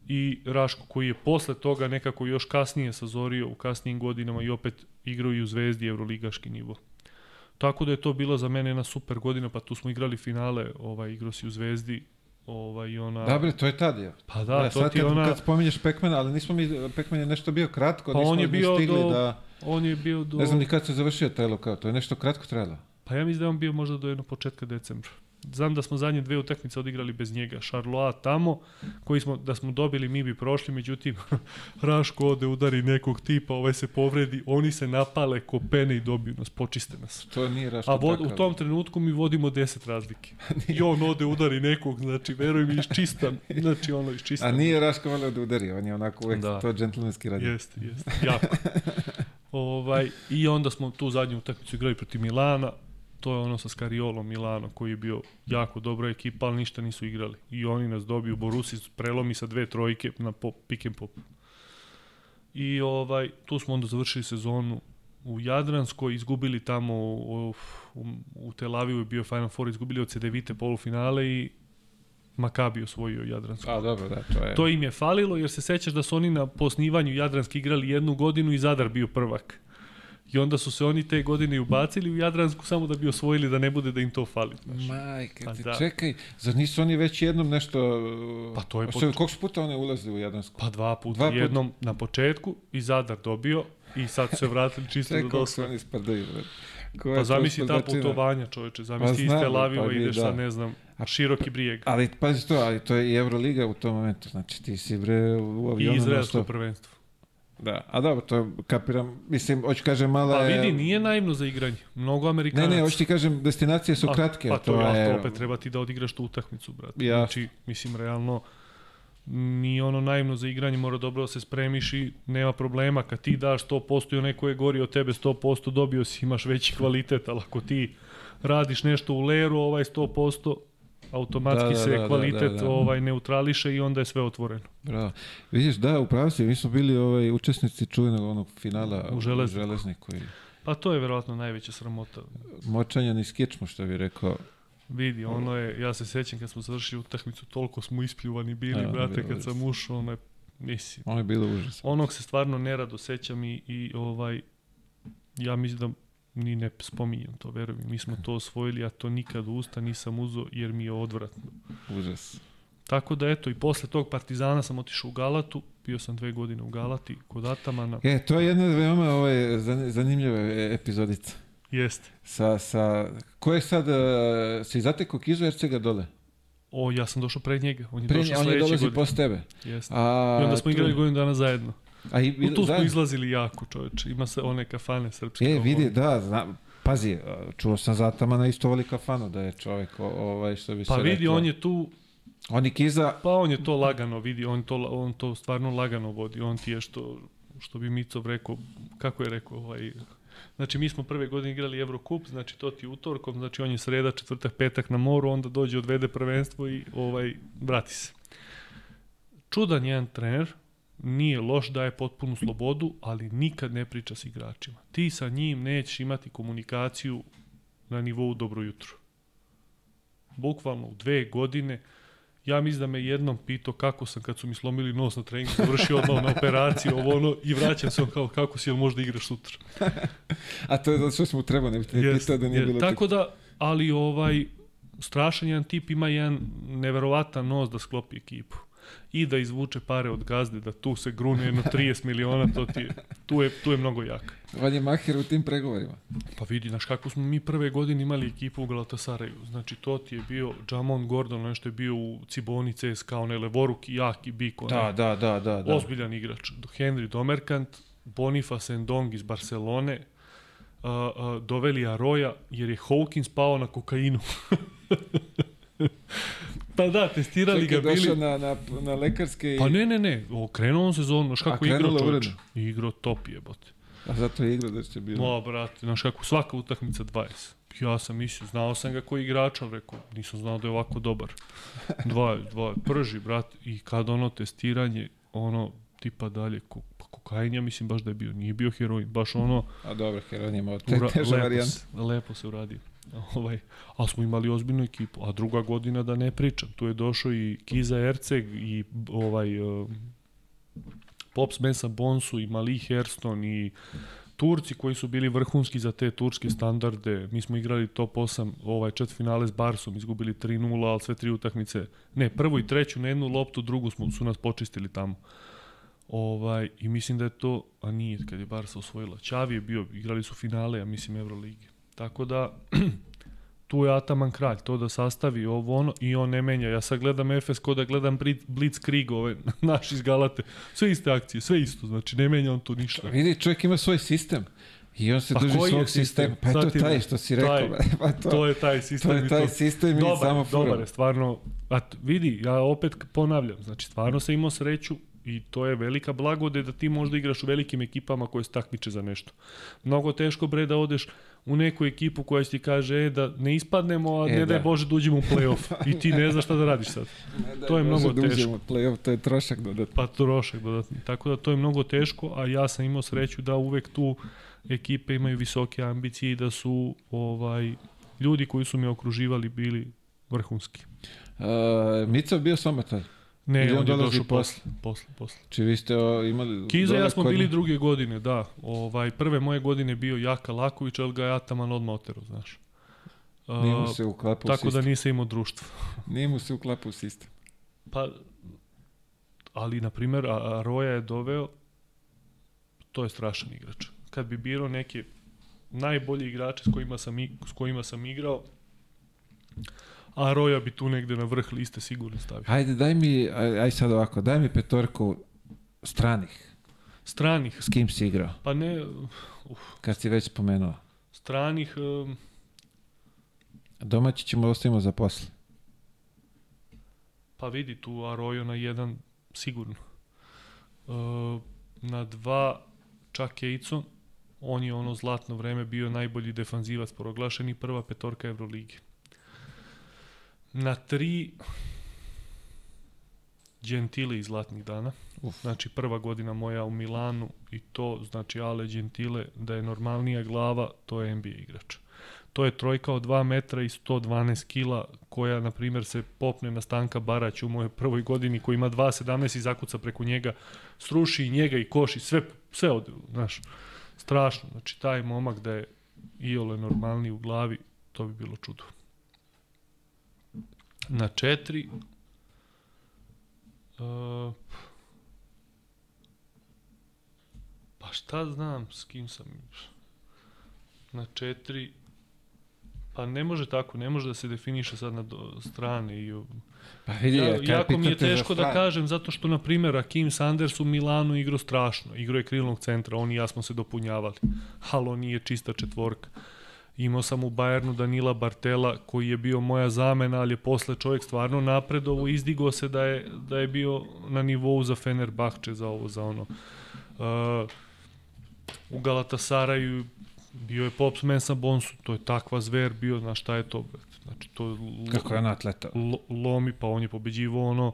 S2: i Raško koji je posle toga nekako još kasnije sazorio u kasnijim godinama i opet igrao i u Zvezdi Evroligaški nivo. Tako da je to bila za mene jedna super godina, pa tu smo igrali finale, ovaj, igrao si u Zvezdi, ovaj, ona...
S1: Da bre, to je tad, ja.
S2: Pa da, to
S1: sad
S2: ti je
S1: kad,
S2: ona...
S1: kad spominješ Pekmana, ali nismo mi, Pekman je nešto bio kratko,
S2: Pa
S1: nismo
S2: on je bio
S1: stigli
S2: do-
S1: da...
S2: On je bio do...
S1: Ne znam ni kad se završio taj lokal, to je nešto kratko trajalo.
S2: Pa ja mislim da je on bio možda do jednog početka decembra. Znam da smo zadnje dve utakmice odigrali bez njega. Charloa tamo, koji smo, da smo dobili, mi bi prošli, međutim, Raško ode, udari nekog tipa, ovaj se povredi, oni se napale ko pene i dobiju nas, počiste nas.
S1: To nije Raško
S2: A vod, u tom trenutku mi vodimo 10 razlike. I on ode, udari nekog, znači, veruj mi, znači, ono, iščista.
S1: A nije Raško voleo da udari, on je onako uvek
S2: Da.
S1: to džentlmenski radio.
S2: Jeste, jeste, jako. ovaj, I onda smo tu zadnju utakmicu igrali protiv Milana to je ono sa Skariolom Milano koji je bio jako dobra ekipa, ali ništa nisu igrali. I oni nas dobiju, Borusi prelomi sa dve trojke na pop, pick and pop. I ovaj, tu smo onda završili sezonu u Jadranskoj, izgubili tamo u, u, u Tel Avivu je bio Final Four, izgubili od Cedevite polufinale i Makabi osvojio Jadransku.
S1: A dobro, da, to je.
S2: To im je falilo jer se sećaš da su oni na posnivanju Jadranski igrali jednu godinu i Zadar bio prvak. I onda su se oni te godine ubacili u Jadransku samo da bi osvojili da ne bude da im to fali. Znaš.
S1: Majke,
S2: Pa
S1: ti
S2: da.
S1: čekaj, zar nisu oni već jednom nešto...
S2: Pa to je pot-
S1: Koliko su puta one ulaze u Jadransku?
S2: Pa dva puta,
S1: Dva puta.
S2: jednom na početku i Zadar dobio i sad su se vratili čisto
S1: Čekaj,
S2: da dosva.
S1: oni sprdaju. Koja
S2: Pa
S1: to
S2: zamisli ta putovanja, čoveče, zamisli
S1: Pa
S2: iz
S1: znam,
S2: Tel
S1: pa
S2: ideš
S1: da.
S2: sad, ne znam, široki brijeg.
S1: Ali pazi to, ali to je i Euroliga u tom momentu, znači ti si bre u
S2: I
S1: avionu.
S2: izraelsko
S1: non-stop.
S2: prvenstvo.
S1: Da, a dobro, to kapiram, mislim, hoću kažem mala
S2: Pa
S1: je...
S2: vidi, nije naivno za igranje. Mnogo
S1: Ne,
S2: Amerikanaca.
S1: ne, hoću ti kažem, destinacije su
S2: Pa-
S1: kratke.
S2: Pa to,
S1: je...
S2: je, to opet treba ti da odigraš tu utakmicu, brate.
S1: Ja.
S2: Znači, mislim, realno, nije ono naivno za igranje, mora dobro da se spremiš i nema problema. Kad ti daš 100% i onaj ko je gori od tebe 100%, dobio si, imaš veći kvalitet, ali ako ti radiš nešto u leru, ovaj 100%, automatski
S1: Da, da,
S2: se
S1: da, da,
S2: kvalitet
S1: da, da.
S2: ovaj neutrališe i onda je sve otvoreno.
S1: Bravo. Vidiš, da, upravo si, mi smo bili ovaj, učesnici čuvenog onog finala
S2: U Železniku.
S1: u železniku i
S2: Pa to je verovatno najveća sramota.
S1: močanja ni skičmo, što bi rekao.
S2: Vidi, ono je, ja se sećam kad smo završili utakmicu, toliko smo ispljuvani bili,
S1: A,
S2: brate,
S1: bilo
S2: kad sam ušao, ono je, mislim,
S1: Ono je bilo užas.
S2: onog se stvarno nerado sećam i, i ovaj, ja mislim da ni ne spominjem to, veruj mi, smo to osvojili, ja to nikad u usta nisam uzo jer mi je odvratno.
S1: Užas.
S2: Tako da eto, i posle tog Partizana sam otišao u Galatu, bio sam dve godine u Galati, kod Atamana,
S1: E, to je jedna veoma ovaj, zan- zanimljiva e- epizodica.
S2: jeste.
S1: Sa, sa, ko je sad, uh, si zatekao Kizu Ercega dole?
S2: O, ja sam došao pred njega, on je
S1: Pre,
S2: došao
S1: on je dolazi
S2: godine.
S1: posle tebe.
S2: Jeste.
S1: A,
S2: I onda smo
S1: tu-
S2: igrali godinu dana zajedno.
S1: A i,
S2: U tu smo
S1: zajedno?
S2: izlazili jako, čoveče. Ima se one kafane srpske.
S1: E, vidi, da, znam, pazi, čuo sam za Atamana isto voli kafanu, da je čovjek, ovaj, što bi
S2: Pa
S1: se
S2: vidi,
S1: reklo.
S2: on je tu,
S1: On i Kiza,
S2: pa on je to lagano, vidi, on to, on to stvarno lagano vodi. On ti je što, što bi Micov rekao, kako je rekao, ovaj, Znači, mi smo prve godine igrali Eurocup, znači to ti je utorkom, znači on je sreda, četvrtak, petak na moru, onda dođe, odvede prvenstvo i ovaj, vrati se. Čudan jedan trener, nije loš, daje potpunu slobodu, ali nikad ne priča s igračima. Ti sa njim nećeš imati komunikaciju na nivou dobro jutro. Bukvalno u dve godine, ja mislim da me jednom pitao kako sam kad su mi slomili nos na treningu, završio odmah na operaciju, ovo ono, i vraćam se on kao kako si, jel možda igraš sutra.
S1: a to je zato što smo trebao, ne bi te
S2: Jest,
S1: pitao da nije
S2: jest.
S1: bilo
S2: Tako da, ali ovaj, strašan jedan tip ima jedan neverovatan nos da sklopi ekipu i da izvuče pare od gazde, da tu se grune jedno 30 miliona, to ti je, tu, je, tu je mnogo jak.
S1: On je maher u tim pregovorima.
S2: Pa vidi, znaš kako smo mi prve godine imali ekipu u Galatasaraju. Znači, to ti je bio Jamon Gordon, nešto je bio u Ciboni CSKA, onaj levoruki, jaki bik, onaj
S1: Da, da, da, da. da.
S2: ozbiljan igrač. Henry Domerkant, Boniface Ndong iz Barcelone, uh, uh, doveli Aroja jer je Hawkins pao na kokainu. pa da, testirali
S1: Čekaj,
S2: ga bili...
S1: došao na, na, na lekarske i...
S2: Pa ne, ne, ne, okrenuo on sezonu, znaš kako je
S1: krenula
S2: čovječ. Igrao top jebote.
S1: A zato je igra da će bilo.
S2: No, brate, znaš kako, svaka utakmica 20. Ja sam mislio, znao sam ga koji igrač, ali rekao, nisam znao da je ovako dobar. 20, 20, prži, brate, i kad ono testiranje, ono, tipa dalje, ko, pa kokain, ja mislim baš da je bio, nije bio heroin, baš ono,
S1: A dobro, Heron je imao te varijante.
S2: se, lepo se uradio. Ovaj, ali smo imali ozbiljnu ekipu, a druga godina da ne pričam, tu je došao i Kiza Erceg i ovaj uh, Pops Mensa Bonsu i Mali Herston i Turci koji su bili vrhunski za te turske standarde. Mi smo igrali top 8, ovaj čet finale s Barsom, izgubili 3-0, ali sve tri utakmice. Ne, prvu i treću na jednu loptu, drugu smo, su nas počistili tamo. Ovaj, I mislim da je to, a nije kad je Barsa osvojila. Čavi je bio, igrali su finale, ja mislim, Evrolige. Tako da, tu je Ataman kralj, to da sastavi ovo ono i on ne menja. Ja sad gledam Efes ko da gledam Brit- Blitzkrieg, ove, naš iz Galate. Sve iste akcije, sve isto, znači ne menja on tu ništa.
S1: Vidi, čovjek ima svoj sistem. I on se
S2: Pa
S1: drži
S2: je
S1: svog
S2: sistem?
S1: sistema. Pa je to
S2: ti-
S1: taj što si rekao.
S2: taj.
S1: pa to,
S2: To je taj sistem.
S1: to je
S2: i
S1: taj sistem i
S2: dobar,
S1: samo
S2: dobar je, stvarno. A vidi, ja opet ponavljam, znači stvarno sam imao sreću I to je velika blagode da ti možda igraš u velikim ekipama koje se takmiče za nešto. Mnogo teško bre da odeš u neku ekipu koja ti kaže e, da ne ispadnemo, a
S1: E,
S2: ne
S1: da.
S2: daj Bože da uđemo u play-off. I ti ne znaš šta da radiš sad. To je mnogo teško.
S1: Play-off, to je trošak dodatno.
S2: Pa trošak dodatni. Tako da to je mnogo teško, a ja sam imao sreću da uvek tu ekipe imaju visoke ambicije i da su ovaj ljudi koji su me okruživali bili vrhunski.
S1: Uh, Mica bio s vama tad.
S2: Ne,
S1: Ili on
S2: on je došao posle, posle, posle.
S1: Či vi ste o, imali...
S2: Kiza i ja smo bili druge godine, da. Ovaj, prve moje godine bio Jaka Laković, ali ga je Ataman odmah oterao, znaš.
S1: Nije mu se uklapao
S2: tako da nisam imao društvo.
S1: Nije mu se uklapao sistem.
S2: Pa, ali, na primjer, a Roja je doveo, to je strašan igrač. Kad bi birao neke najbolje igrače s kojima sam, i- s kojima sam igrao, a Roja bi tu negde na vrh liste sigurno stavio.
S1: Hajde, daj mi, aj, aj sad ovako, daj mi petorku stranih.
S2: Stranih,
S1: S kim si igrao?
S2: pa ne,
S1: Kad si već spomenuo.
S2: stranih, um,
S1: Domaći ćemo ostavimo za posle.
S2: Pa vidi tu Arroyo na jedan sigurno. E, na dva čak Ejco, on je ono zlatno vreme bio najbolji defanzivac proglašeni prva petorka Evrolige. Na tri Gentile iz zlatnih dana.
S1: Uf.
S2: Znači prva godina moja u Milanu i to znači Ale Gentile da je normalnija glava, to je NBA igrač. To je trojka od 2 metra i 112 kila koja, na primjer, se popne na Stanka Barać u mojoj prvoj godini koji ima 2.17 i zakuca preko njega, sruši i njega i koši, sve, sve ode, znaš, strašno. Znači, taj momak da je iole normalni u glavi, to bi bilo čudo. Na četiri, uh, pa šta znam s kim sam na četiri Pa ne može tako, ne može da se definiše sad na do, strane i
S1: Pa vidi,
S2: ja, jako mi je teško da kažem zato što na primjer Akim Sanders u Milanu igrao strašno, igrao je krilnog centra, on i ja smo se dopunjavali. Ali on nije čista četvorka. Imao sam u Bayernu Danila Bartela koji je bio moja zamena, ali je posle čovjek stvarno napredovo, izdigo se da je, da je bio na nivou za Fenerbahče, za ovo, za ono. Uh, u Galatasaraju bio je Pops Mensa Bonsu, to je takva zver bio, znaš šta je to? Znači, to je
S1: Kako je on atleta?
S2: lo, lomi, pa on je pobeđivao ono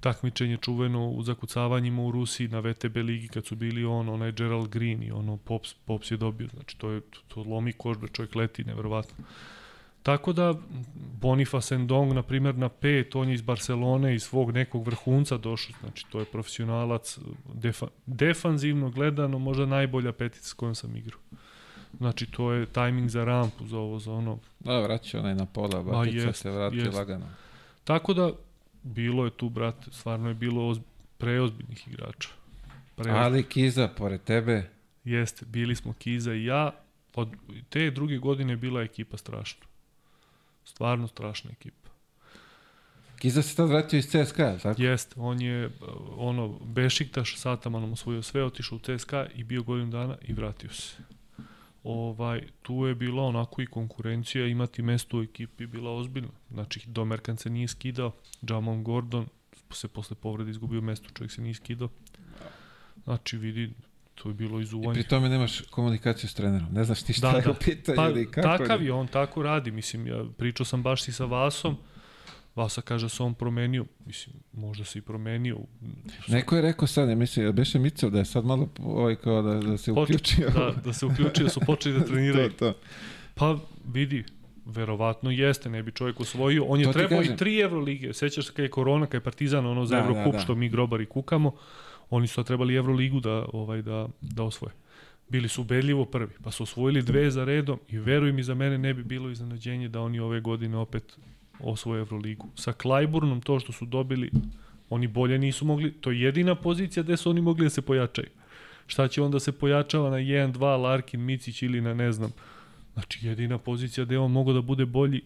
S2: takmičenje čuveno u zakucavanjima u Rusiji na VTB ligi kad su bili on, onaj Gerald Green i ono Pops, Pops je dobio, znači to je to, to lomi kožbe, čovjek leti neverovatno. Tako da Boniface Ndong, na primjer, na pet, on je iz Barcelone, iz svog nekog vrhunca došao, znači to je profesionalac, defa, defanzivno gledano, možda najbolja petica s kojom sam igrao. Znači, to je tajming za rampu, za ovo, za ono,
S1: Da, vraća onaj na pola, batica
S2: jest,
S1: se vrati
S2: jest.
S1: lagano.
S2: Tako da, bilo je tu, brate, stvarno je bilo oz, preozbiljnih igrača. Preozbiljnih.
S1: Ali Kiza, pored tebe,
S2: Jeste, bili smo Kiza i ja. Od te druge godine je bila ekipa strašna. Stvarno strašna ekipa.
S1: Kiza se tad vratio iz CSKA, je tako?
S2: Jeste, on je ono Bešiktaš s Atamanom osvojio sve, otišao u CSKA i bio godinu dana i vratio se. Ovaj, tu je bila onako i konkurencija, imati mesto u ekipi bila ozbiljna. Znači, Domerkan se nije skidao, Jamon Gordon se posle povrede izgubio mesto, čovjek se nije skidao. Znači, vidi, to je bilo
S1: I
S2: izuvanje.
S1: pri tome nemaš komunikaciju s trenerom. Ne znaš ti šta
S2: Da,
S1: je
S2: da.
S1: u pitanju
S2: Pa,
S1: ili kako.
S2: takav je, on tako radi. Mislim, ja pričao sam baš i sa Vasom. Vasa kaže da se on promenio. Mislim, možda se i promenio.
S1: Neko je rekao sad, ne mislim, beše Micov da je sad malo ovaj kao da, da se
S2: Poč-
S1: uključio.
S2: Da, da se uključio, su počeli da treniraju.
S1: to, to.
S2: Pa vidi, verovatno jeste, ne bi čovjek osvojio. On je
S1: To
S2: trebao i tri Evrolige. Sećaš se kada je korona, kada je Partizan ono za
S1: Da,
S2: Evrokup,
S1: da, da.
S2: što mi grobari kukamo. Oni su trebali Evroligu da, ovaj, da, da osvoje. Bili su ubedljivo prvi, pa su osvojili dve za redom i veruj mi za mene ne bi bilo iznenađenje da oni ove godine opet osvoje Evroligu. Sa Klajburnom to što su dobili, oni bolje nisu mogli, to je jedina pozicija gde su oni mogli da se pojačaju. Šta će onda se pojačava na 1-2 Larkin, Micić ili na ne znam. Znači jedina pozicija gde on mogo da bude bolji,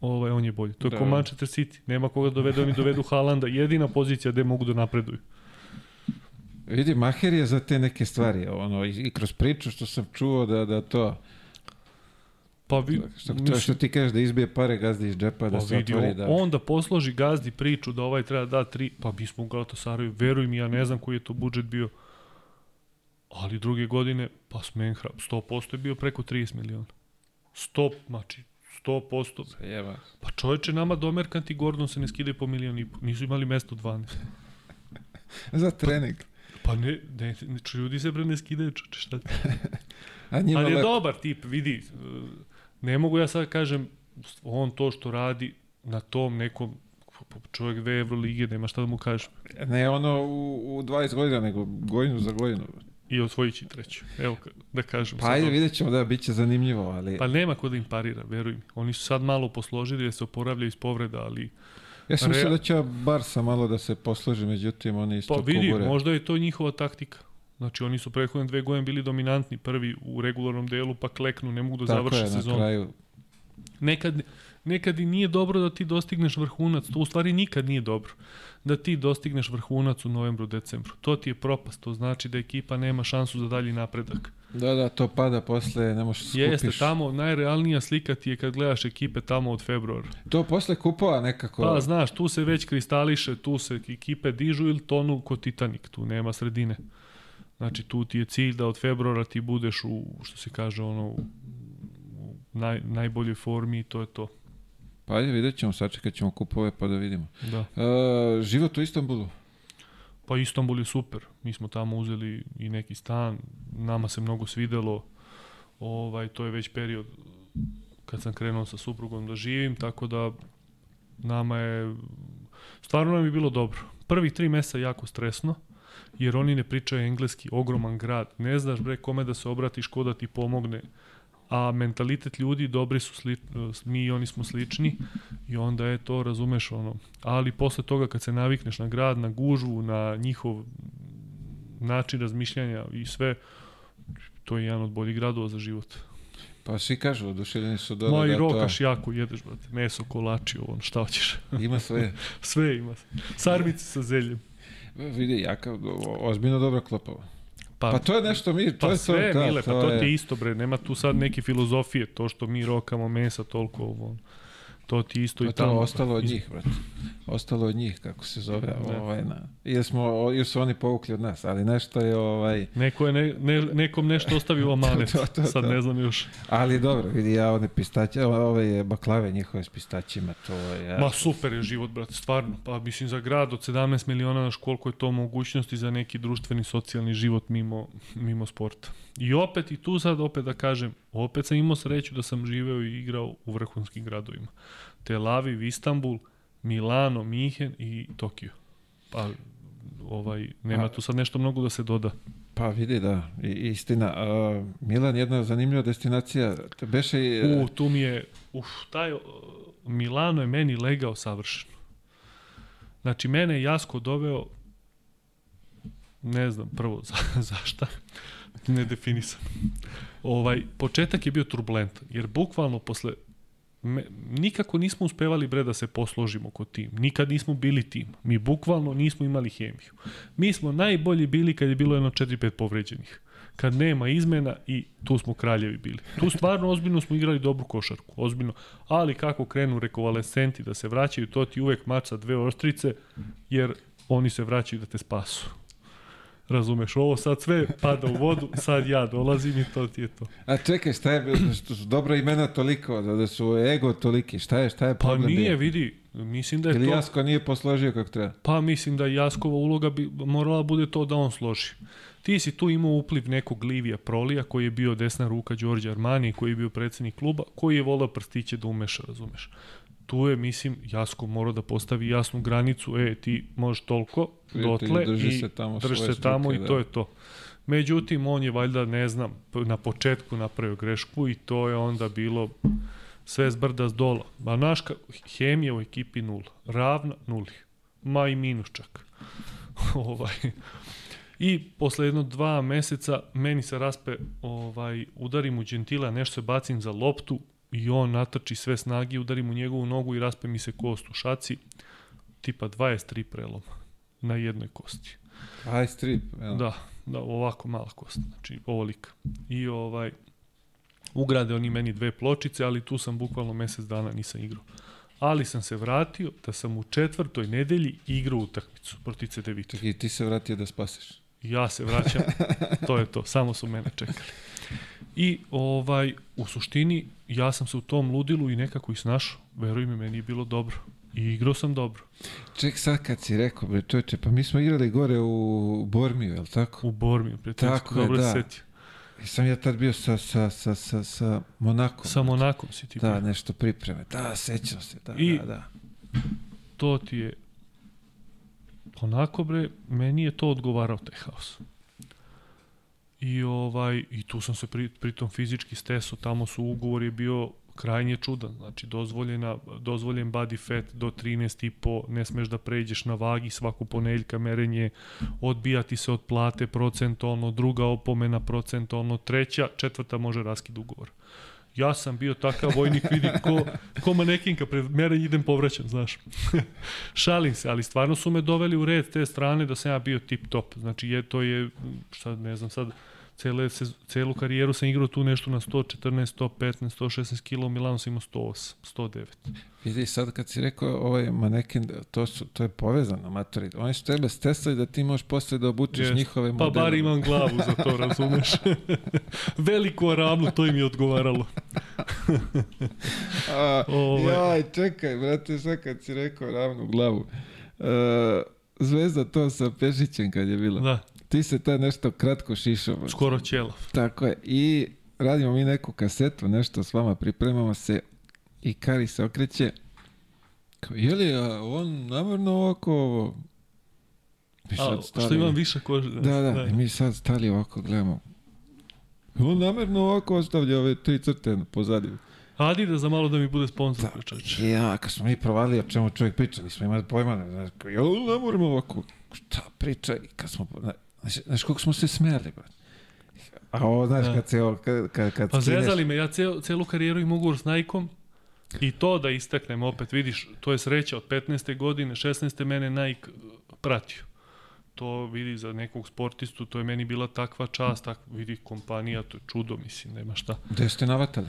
S2: ovaj, on je bolji. To je
S1: Da.
S2: da. ko Manchester City. Nema koga da dovede, oni dovedu Haalanda. Jedina pozicija gde mogu da napreduju.
S1: Vidi, Maher je za te neke stvari, ono, i, i kroz priču što sam čuo da, da to...
S2: Pa vi,
S1: Što, to
S2: mislim-
S1: što ti kažeš da izbije pare gazdi iz džepa, da
S2: Pa
S1: se
S2: vidi,
S1: otvori, da...
S2: on da posloži gazdi priču da ovaj treba da tri, pa mi smo u Galatasaraju, veruj mi, ja ne znam koji je to budžet bio, ali druge godine, pa Smenhra, 100% je bio preko 30 miliona. 100, znači, 100%.
S1: Jeba.
S2: Pa čoveče, nama Domerkant i Gordon se ne skidaju po milion i po. Nisu imali mesto 12.
S1: Za trening.
S2: Pa ne, ne, ne čo, ljudi se bre ne skidaju, čoveče, šta ti?
S1: A njima
S2: Ali je
S1: lepo.
S2: dobar tip, vidi. e, Ne mogu ja sad kažem, on to što radi na tom nekom čovjek dve Evrolige, nema šta da mu kažem.
S1: Ne ono u, u 20 godina, nego godinu za godinu.
S2: I osvojit će treću. Evo, da kažem.
S1: Pa ajde, vidjet ćemo da bit će zanimljivo, ali...
S2: Pa nema ko da im parira, veruj mi. Oni su sad malo posložili da se oporavljaju iz povreda, ali
S1: ja sam
S2: Rea-
S1: mislio da će Barsa malo da se posloži, međutim oni isto
S2: pa vidi,
S1: kubure.
S2: možda je to njihova taktika. Znači oni su prethodne dve godine bili dominantni, prvi u regularnom delu, pa kleknu, ne mogu da
S1: Tako
S2: završe
S1: je,
S2: sezonu.
S1: kraju.
S2: Nekad, nekad i nije dobro da ti dostigneš vrhunac, to u stvari nikad nije dobro. Da ti dostigneš vrhunac u novembru, decembru. To ti je propast, to znači da ekipa nema šansu za dalji napredak.
S1: Da, da, to pada posle, ne možeš skupiš.
S2: Jeste, tamo najrealnija slika ti je kad gledaš ekipe tamo od februara.
S1: To posle kupova nekako...
S2: Pa, znaš, tu se već kristališe, tu se ekipe dižu ili tonu kod Titanic, tu nema sredine. Znači, tu ti je cilj da od februara ti budeš u, što se kaže, ono, u, naj, najboljoj formi i to je to.
S1: Pa ajde, vidjet ćemo, sačekat ćemo kupove pa da vidimo.
S2: Da.
S1: E, život u Istanbulu.
S2: Pa Istanbul je super. Mi smo tamo uzeli i neki stan. Nama se mnogo svidelo. Ovaj, to je već period kad sam krenuo sa suprugom da živim, tako da nama je stvarno nam je bilo dobro. Prvih tri mesa jako stresno, jer oni ne pričaju engleski, ogroman grad. Ne znaš bre kome da se obratiš, ko da ti pomogne. A mentalitet ljudi dobri su sli, mi i oni smo slični i onda je to, razumeš, ono. Ali posle toga kad se navikneš na grad, na gužvu, na njihov način razmišljanja i sve, to je jedan od boljih gradova za život.
S1: Pa svi kažu, oduševljeni su dole
S2: Ma
S1: da
S2: i
S1: je
S2: rokaš jako jedeš, brate. Meso, kolači, ovo, šta hoćeš.
S1: to... Ima sve.
S2: Sve ima. Sarmice sa zeljem.
S1: Vidi, jaka, ozbiljno dobra klopova.
S2: Pa,
S1: Pa to je nešto mi, to
S2: pa
S1: je
S2: sve,
S1: to, da,
S2: Mile, pa to
S1: je-
S2: ti je isto, bre. Nema tu sad neke filozofije, to što mi rokamo mesa toliko, ovo, to ti isto
S1: Pa
S2: i
S1: to
S2: tamo.
S1: ostalo od njih, brate. Ostalo od njih, kako se zove,
S2: Ne.
S1: ovaj, na... Ili, smo, ili su oni povukli od nas, ali nešto je, ovaj...
S2: Neko je ne, ne, nekom nešto ostavio u amanet,
S1: To, to, to,
S2: sad
S1: to.
S2: ne znam još.
S1: Ali dobro, vidi ja one pistaće, ove baklave njihove s pistaćima, to je...
S2: Ma super je život, brate, stvarno. Pa mislim za grad od 17 miliona, znaš koliko je to mogućnosti za neki društveni, socijalni život mimo, mimo sporta. I opet, i tu sad opet da kažem, opet sam imao sreću da sam živeo i igrao u vrhunskim gradovima. Tel Aviv, Istanbul, Milano, Mihen i Tokio. Pa ovaj, nema tu sad nešto mnogo da se doda.
S1: Pa vidi, da, i, istina. A, Milan, jedna zanimljiva destinacija, beše i...
S2: U, tu mi je, uf, taj uh, Milano je meni legao savršeno. Znači, mene je Jasko doveo, ne znam, prvo, za, zašta, ne definisan. Ovaj, početak je bio turbulentan, jer bukvalno posle, me, nikako nismo uspevali bre da se posložimo kod tim. Nikad nismo bili tim. Mi bukvalno nismo imali hemiju. Mi smo najbolji bili kad je bilo jedno 4-5 povređenih. Kad nema izmena i tu smo kraljevi bili. Tu stvarno ozbiljno smo igrali dobru košarku. Ozbiljno. Ali kako krenu rekovalescenti da se vraćaju, to ti uvek mač sa dve oštrice, jer oni se vraćaju da te spasu. Razumeš, ovo sad sve pada u vodu, sad ja dolazim i to ti je to.
S1: A čekaj, šta je, što su dobra imena toliko, da, da su ego toliki, šta je, šta je
S2: Pa
S1: problem?
S2: nije,
S1: bio?
S2: vidi, mislim da je
S1: Ili
S2: to...
S1: Jasko nije posložio kako treba?
S2: Pa mislim da Jaskova uloga bi morala bude to da on složi. Ti si tu imao upliv nekog Livija Prolija koji je bio desna ruka Đorđe Armani koji je bio predsednik kluba, koji je volao prstiće da umeša, razumeš. Tu je, mislim, Jasko morao da postavi jasnu granicu, e, ti možeš toliko,
S1: Prijatelju,
S2: dotle
S1: drži
S2: i
S1: se tamo
S2: drži se tamo i
S1: da.
S2: to je to. Međutim, on je valjda, ne znam, na početku napravio grešku i to je onda bilo sve zbrda s dola. Ma naš hemija u ekipi nula. Ravna nuli. Ma i minus čak. ovaj. I posle jedno dva meseca meni se raspe, ovaj, udarim u Gentila, nešto se bacim za loptu i on natrči sve snage, udarim u njegovu nogu i raspe mi se kost u šaci, tipa 23 preloma na jednoj kosti.
S1: 23, evo.
S2: Da, da, ovako mala kost, znači ovolika. I ovaj, Ugrade oni meni dve pločice, ali tu sam bukvalno mesec dana nisam igrao. Ali sam se vratio da sam u četvrtoj nedelji igrao utakmicu protiv CDVita.
S1: I ti se vratio da spasiš.
S2: Ja se vraćam, to je to, samo su mene čekali. I ovaj, u suštini, ja sam se u tom ludilu i nekako i snašao. Veruj mi, meni je bilo dobro. I igrao sam dobro.
S1: Ček sad kad si rekao, bre, čoveče, pa mi smo igrali gore u Bormiju, je li tako?
S2: U Bormiju, prijateljsko,
S1: Tako je,
S2: dobro
S1: da.
S2: se setio.
S1: I sam ja tad bio sa, sa, sa, sa, sa Monakom.
S2: Sa Monakom si ti
S1: Da,
S2: bio.
S1: nešto pripreme. Da, sećam se. Da,
S2: I-
S1: da, da.
S2: To ti je... Onako, bre, meni je to odgovarao taj haos. I ovaj i tu sam se pri, pritom fizički stesao, tamo su ugovor je bio krajnje čudan, znači dozvoljena, dozvoljen body fat do 13,5, ne smeš da pređeš na vagi svaku ponedeljka merenje, odbijati se od plate procentualno, druga opomena procentualno, treća, četvrta može raskid ugovor. Ja sam bio takav vojnik, vidi, ko, ko manekinka, pred merenje idem povraćam, znaš. Šalim se, ali stvarno su me doveli u red te strane da sam ja bio tip top. Znači, je, to je, sad ne znam, sad cele, se, celu karijeru sam igrao tu nešto na 114, 115, 116 kg, u Milanu sam imao 108, 109.
S1: Vidi, sad kad si rekao ovaj maneken, to, su, to je povezano, matori. Oni su tebe stesali da ti možeš posle da obučeš
S2: Jest.
S1: njihove
S2: Pa
S1: modele.
S2: bar imam glavu za to, razumeš? Veliku aramu, to im je odgovaralo.
S1: A,
S2: Ovaj.
S1: Jaj, čekaj, brate, sad kad si rekao ravnu glavu. Uh, zvezda to sa Pešićem kad je bilo.
S2: Da,
S1: Ti se tad nešto kratko šišao. brate.
S2: skoro ćelav.
S1: Tako je. I radimo mi neku kasetu, nešto s vama, pripremamo se i Kari se okreće. Kao, je li a on namjerno ovako ovo? Mi
S2: A,
S1: sad
S2: što
S1: stali-
S2: imam više kože.
S1: Da, da, i mi sad stali ovako gledamo. On namjerno ovako ostavlja ove tri crte pozadi.
S2: Adidas za malo da mi bude sponsor, da. čoveče.
S1: Ja, kad smo mi provali o čemu čovjek priča, nismo imali pojma, ne kao, jel ne moramo ovako, šta priča, i kad smo, znaš, znaš koliko smo se smijali, bro. A ovo, znaš,
S2: Da.
S1: kad se ovo, kad, kad, kad
S2: Pa
S1: skineš-
S2: zezali me, ja cel, celu karijeru imam ugovor s Nike-om i to da istaknem opet, vidiš, to je sreća od 15. godine, 16. mene Nike uh, pratio. To vidi za nekog sportistu, to je meni bila takva čast, tak, vidi kompanija, to je čudo, mislim, nema šta.
S1: Gde ste navatali?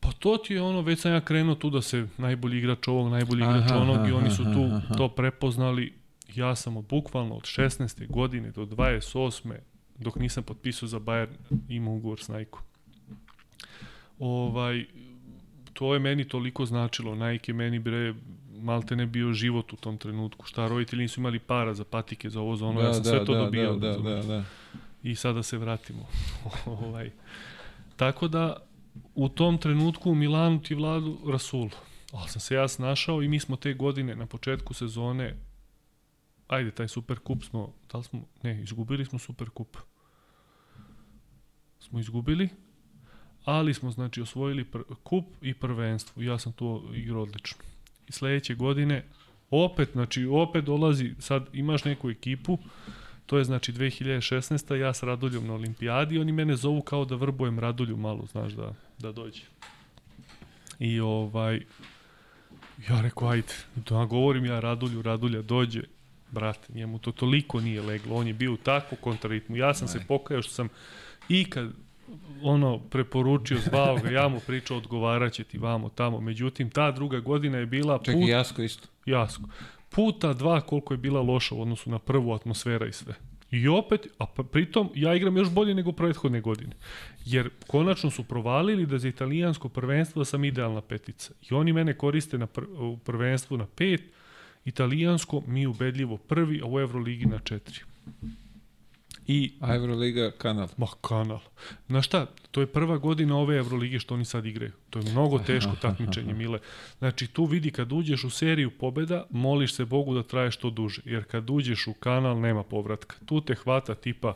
S2: Pa to ti je ono, već sam ja krenuo tu da se najbolji igrač ovog, najbolji igrač
S1: Aha,
S2: onog i oni su tu
S1: aha, aha.
S2: to prepoznali. Ja sam od, bukvalno od 16. godine do 28. dok nisam potpisao za Bayern imao ugovor s Nike-om. Ovaj, to je meni toliko značilo. Nike je meni bre malte ne bio život u tom trenutku. Šta roditelji nisu imali para za patike, za ovo, za ono, ja sam sve to dobio.
S1: Da, da, da, da.
S2: I sada se vratimo. ovaj. Tako da, u tom trenutku u Milanu ti vladu Rasul. Ali sam se ja snašao i mi smo te godine na početku sezone ajde, taj super kup smo, da li smo, ne, izgubili smo super kup. Smo izgubili, ali smo, znači, osvojili pr kup i prvenstvo. Ja sam to igrao odlično. I sledeće godine, opet, znači, opet dolazi, sad imaš neku ekipu, To je znači 2016. ja s Raduljom na olimpijadi, oni mene zovu kao da vrbujem Radulju malo, znaš, da, da dođe. I ovaj, ja rekao, ajde, da govorim ja Radulju, Radulja dođe, brate, njemu to toliko nije leglo, on je bio u takvu kontraritmu, ja sam se
S1: Aj.
S2: pokajao što sam ikad ono preporučio, zvao ga, ja mu pričao, odgovaraće ti vamo tamo, međutim, ta druga godina je bila put...
S1: Čekaj, Jasko isto.
S2: Jasko. Puta dva koliko je bila loša u odnosu na prvu atmosfera i sve. I opet, a pa pritom ja igram još bolje nego prethodne godine. Jer konačno su provalili da za italijansko prvenstvo da sam idealna petica. I oni mene koriste na pr u prvenstvu na pet, italijansko mi ubedljivo prvi, a u Euroligi na četiri. I
S1: A Euroliga kanal.
S2: Ma kanal. Znaš šta, to je prva godina ove Evrolige što oni sad igraju. To je mnogo teško takmičenje, Mile. Znači, tu vidi kad uđeš u seriju pobeda, moliš se Bogu da traje što duže. Jer kad uđeš u kanal, nema povratka. Tu te hvata tipa...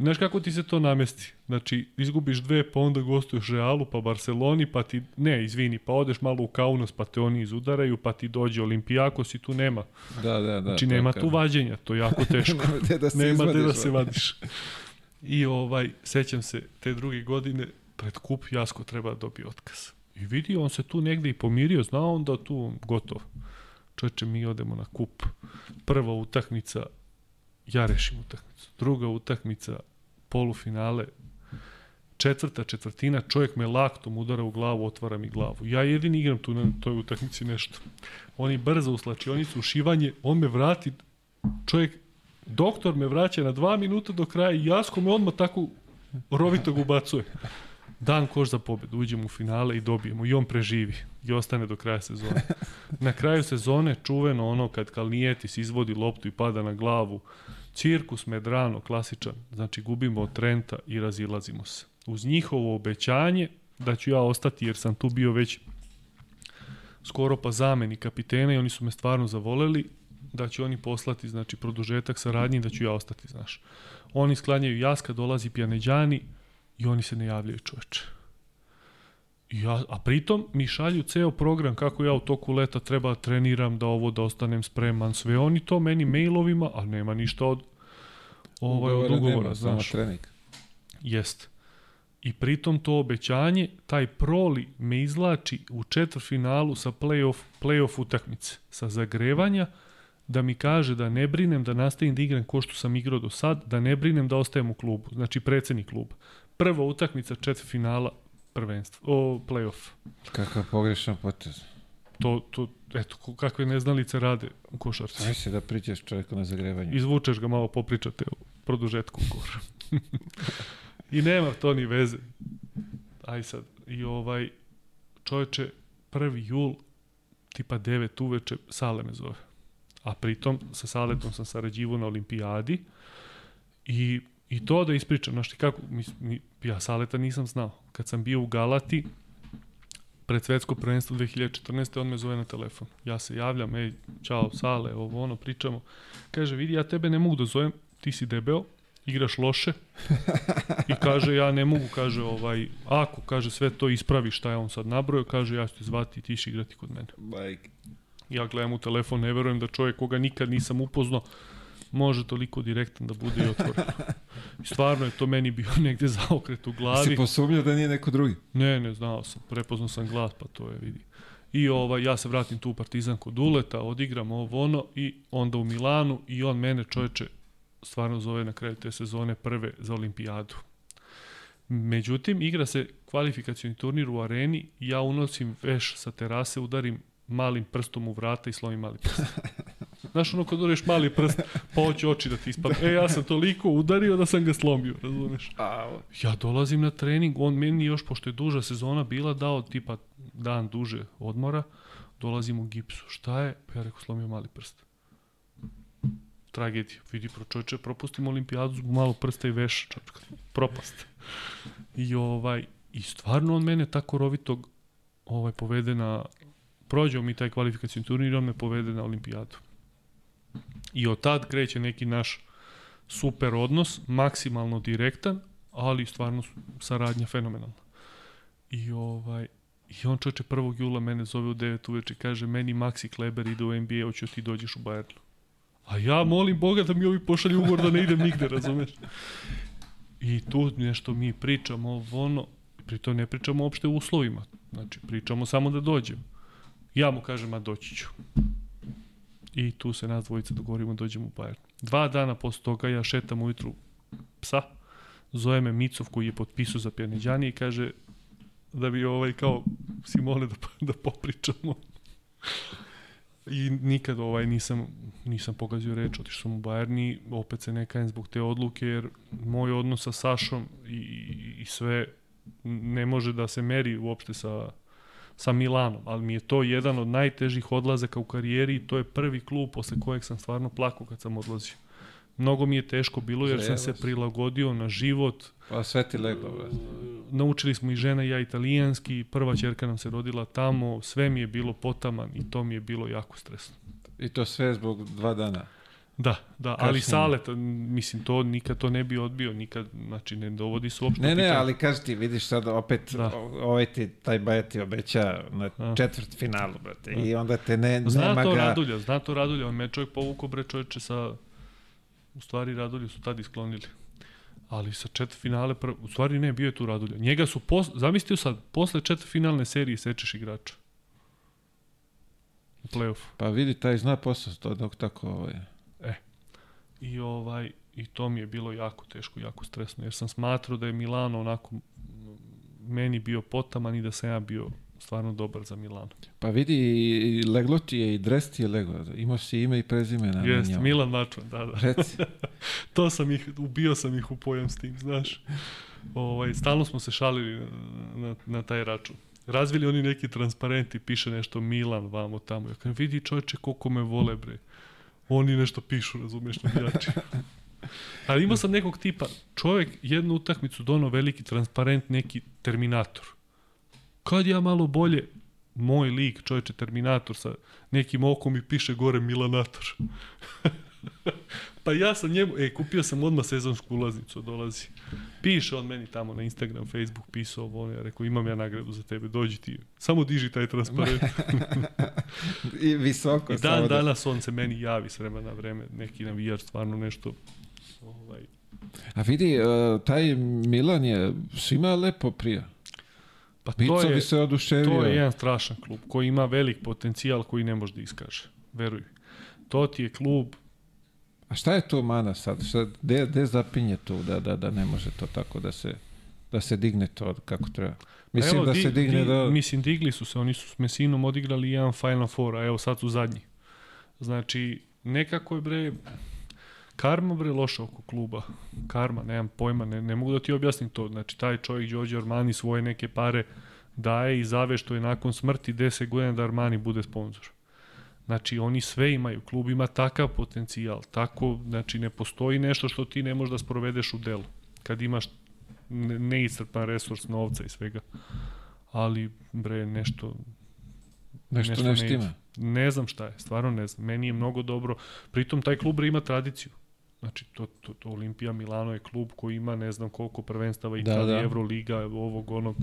S2: Znaš kako ti se to namesti? Znači, izgubiš dve, pa onda gostuješ Realu, pa Barceloni, pa ti... Ne, izvini, pa odeš malo u Kaunas, pa te oni izudaraju, pa ti dođe Olimpijakos i tu nema.
S1: Da, da, da.
S2: Znači, nema tu vađenja, to je jako teško.
S1: Nema gde da se
S2: Nema da
S1: izvadiš,
S2: se
S1: va.
S2: vadiš. I ovaj, sećam se, te druge godine, pred kup Jasko treba da dobije otkaz. I vidi, on se tu negde i pomirio, znao on da tu gotovo. Čoveče, mi odemo na kup. Prva utakmica, ja rešim utakmicu. Druga utakmica, polufinale, četvrta četvrtina, čovjek me laktom udara u glavu, otvara mi glavu. Ja jedini igram tu na toj utakmici nešto. Oni brzo u slačionicu, ušivanje, on me vrati, čovjek, doktor me vraća na dva minuta do kraja i Jasko me odmah tako rovitog ubacuje. Dan koš za pobedu, uđemo u finale i dobijemo i on preživi i ostane do kraja sezone. Na kraju sezone čuveno ono kad Kalnijetis izvodi loptu i pada na glavu, cirkus Medrano, klasičan, znači gubimo od Trenta i razilazimo se. Uz njihovo obećanje da ću ja ostati jer sam tu bio već skoro pa zameni kapitena i oni su me stvarno zavoleli, da će oni poslati znači produžetak saradnje da ću ja ostati, znaš. Oni sklanjaju Jaska, dolazi Pjaneđani i oni se ne javljaju čoveče. Ja, a pritom mi šalju ceo program kako ja u toku leta treba da treniram, da ovo da ostanem spreman, sve oni to meni mailovima, a nema ništa od ovaj, od ugovora, nema, znaš.
S1: trening.
S2: Jest. I pritom to obećanje, taj proli me izlači u četvrfinalu sa play-off, play-off utakmice, sa zagrevanja, da mi kaže da ne brinem da nastavim da igram ko što sam igrao do sad, da ne brinem da ostajem u klubu, znači predsednik kluba. Prva utakmica četvrfinala prvenstva, o play-off.
S1: Kakav pogrešan potez.
S2: To, to, eto, kakve neznalice rade u košarci.
S1: Aj se da priđeš čovjeku na zagrevanje.
S2: Izvučeš ga malo, popričate o produžetku ugovora. I nema to ni veze. Aj sad, i ovaj, čoveče, 1. jul, tipa 9 uveče, Sale me zove. A pritom, sa Saletom sam sarađivo na olimpijadi i I to da ispričam, znaš ti kako, mi, mi, ja Saleta nisam znao. Kad sam bio u Galati, pred svetsko prvenstvo 2014. on me zove na telefon. Ja se javljam, ej, čao, Sale, ovo ono, pričamo. Kaže, vidi, ja tebe ne mogu da zovem, ti si debeo, igraš loše. I kaže, ja ne mogu, kaže, ovaj, ako, kaže, sve to ispravi šta je on sad nabrojao, kaže, ja ću te zvati i ti igrati kod mene.
S1: Like.
S2: Ja gledam u telefon, ne verujem da čovjek koga nikad nisam upoznao, može toliko direktan da bude i otvoren. I stvarno je to meni bio negde zaokret u glavi.
S1: Si posumnjao da nije neko drugi?
S2: Ne, ne, znao sam. Prepoznao sam glas, pa to je, vidi. I ovaj, ja se vratim tu u Partizan kod Uleta, odigram ovo ono i onda u Milanu i on mene čoveče stvarno zove na kraju te sezone prve za olimpijadu. Međutim, igra se kvalifikacioni turnir u areni, ja unosim veš sa terase, udarim malim prstom u vrata i slomim mali prst. Znaš ono kad udariš mali prst, pa hoće oči da ti ispadne. E, ja sam toliko udario da sam ga slomio, razumeš? Ja dolazim na trening, on meni još, pošto je duža sezona bila, dao tipa dan duže odmora, dolazim u gipsu. Šta je? Pa ja rekao, slomio mali prst. Tragedija. Vidi, pro čovječe, propustim olimpijadu zbog malo prsta i veša, čovječe. Propast. I ovaj, i stvarno on mene tako rovitog ovaj, povede na, prođeo mi taj kvalifikacijni turnir on me povede na olimpijadu. I od tad kreće neki naš super odnos, maksimalno direktan, ali stvarno saradnja fenomenalna. I ovaj I on čoče 1. jula mene zove u 9 uveče i kaže meni Maxi Kleber ide u NBA, hoću da ti dođeš u Bayernu. A ja molim Boga da mi ovi pošalju ugovor da ne idem nigde, razumeš? I tu nešto mi pričamo, ono, pritom ne pričamo uopšte o uslovima. Znači, pričamo samo da dođem. Ja mu kažem, a doći ću i tu se nas dvojica dogovorimo dođemo u Bayern. Dva dana posle toga ja šetam ujutru psa, zove me Micov koji je potpisao za Pjaniđani i kaže da bi ovaj kao Simone da, da popričamo. I nikad ovaj nisam nisam pogazio reč, otišao sam u Bayern i opet se ne kajem zbog te odluke jer moj odnos sa Sašom i, i, i sve ne može da se meri uopšte sa sa Milanom, ali mi je to jedan od najtežih odlazaka u karijeri i to je prvi klub posle kojeg sam stvarno plakao kad sam odlazio. Mnogo mi je teško bilo jer sam se prilagodio na život.
S1: Pa sve ti leglo.
S2: Naučili smo i žena i ja italijanski, prva čerka nam se rodila tamo, sve mi je bilo potaman i to mi je bilo jako stresno.
S1: I to sve zbog dva dana?
S2: Da, da, ali Salet, mislim, to nikad to ne bi odbio, nikad, znači, ne dovodi se uopšte.
S1: Ne, ne, ali kaži ti, vidiš sad opet, da. ovaj ti, taj Baja ti obeća na da. četvrt finalu, brate, da. i onda te ne,
S2: zna
S1: nema
S2: to
S1: ga...
S2: Radulja, zna to Radulja, on me čovjek povukao, bre, čovječe sa, u stvari Radulju su tad isklonili. Ali sa četvrt finale, prv, u stvari ne, bio je tu Radulja. Njega su, pos, zamislio sad, posle četvrt finalne serije sečeš igrača. U play-offu.
S1: Pa vidi, taj zna posao, to dok tako, ovaj...
S2: I ovaj i to mi je bilo jako teško, jako stresno, jer sam smatrao da je Milano onako meni bio potaman i da sam ja bio stvarno dobar za Milano.
S1: Pa vidi, i leglo ti je i dres ti je leglo. Imao si ime i prezime na
S2: Jest,
S1: njemu.
S2: Milan Mačvan, da, da.
S1: Reci.
S2: to sam ih, ubio sam ih u pojam s tim, znaš. Ovaj, stalno smo se šalili na, na taj račun. Razvili oni neki transparenti, piše nešto Milan vamo tamo. Ja kažem, vidi čoveče koliko me vole bre. Oni nešto pišu, razumeš, navijači. Ali imao sam nekog tipa, čovjek jednu utakmicu dono veliki transparent, neki Terminator. Kad ja malo bolje, moj lik, čovječe Terminator sa nekim okom i piše gore Milanator. pa ja sam njemu, e, kupio sam odmah sezonsku ulaznicu, dolazi. Piše on meni tamo na Instagram, Facebook, pisao ovo, ja rekao, imam ja nagradu za tebe, dođi ti. Samo diži taj transparent.
S1: I visoko.
S2: I dan danas on se meni javi s vremena na vreme, neki navijač stvarno nešto ovaj,
S1: A vidi, uh, taj Milan je svima lepo prija.
S2: Pa to
S1: bi
S2: je,
S1: se oduševio.
S2: to je jedan strašan klub koji ima velik potencijal koji ne može da iskaže. Veruj. To ti je klub,
S1: A šta je to mana sad? Šta, de, de zapinje tu da, da, da ne može to tako da se da se digne to kako treba? Mislim
S2: evo,
S1: da
S2: di,
S1: se digne
S2: di,
S1: da...
S2: Mislim, digli su se, oni su s Mesinom odigrali jedan Final Four, a evo sad su zadnji. Znači, nekako je bre, karma bre loša oko kluba. Karma, nemam pojma, ne, ne mogu da ti objasnim to. Znači, taj čovjek Đorđe Armani svoje neke pare daje i zave što je nakon smrti 10 godina da Armani bude sponsor. Znači, oni sve imaju. Klub ima takav potencijal. Tako, znači, ne postoji nešto što ti ne možeš da sprovedeš u delu. Kad imaš ne- neiscrpan resurs novca i svega. Ali, bre, nešto...
S1: Nešto
S2: nešto
S1: ne
S2: ne ide. Ne znam šta je, stvarno ne znam. Meni je mnogo dobro. Pritom, taj klub bre ima tradiciju. Znači, to, to, to Olimpija Milano je klub koji ima ne znam koliko prvenstava
S1: Da,
S2: Italije,
S1: da.
S2: Evroliga, ovog, onog.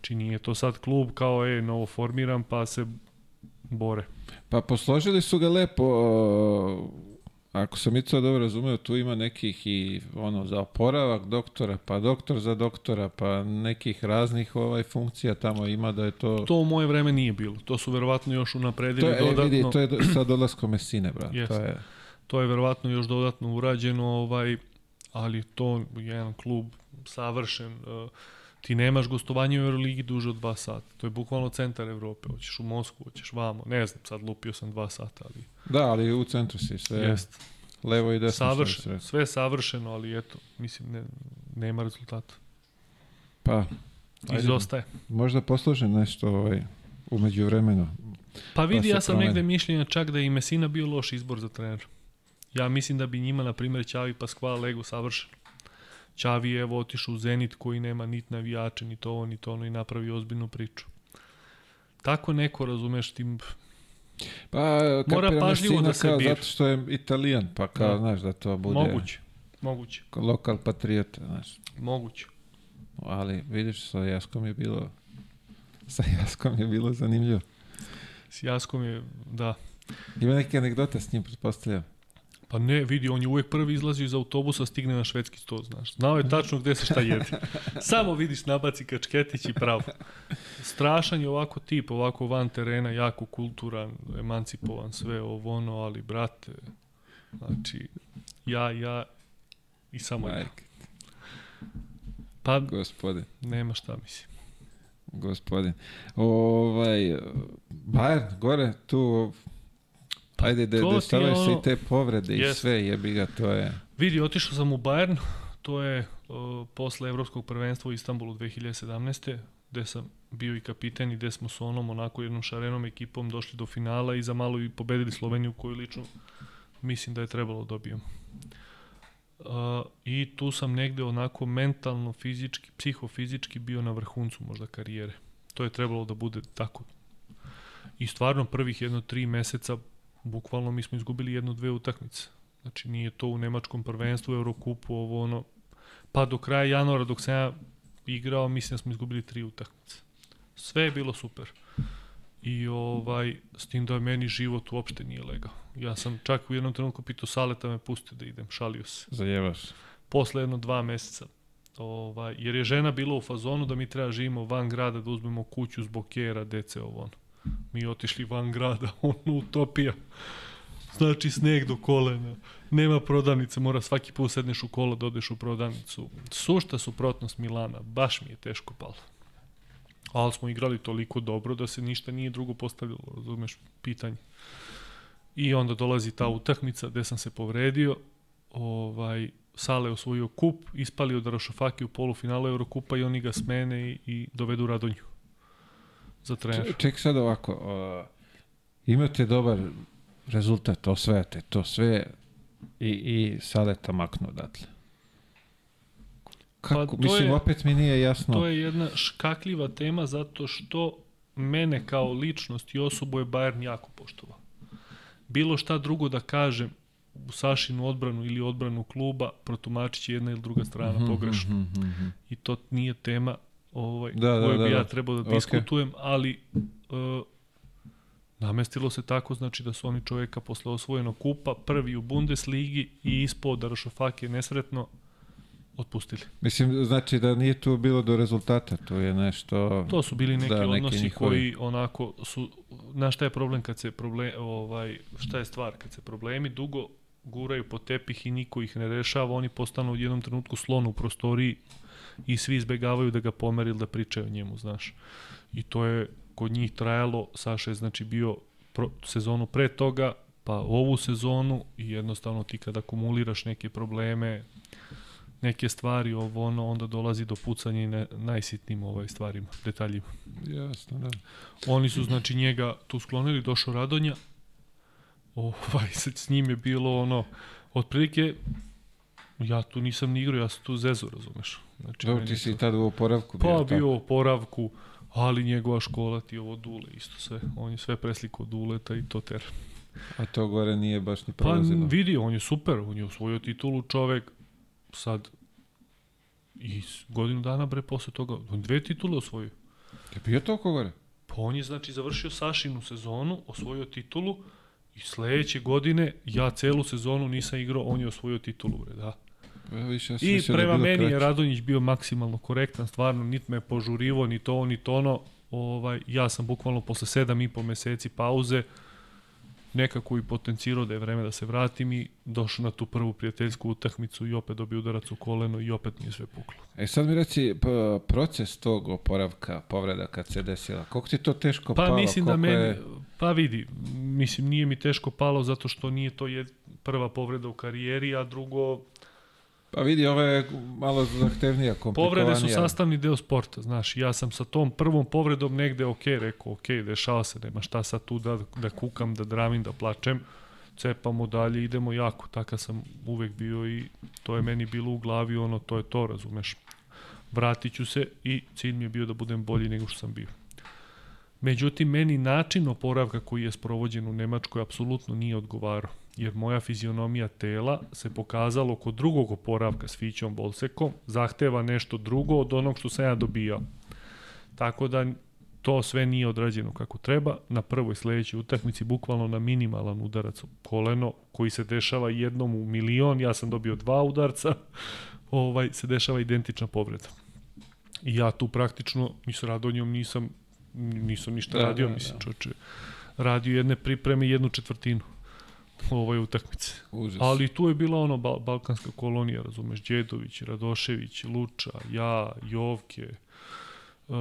S2: Či nije to sad klub kao, e, novo formiran, pa se bore.
S1: Pa posložili su ga lepo, ako sam i to dobro razumeo, tu ima nekih i ono za oporavak doktora, pa doktor za doktora, pa nekih raznih ovaj funkcija tamo ima da je to...
S2: To u moje vreme nije bilo. To su verovatno još unapredili
S1: to je, e,
S2: dodatno.
S1: vidi, to je do- sa dolaskom Mesine, brat.
S2: Jeste.
S1: To je,
S2: To je verovatno još dodatno urađeno, ovaj, ali to je jedan klub savršen. Uh, ti nemaš gostovanje u Euroligi duže od dva sata. To je bukvalno centar Evrope. Hoćeš u Moskvu, hoćeš vamo. Ne znam, sad lupio sam dva sata, ali
S1: da, ali u centru si sve,
S2: jest.
S1: levo i desno.
S2: Savršeno, sve savršeno, ali eto, mislim, ne, nema rezultata.
S1: Pa, Ajde.
S2: Izostaje.
S1: možda poslože nešto ovaj, umeđu vremenu.
S2: Pa vidi,
S1: se
S2: ja sam
S1: promeni.
S2: negde mišljenja čak da je i Mesina bio loš izbor za trenera. Ja mislim da bi njima, na primjer, Ćavi Paskval legu savršeno. Ćavi je evo otišao u Zenit koji nema nit navijače, ni to ovo, ni to ono i napravi ozbiljnu priču. Tako neko, razumeš, tim...
S1: Pa,
S2: Mora pažljivo da se
S1: kao
S2: bira.
S1: Zato što je italijan, pa kao,
S2: Da.
S1: znaš, da to bude
S2: Moguće. Moguće.
S1: lokal patriota, znaš.
S2: Moguće.
S1: Ali vidiš, sa Jaskom je bilo sa Jaskom je bilo zanimljivo.
S2: S Jaskom je, da.
S1: Ima neke anegdote s njim, pretpostavljam.
S2: Pa ne, vidi, on je uvek prvi izlazio iz autobusa, stigne na švedski sto, znaš. Znao je tačno gde se šta jede. Samo vidiš, nabaci kačketić i pravo. Strašan je ovako tip, ovako van terena, jako kulturan, emancipovan, sve ovo ono, ali brate, znači, ja, ja i samo ja.
S1: Majke,
S2: Pa,
S1: gospodin,
S2: nema šta mislim.
S1: gospodin. Ovaj, Bayern, gore, tu, ajde, da
S2: Pa ti je
S1: dešavaju se
S2: ono-
S1: i te povrede i
S2: Jest.
S1: sve, jebi ga, to je...
S2: Vidi, otišao sam u Bayern, to je uh, posle Evropskog prvenstva u Istanbulu 2017. gde sam bio i kapiten i gde smo s onom onako jednom šarenom ekipom došli do finala i za malo i pobedili Sloveniju koju lično mislim da je trebalo da dobijemo. Uh, I tu sam negde onako mentalno, fizički, psihofizički bio na vrhuncu možda karijere. To je trebalo da bude tako. I stvarno prvih jedno tri meseca bukvalno mi smo izgubili jedno dve utakmice. Znači nije to u nemačkom prvenstvu, Eurokupu, ovo ono. Pa do kraja januara dok sam ja igrao, mislim da smo izgubili tri utakmice. Sve je bilo super. I ovaj, s tim da meni život uopšte nije legao. Ja sam čak u jednom trenutku pitao Saleta me pusti da idem, šalio se.
S1: Zajevaš.
S2: Posle jedno dva meseca. Ovaj, jer je žena bila u fazonu da mi treba živimo van grada, da uzmemo kuću zbog kjera, dece, ovo ono. Mi otišli van grada, ono utopija. Znači sneg do kolena. Nema prodavnice, mora svaki put sedneš u kola da odeš u prodavnicu. Sušta suprotnost Milana, baš mi je teško palo. Ali smo igrali toliko dobro da se ništa nije drugo postavljalo, razumeš, pitanje. I onda dolazi ta utakmica gde sam se povredio, ovaj, Sale osvojio kup, ispalio Darošafaki u polufinalu Eurokupa i oni ga smene i, i dovedu Radonju za trener.
S1: Ček sad ovako, uh, imate dobar rezultat, osvajate to sve i, i Saleta maknu odatle. Kako?
S2: Pa,
S1: Mislim,
S2: je,
S1: opet mi nije jasno.
S2: To je jedna škakljiva tema zato što mene kao ličnost i osobu je Bayern jako poštovao. Bilo šta drugo da kažem u Sašinu odbranu ili odbranu kluba, protumačit će jedna ili druga strana mm -hmm, pogrešno. Mm -hmm. I to nije tema ovaj, da, da, koju da, bi da, ja trebao da diskutujem, okay. ali uh, namestilo se tako, znači da su oni čoveka posle osvojenog kupa, prvi u Bundesligi i ispod Darošofake nesretno otpustili.
S1: Mislim, znači da nije tu bilo do rezultata, to je nešto...
S2: To su bili neki da, odnosi neki njihovi... koji onako su... Znaš šta je problem kad se problem... Ovaj, šta je stvar? Kad se problemi dugo guraju po tepih i niko ih ne rešava, oni postanu u jednom trenutku slon u prostoriji i svi izbegavaju da ga pomeri ili da pričaju o njemu, znaš. I to je kod njih trajalo, Saša je znači bio pro, sezonu pre toga, pa ovu sezonu i jednostavno ti kada akumuliraš neke probleme, neke stvari, ovo ono, onda dolazi do pucanja i ne, najsitnijim ovaj stvarima, detaljima.
S1: Jasno, da.
S2: Oni su, znači, njega tu sklonili, došao Radonja, ovaj, s njim je bilo ono, otprilike, ja tu nisam ni igrao, ja sam tu zezo, razumeš.
S1: Znači, Dobro, ti si tada u oporavku
S2: bio. Pa bio u oporavku, ali njegova škola ti ovo Dule, isto sve. On je sve preslikao Duleta i to ter.
S1: A to gore nije baš ni prolazilo.
S2: Pa vidi, on je super, on je osvojio titulu čovek, sad i godinu dana bre posle toga, on dve titule osvojio.
S1: Je bio toliko gore?
S2: Pa on je znači završio Sašinu sezonu, osvojio titulu i sledeće godine ja celu sezonu nisam igrao, on je osvojio titulu bre, da.
S1: Pa više,
S2: I da prema meni je Radonjić bio maksimalno korektan, stvarno, nit me požurivo, ni to, ni to ono. Ovaj, ja sam bukvalno posle sedam i po meseci pauze nekako i potencirao da je vreme da se vratim i došao na tu prvu prijateljsku utakmicu i opet dobio udarac u koleno i opet mi je sve puklo.
S1: E sad mi reci, proces tog oporavka, povreda kad se desila, koliko ti to teško
S2: pa,
S1: palo?
S2: Mislim da meni, je... Pa vidi, mislim nije mi teško palo zato što nije to je prva povreda u karijeri, a drugo
S1: Pa vidi, ovo je malo zahtevnija, komplikovanija.
S2: Povrede su sastavni deo sporta, znaš, ja sam sa tom prvom povredom negde ok, rekao, ok, dešava se, nema šta sad tu da, da kukam, da dramim, da plačem, cepamo dalje, idemo jako, takav sam uvek bio i to je meni bilo u glavi, ono, to je to, razumeš. Vratit ću se i cilj mi je bio da budem bolji nego što sam bio. Međutim, meni način oporavka koji je sprovođen u Nemačkoj apsolutno nije odgovarao jer moja fizionomija tela se pokazalo kod drugog oporavka s Fićom Bolsekom, zahteva nešto drugo od onog što sam ja dobijao. Tako da to sve nije odrađeno kako treba. Na prvoj sledećoj utakmici bukvalno na minimalan udarac u koleno koji se dešava jednom u milion, ja sam dobio dva udarca, ovaj se dešava identična povreda. I ja tu praktično ni s Radonjom nisam nisam ništa da, radio, da, mislim, da. čoče. Radio jedne pripreme jednu četvrtinu ovoj utakmici. Užas. Ali tu je bila ono bal balkanska kolonija, razumeš, Đedović, Radošević, Luča, ja, Jovke, uh,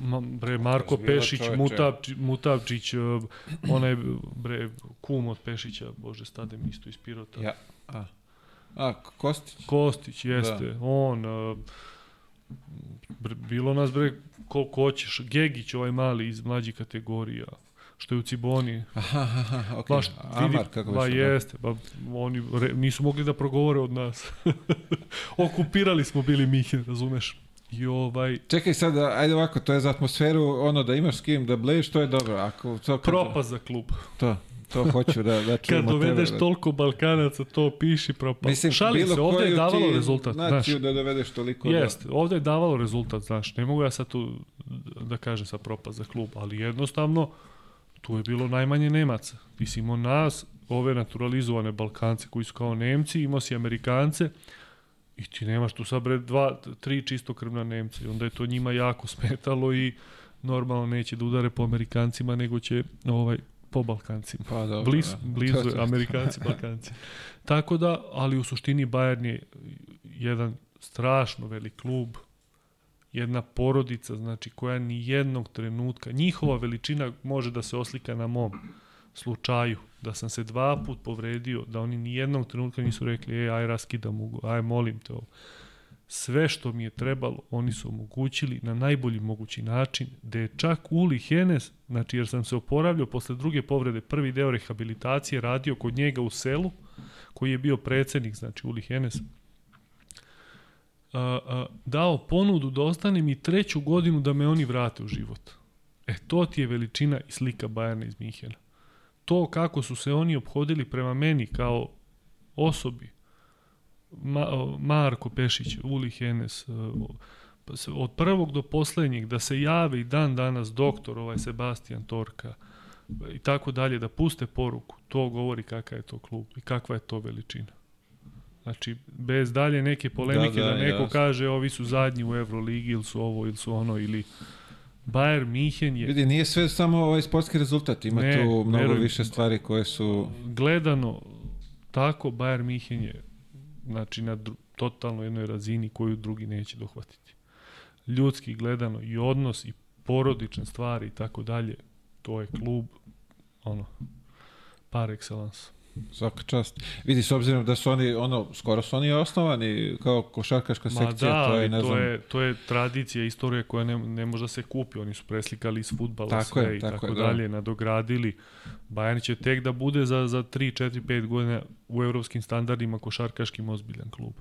S2: ma, bre, Marko Pešić, Mutavči, Mutavčić, uh, onaj, bre, kum od Pešića, bože, stade mi isto iz Pirota.
S1: Ja, a. A, Kostić?
S2: Kostić, jeste. Da. On, uh, bre, bilo nas, bre, koliko hoćeš. Gegić, ovaj mali iz mlađih kategorija što je u Ciboni.
S1: Aha, aha, okay. Baš, vidi, Amar, kako
S2: ba, jeste, ba, oni re, nisu mogli da progovore od nas. Okupirali smo bili Mihin, razumeš? I ovaj...
S1: Čekaj sad, ajde ovako, to je za atmosferu, ono da imaš s kim da bleješ, to je dobro. Ako, to,
S2: kad... Propast za klub.
S1: To, to hoću da, da čujemo
S2: Kad dovedeš tebe, da... toliko Balkanaca, to piši propast.
S1: Mislim, Šali se,
S2: ovde je davalo rezultat.
S1: Naciju znaš, da dovedeš toliko.
S2: Jeste, da... ovde je davalo rezultat, znaš, ne mogu ja sad tu da kažem sa propast za klub, ali jednostavno, tu je bilo najmanje Nemaca. Ti si imao nas, ove naturalizovane Balkance koji su kao Nemci, imao si Amerikance i ti nemaš tu sad bre dva, tri čistokrvna Nemca i onda je to njima jako smetalo i normalno neće da udare po Amerikancima nego će ovaj po Balkancima.
S1: Pa dobro.
S2: Bliz, da. blizu Amerikanci, Balkanci. Tako da, ali u suštini Bayern je jedan strašno velik klub jedna porodica, znači koja ni jednog trenutka, njihova veličina može da se oslika na mom slučaju, da sam se dva put povredio, da oni ni jednog trenutka nisu rekli, ej, aj raskidam ugo, aj molim te ovo. Sve što mi je trebalo, oni su omogućili na najbolji mogući način, da je čak Uli Henes, znači jer sam se oporavljao posle druge povrede, prvi deo rehabilitacije, radio kod njega u selu, koji je bio predsednik, znači Uli Henes, a, a, dao ponudu da ostanem i treću godinu da me oni vrate u život. E, to ti je veličina i slika Bajerna iz Minhena. To kako su se oni obhodili prema meni kao osobi, Ma, Marko Pešić, Uli Henes, pa od prvog do poslednjeg, da se jave i dan danas doktor, ovaj Sebastian Torka, i tako dalje, da puste poruku, to govori kakav je to klub i kakva je to veličina. Znači, bez dalje neke polemike da, da, da neko jasno. kaže ovi su zadnji u Euroligi ili su ovo ili su ono ili Bayern Mihen je...
S1: Vidi, nije sve samo ovaj sportski rezultat, ima ne, tu mnogo verujem, više stvari koje su...
S2: Gledano, tako Bayern Mihen je znači na dru, totalno jednoj razini koju drugi neće dohvatiti. Ljudski gledano i odnos i porodične stvari i tako dalje, to je klub ono par excellence.
S1: Svaka čast. Vidi, s obzirom da su oni, ono, skoro su oni osnovani kao košarkaška sekcija,
S2: Ma da,
S1: to je, ne
S2: to
S1: znam...
S2: Je, to je tradicija, istorija koja ne, ne može da se kupi. Oni su preslikali iz futbala tako sve je, i tako, tako je, da. dalje, da. nadogradili. Bayern će tek da bude za, za 3, 4, 5 godina u evropskim standardima košarkaškim ozbiljan klub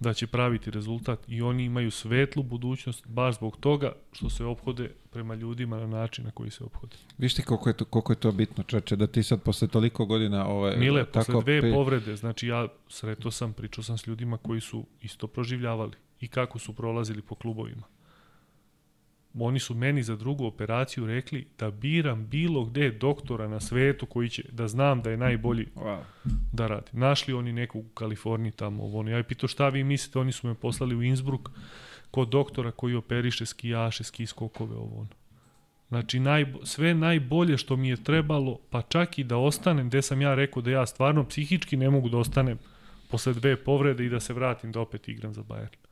S2: da će praviti rezultat i oni imaju svetlu budućnost baš zbog toga što se ophode prema ljudima na način na koji se ophode.
S1: Viš ti koliko je to, koliko je to bitno, čoče, da ti sad posle toliko godina... Ovaj,
S2: Mile, tako posle dve pe... povrede, znači ja sreto sam, pričao sam s ljudima koji su isto proživljavali i kako su prolazili po klubovima oni su meni za drugu operaciju rekli da biram bilo gde doktora na svetu koji će, da znam da je najbolji wow. da radi. Našli oni nekog u Kaliforniji tamo, ovo ono. Ja je pitao šta vi mislite, oni su me poslali u Innsbruck kod doktora koji operiše skijaše, ski skokove, ovo ono. Znači, naj, sve najbolje što mi je trebalo, pa čak i da ostanem, gde sam ja rekao da ja stvarno psihički ne mogu da ostanem posle dve povrede i da se vratim da opet igram za Bayern.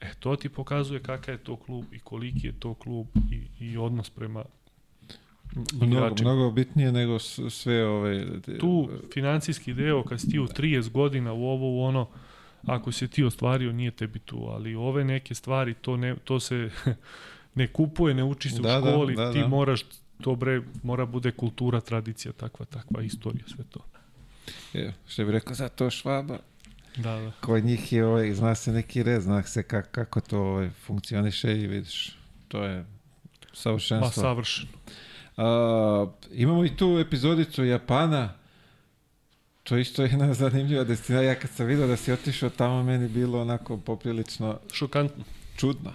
S2: E, to ti pokazuje kakav je to klub i koliki je to klub i, i odnos prema
S1: Mnogo, mnogo bitnije nego sve ove...
S2: Tu financijski deo, kad si ti u 30 godina u ovo, u ono, ako se ti ostvario, nije tebi tu, ali ove neke stvari, to, ne, to se ne kupuje, ne uči se da, u da, školi, da, da, ti da. moraš, to bre, mora bude kultura, tradicija, takva, takva istorija, sve to.
S1: Je, što bi rekao, zato švaba,
S2: Da, da.
S1: Kod njih je, ovaj, zna se neki red, zna se kako, kako to ovaj, funkcioniše i vidiš, to je savršenstvo.
S2: Pa savršeno.
S1: A, imamo i tu epizodicu Japana, to je isto jedna zanimljiva destina. Ja kad sam vidio da si otišao tamo, meni bilo onako poprilično...
S2: Šokantno.
S1: Čudno.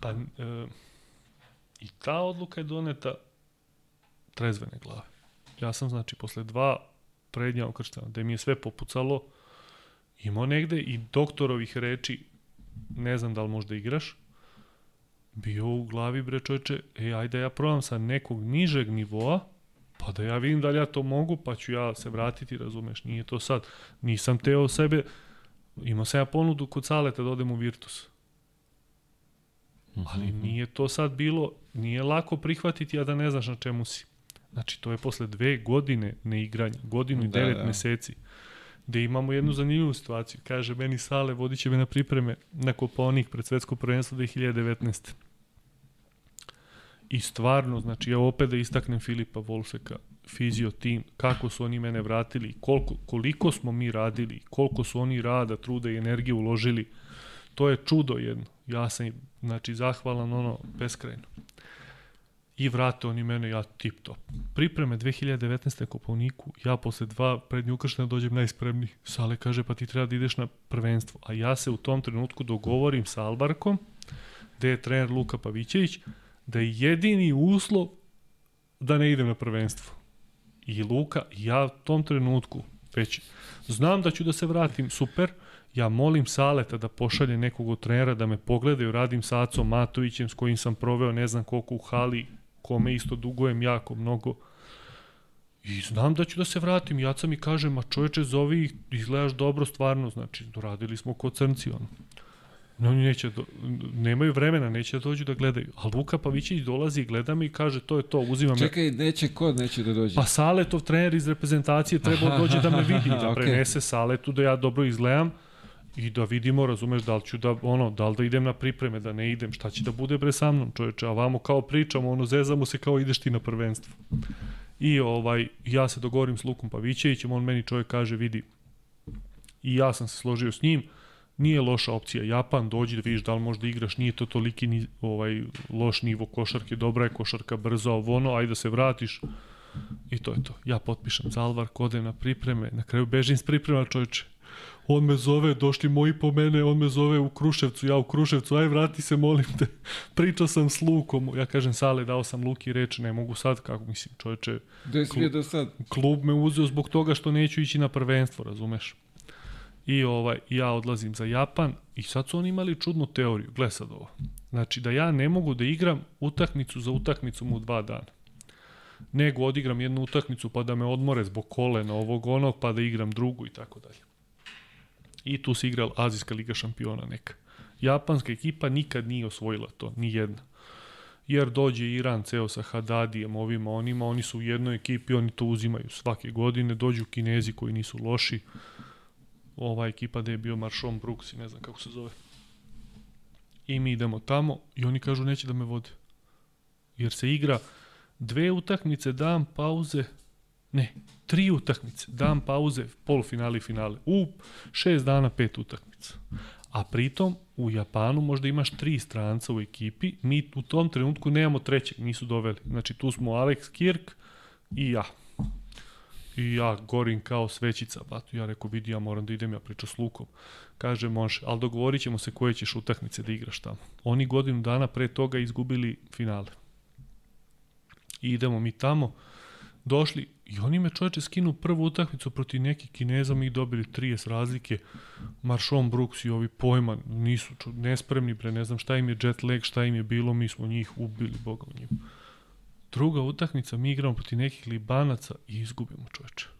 S2: pa, e, i ta odluka je doneta trezvene glave. Ja sam, znači, posle dva prednja okrštena, da mi je sve popucalo, imao negde i doktorovih reči, ne znam da li možda igraš, bio u glavi bre čoveče, e ajde ja probam sa nekog nižeg nivoa, pa da ja vidim da li ja to mogu, pa ću ja se vratiti, razumeš, nije to sad. Nisam teo sebe, imao sam ja ponudu kod Saleta da odem u Virtus. Ali mhm. nije to sad bilo, nije lako prihvatiti, a da ne znaš na čemu si. Znači, to je posle dve godine neigranja, godinu i da, devet da. meseci, gde imamo jednu zanimljivu situaciju. Kaže, meni Sale vodit će me na pripreme na Koponik pred svetsko prvenstvo 2019. I stvarno, znači, ja opet da istaknem Filipa Wolfeka, fizio tim, kako su oni mene vratili, koliko, koliko smo mi radili, koliko su oni rada, truda i energije uložili, to je čudo jedno. Ja sam, znači, zahvalan ono, beskrajno i vrate oni mene, ja tip top. Pripreme 2019. Kopovniku, ja posle dva prednje ukrštene dođem najspremniji. Sale kaže, pa ti treba da ideš na prvenstvo. A ja se u tom trenutku dogovorim sa Albarkom, gde je trener Luka Pavićević, da je jedini uslov da ne idem na prvenstvo. I Luka, ja u tom trenutku već znam da ću da se vratim, super, ja molim Saleta da pošalje nekog od trenera da me pogledaju, radim sa Acom Matovićem s kojim sam proveo ne znam koliko u hali, kome isto dugujem jako mnogo. I znam da ću da se vratim. Jaca mi kaže, ma čoveče, zovi ih, izgledaš dobro stvarno. Znači, doradili smo kod crnci, ono. No, oni neće, do, nemaju vremena, neće da dođu da gledaju. A Luka Pavićić dolazi, gleda me i kaže, to je to, uzimam
S1: Čekaj, neće kod neće da dođe?
S2: Pa Saletov trener iz reprezentacije treba dođe da me vidi, da prenese okay. Saletu, da ja dobro izgledam i da vidimo, razumeš, da li ću da, ono, da li da idem na pripreme, da ne idem, šta će da bude bre sa mnom, čoveče, a vamo kao pričamo, ono, zezamo se kao ideš ti na prvenstvo. I ovaj, ja se dogovorim s Lukom Pavićevićem, on meni čovjek kaže, vidi, i ja sam se složio s njim, nije loša opcija Japan, dođi da vidiš da li možda igraš, nije to toliki ni, ovaj, loš nivo košarke, dobra je košarka, brzo, ovo ono, ajde da se vratiš. I to je to. Ja potpišem Zalvar, kodem na pripreme, na kraju bežim s priprema čovječe. On me zove, došli moji po mene, on me zove u Kruševcu, ja u Kruševcu, aj vrati se, molim te. Pričao sam s Lukom, ja kažem Sale, dao sam Luki reč, ne mogu sad, kako mislim, čovječe.
S1: Gde si do sad?
S2: Klub me uzeo zbog toga što neću ići na prvenstvo, razumeš? I ovaj, ja odlazim za Japan i sad su oni imali čudnu teoriju. Gle sad ovo. Znači da ja ne mogu da igram utakmicu za utakmicom u dva dana. Nego odigram jednu utakmicu pa da me odmore zbog kolena ovog onog pa da igram drugu i tako dalje. I tu se igrala Azijska liga šampiona neka. Japanska ekipa nikad nije osvojila to, ni jedna. Jer dođe Iran ceo sa Hadadijem, ovima, onima, oni su u jednoj ekipi, oni to uzimaju svake godine, dođu Kinezi koji nisu loši, ova ekipa da je bio Marshon Brooks i ne znam kako se zove. I mi idemo tamo i oni kažu neće da me vode. Jer se igra dve utakmice, dan pauze, ne, tri utakmice, dan pauze, polufinale i finale. U šest dana pet utakmica. A pritom u Japanu možda imaš tri stranca u ekipi, mi u tom trenutku nemamo trećeg, nisu doveli. Znači tu smo Alex Kirk i ja. I ja gorim kao svećica, pa ja rekao, vidi, ja moram da idem, ja pričam s Lukom. Kaže, može, ali dogovorit ćemo se koje ćeš utakmice da igraš tamo. Oni godinu dana pre toga izgubili finale. I idemo mi tamo, došli, i oni me čoveče skinu prvu utakmicu protiv nekih Kineza, mi dobili 30 razlike, Marshon Brooks i ovi pojma, nisu čo, nespremni, pre ne znam šta im je jet lag, šta im je bilo, mi smo njih ubili, boga u njima. Druga utakmica, mi igramo protiv nekih Libanaca i izgubimo čoveče.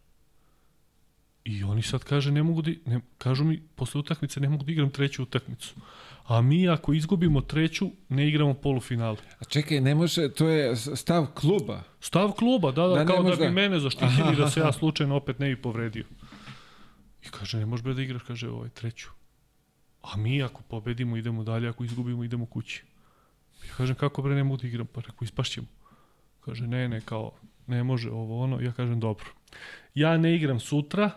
S2: I oni sad kaže ne mogu da, ne, kažu mi posle utakmice ne mogu da igram treću utakmicu. A mi ako izgubimo treću, ne igramo polufinale.
S1: A čekaj, ne može, to je stav kluba.
S2: Stav kluba, da, da, da kao da bi da... mene zaštitili aha, da se ja slučajno opet ne bi povredio. I kaže, ne možeš da igraš, kaže, ovaj, treću. A mi ako pobedimo, idemo dalje, ako izgubimo, idemo kući. Ja kažem, kako bre ne mogu da igram? Pa rekao, ispašćemo. Kaže, ne, ne, kao, ne može ovo, ono. Ja kažem, dobro. Ja ne igram sutra,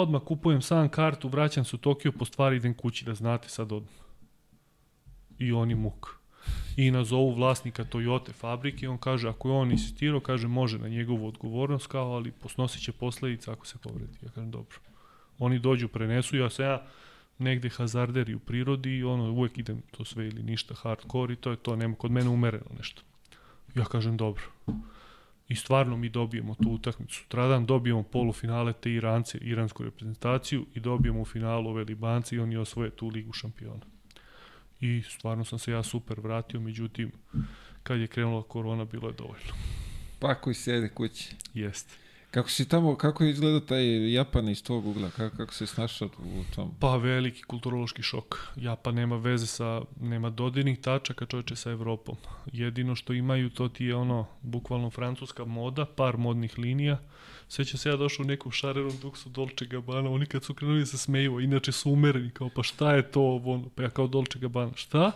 S2: odmah kupujem sam kartu, vraćam se u Tokio, po stvari idem kući, da znate sad odmah. I oni muk. I nazovu vlasnika Toyota fabrike, on kaže, ako je on insistirao, kaže, može na njegovu odgovornost, kao, ali posnosit će posledice ako se povredi. Ja kažem, dobro. Oni dođu, prenesu, ja se ja negde hazarderi u prirodi i ono, uvek idem to sve ili ništa hardcore i to je to, nema kod mene umereno nešto. Ja kažem dobro. I stvarno mi dobijemo tu utakmicu. Sutradan dobijemo polufinale te Irance, iransku reprezentaciju i dobijemo u finalu ove Libance i oni osvoje tu ligu šampiona. I stvarno sam se ja super vratio, međutim, kad je krenula korona, bilo je dovoljno.
S1: Pa koji sede kući.
S2: Jeste.
S1: Kako si tamo, kako je izgleda taj Japan iz tog ugla? Kako, kako se snašao u tom?
S2: Pa veliki kulturološki šok. Japan nema veze sa, nema dodirnih tačaka čoveče sa Evropom. Jedino što imaju to ti je ono, bukvalno francuska moda, par modnih linija. Sveća se ja došao u nekom šarerom duksu Dolce Gabbana, oni kad su krenuli se smeju, inače su umereni, kao pa šta je to ovo? Pa ja kao Dolce Gabbana, šta?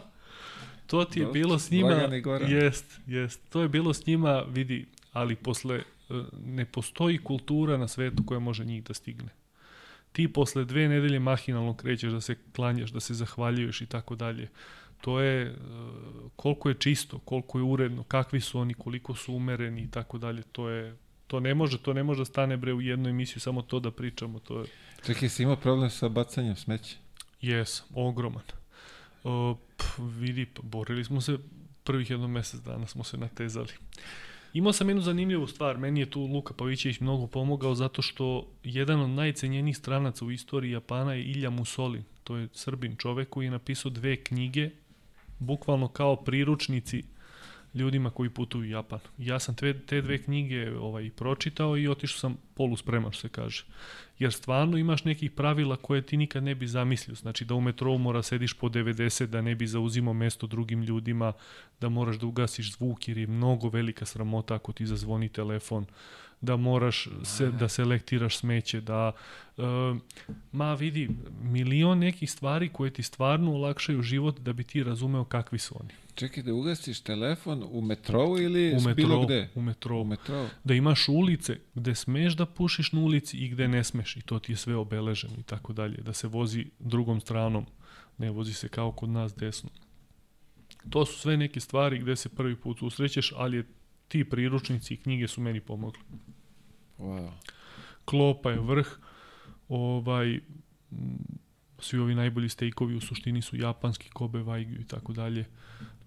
S2: To ti je Dolce, bilo s njima, jest, jest, to je bilo s njima, vidi, ali posle ne postoji kultura na svetu koja može njih da stigne. Ti posle dve nedelje mahinalno krećeš da se klanjaš, da se zahvaljuješ i tako dalje. To je e, koliko je čisto, koliko je uredno, kakvi su oni, koliko su umereni i tako dalje. To je to ne može, to ne može da stane bre u jednu emisiju samo to da pričamo, to je
S1: Čekaj, si imao problem sa bacanjem smeća?
S2: Jes, ogroman. O, pf, vidi, borili smo se prvih jedno mesec dana smo se natezali. Imao sam jednu zanimljivu stvar, meni je tu Luka Pavićević mnogo pomogao zato što jedan od najcenjenijih stranaca u istoriji Japana je Ilja Musoli, to je srbin čovek koji je napisao dve knjige, bukvalno kao priručnici ljudima koji putuju u Japan. Ja sam te, te dve knjige ovaj, pročitao i otišao sam polu spreman, što se kaže. Jer stvarno imaš nekih pravila koje ti nikad ne bi zamislio. Znači da u metrou mora sediš po 90, da ne bi zauzimao mesto drugim ljudima, da moraš da ugasiš zvuk jer je mnogo velika sramota ako ti zazvoni telefon da moraš se, da selektiraš smeće, da uh, ma vidi milion nekih stvari koje ti stvarno olakšaju život da bi ti razumeo kakvi su oni.
S1: Čekaj da ugasiš telefon u metrou ili
S2: U
S1: bilo
S2: metrou,
S1: gde?
S2: u metrou.
S1: U metrou.
S2: Da imaš ulice gde smeš da pušiš na ulici i gde ne smeš i to ti je sve obeleženo i tako dalje. Da se vozi drugom stranom, ne vozi se kao kod nas desno. To su sve neke stvari gde se prvi put usrećeš, ali je ti priručnici i knjige su meni pomogli.
S1: Wow.
S2: Klopa je vrh, ovaj, svi ovi najbolji stejkovi u suštini su japanski, Kobe, Wagyu i tako dalje.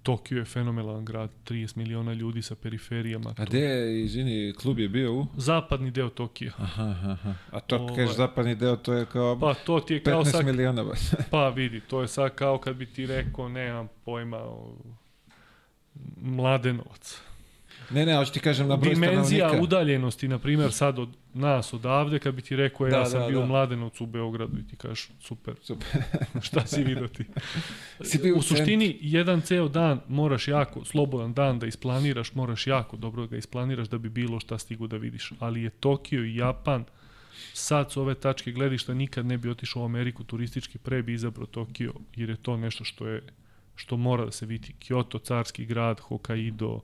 S2: Tokio je fenomenalan grad, 30 miliona ljudi sa periferijama.
S1: A gde je, izvini, klub je bio u?
S2: Zapadni deo Tokija.
S1: Aha, aha. A to kad
S2: Ovaj.
S1: kažeš zapadni deo, to je kao
S2: Pa to ti je kao
S1: 15
S2: sad,
S1: miliona
S2: pa vidi, to je sad kao kad bi ti rekao, nemam pojma, o, Mladenovac.
S1: Ne, ne, hoću ti kažem na broj
S2: Dimenzija
S1: stanovnika.
S2: udaljenosti, na primjer, sad od nas odavde, kad bi ti rekao, ja
S1: Da,
S2: sam
S1: da,
S2: bio
S1: da.
S2: u Mladenovcu u Beogradu i ti kažeš, super,
S1: Super.
S2: šta si vidio ti?
S1: Si bio u
S2: suštini, jedan ceo dan moraš jako, slobodan dan da isplaniraš, moraš jako dobro da ga isplaniraš da bi bilo šta stigu da vidiš. Ali je Tokio i Japan, sad s ove tačke gledišta nikad ne bi otišao u Ameriku turistički, pre bi izabrao Tokio, jer je to nešto što je što mora da se vidi. Kyoto, carski grad, Hokkaido,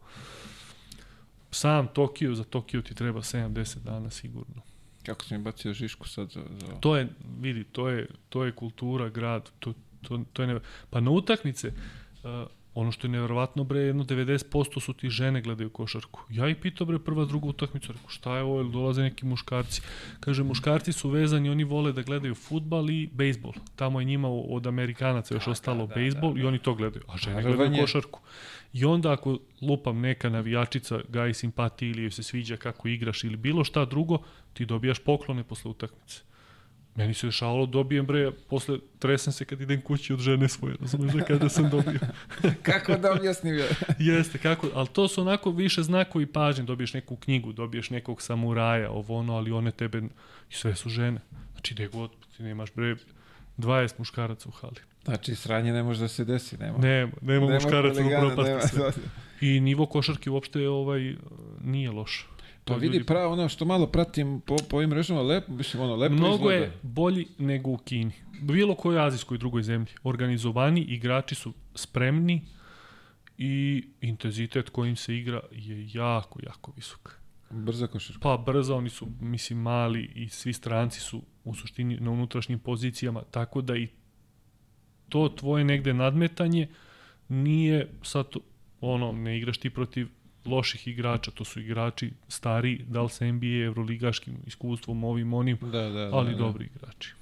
S2: sam Tokio, za Tokio ti treba 70 dana sigurno.
S1: Kako si mi bacio žišku sad za... za...
S2: To je, vidi, to je, to je kultura, grad, to, to, to je ne... Pa na utakmice, uh, ono što je neverovatno bre, jedno 90% su ti žene gledaju košarku. Ja ih pitao bre prva, druga utakmica, rekao šta je ovo, jel dolaze neki muškarci. Kaže, muškarci su vezani, oni vole da gledaju futbal i bejsbol. Tamo je njima od Amerikanaca još ostalo
S1: da,
S2: bejsbol
S1: da,
S2: i oni to gledaju. A žene
S1: Rvanje.
S2: gledaju košarku. I onda ako lupam neka navijačica gaji simpatiji ili joj se sviđa kako igraš ili bilo šta drugo, ti dobijaš poklone posle utakmice. Meni se dešavalo, dobijem bre, posle tresem se kad idem kući od žene svoje, razumeš da kada sam dobio.
S1: Kako da objasnim ja?
S2: Jeste, kako, ali to su onako više znakovi pažnje, dobiješ neku knjigu, dobiješ nekog samuraja, ovo ono, ali one tebe, i sve su žene. Znači, gde god, ti nemaš bre, 20 muškaraca u hali.
S1: Znači, sranje ne može da se desi, nema.
S2: Nema, nema, nema muškaraca u propasti
S1: nema.
S2: I nivo košarke uopšte ovaj, nije loš.
S1: Pa
S2: To
S1: vidi,
S2: ljudi-
S1: pravo ono što malo pratim po, po ovim mrežama, lepo, mislim, ono, lepo
S2: Mnogo
S1: izgleda.
S2: je bolji nego u Kini. Bilo kojoj azijskoj drugoj zemlji. Organizovani, igrači su spremni i intenzitet kojim se igra je jako, jako visok.
S1: Brza košarka.
S2: Pa brzo, oni su, mislim, mali i svi stranci su u suštini na unutrašnjim pozicijama, tako da i to tvoje negde nadmetanje nije sad to- ono, ne igraš ti protiv loših igrača, to su igrači stari, da li sa NBA, evroligaškim iskustvom, ovim, onim,
S1: Da, da, da.
S2: ali
S1: da.
S2: dobri igrači.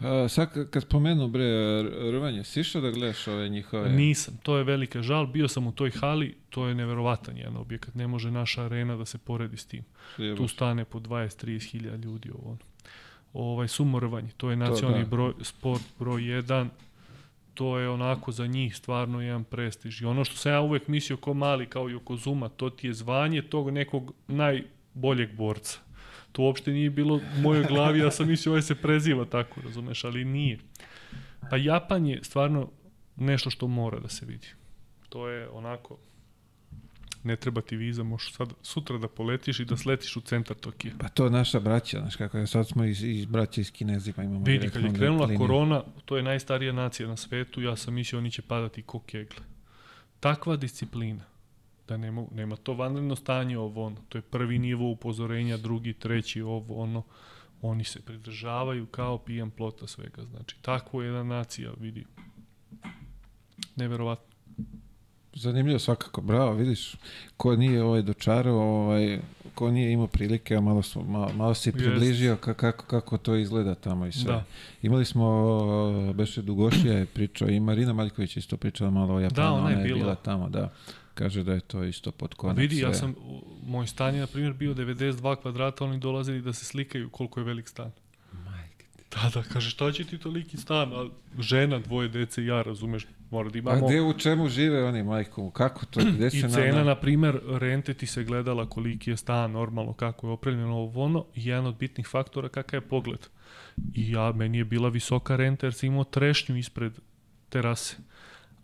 S1: A, sad kad- spomenu, bre, rvanje, si išao da gledaš ove njihove?
S2: Nisam, to je velika žal, bio sam u toj hali, to je neverovatan jedan objekat, ne može naša arena da se poredi s tim.
S1: Jebote.
S2: Tu stane po 20-30 hiljada ljudi ovo. Ovaj sumorvanje, to je nacionalni
S1: da.
S2: broj, sport broj 1, to je onako za njih stvarno jedan prestiž. I ono što sam ja uvek mislio ko mali, kao Yokozuma, to ti je zvanje tog nekog najboljeg borca. To uopšte nije bilo u mojoj glavi, ja sam mislio ovaj se preziva tako, razumeš, ali nije. Pa Japan je stvarno nešto što mora da se vidi. To je onako, ne treba ti viza, možeš sad sutra da poletiš i da sletiš u centar Tokija.
S1: Pa to je naša braća, znaš kako je, sad smo iz, iz braća iz Kinezima imamo
S2: Vidi, kad je krenula
S1: liniju.
S2: korona, to je najstarija nacija na svetu, ja sam mislio oni će padati ko kegle. Takva disciplina, da nema, nema to vanredno stanje ovo ono, to je prvi nivo upozorenja, drugi, treći ovo ono, oni se pridržavaju kao pijan plota svega, znači takvo je jedna nacija, vidi, neverovatno.
S1: Zanimljivo svakako, bravo, vidiš, ko nije ovaj dočarao, ovaj, ko nije imao prilike, a malo, smo, malo, malo si približio ka, kako, kako to izgleda tamo i sve.
S2: Da.
S1: Imali smo, Beše Dugošija je pričao i Marina Maljković isto pričala malo o Japanu,
S2: Da, ona je
S1: je
S2: bila.
S1: bila tamo, da. Kaže da je to isto pod konac.
S2: Vidi, ja
S1: sve.
S2: sam, u- moj stan je, na primjer, bio 92 kvadrata, oni dolazili da se slikaju koliko je velik stan.
S1: Majke.
S2: Da, da, kaže, šta će ti toliki stan? A žena, dvoje dece i ja, razumeš, Mora da
S1: A
S2: imamo...
S1: gde u čemu žive oni, majko? Kako to? Gde se
S2: I
S1: na-
S2: cena,
S1: na...
S2: na primer, rente ti se gledala koliki je stan, normalno, kako je opremljeno ovo ono, jedan od bitnih faktora kakav je pogled. I ja, meni je bila visoka renta jer sam imao trešnju ispred terase.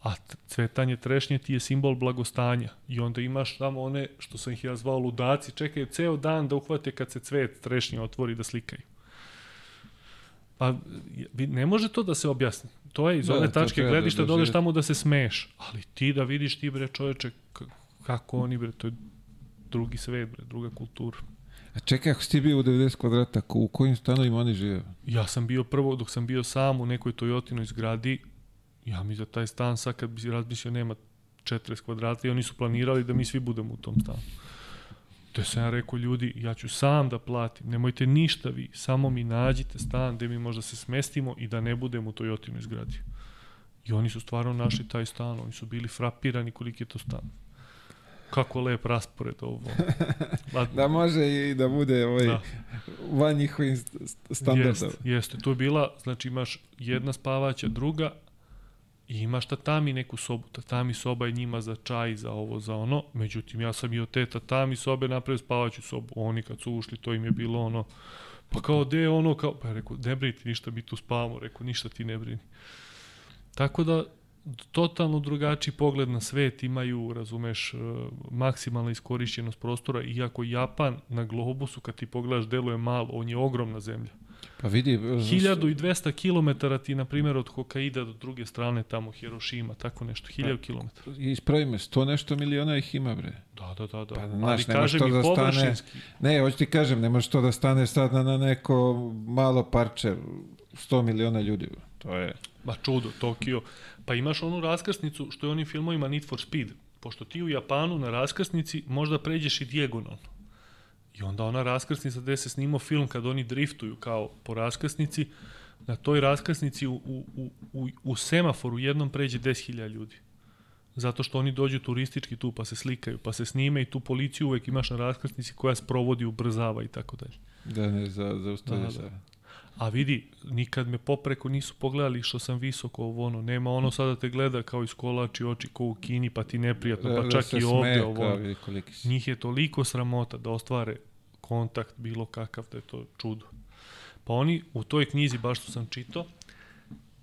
S2: A cvetanje trešnje ti je simbol blagostanja. I onda imaš tamo one, što sam ih ja zvao ludaci, čekaju ceo dan da uhvate kad se cvet trešnje otvori da slikaju. Pa ne može to da se objasni. To je iz
S1: Da,
S2: ove tačke
S1: treba da
S2: gledišta da odeš
S1: doživeti.
S2: tamo da se smeješ. Ali ti da vidiš ti bre čoveče kako oni bre, to je drugi svet bre, druga kultura.
S1: A čekaj, ako si ti bio u 90 kvadrata, u kojim stanovima oni žive?
S2: Ja sam bio prvo, dok sam bio sam u nekoj Toyotinoj zgradi, ja mi za taj stan sad kad bi razmišljao nema 40 kvadrata i oni su planirali da mi svi budemo u tom stanu. Te sam ja rekao, ljudi, ja ću sam da platim, nemojte ništa vi, samo mi nađite stan gde mi možda se smestimo i da ne budemo u Toyotinoj zgradi. I oni su stvarno našli taj stan, oni su bili frapirani koliki je to stan. Kako lep raspored ovo.
S1: Da može i da bude ovaj,
S2: Da.
S1: van njihovih st- st- standarda.
S2: Jeste, jeste. Tu je bila, znači imaš jedna spavaća, druga i imaš tatami neku sobu. Tatami soba je njima za čaj, za ovo, za ono. Međutim, ja sam i od te tatami sobe napravio spavaću sobu. Oni kad su ušli, to im je bilo ono, pa kao, de ono, kao, pa rekao, ne brini ništa, mi tu spavamo. Rekao, ništa ti ne brini. Tako da, totalno drugačiji pogled na svet imaju, razumeš, e, maksimalna iskorišćenost prostora, iako Japan na globusu, kad ti pogledaš, deluje malo, on je ogromna zemlja.
S1: Pa vidi,
S2: 1200 km ti, na primjer, od Hokaida do druge strane, tamo Hirošima, tako nešto, 1000 km.
S1: ispravi me, sto nešto miliona ih ima, bre.
S2: Da, da, da, da.
S1: Pa,
S2: Ali
S1: znaš, nemaš
S2: kažem
S1: to da stane-. Ne, hoću ti kažem, ne može to da stane sad na, na neko malo parče, 100 miliona ljudi. bro. To je...
S2: Ma čudo, Tokio. Pa imaš onu raskrsnicu što je u onim filmovima Need for Speed. Pošto ti u Japanu na raskrsnici možda pređeš i dijagonalno. I onda ona raskrsnica gde se snimao film kad oni driftuju kao po raskrsnici, na toj raskrsnici u, u, u, u, semaforu jednom pređe 10.000 ljudi. Zato što oni dođu turistički tu pa se slikaju, pa se snime i tu policiju uvek imaš na raskrsnici koja sprovodi, ubrzava i tako dalje.
S1: Da ne za, zaustavlja
S2: Da,
S1: se.
S2: da. A vidi, nikad me popreko nisu pogledali što sam visoko ovo ono. Nema ono sada te gleda kao iskolači oči ko u Kini pa ti neprijatno, pa čak i ovde ovo. Njih je toliko sramota da ostvare kontakt bilo kakav da je to čudo. Pa oni u toj knjizi, baš što sam čitao,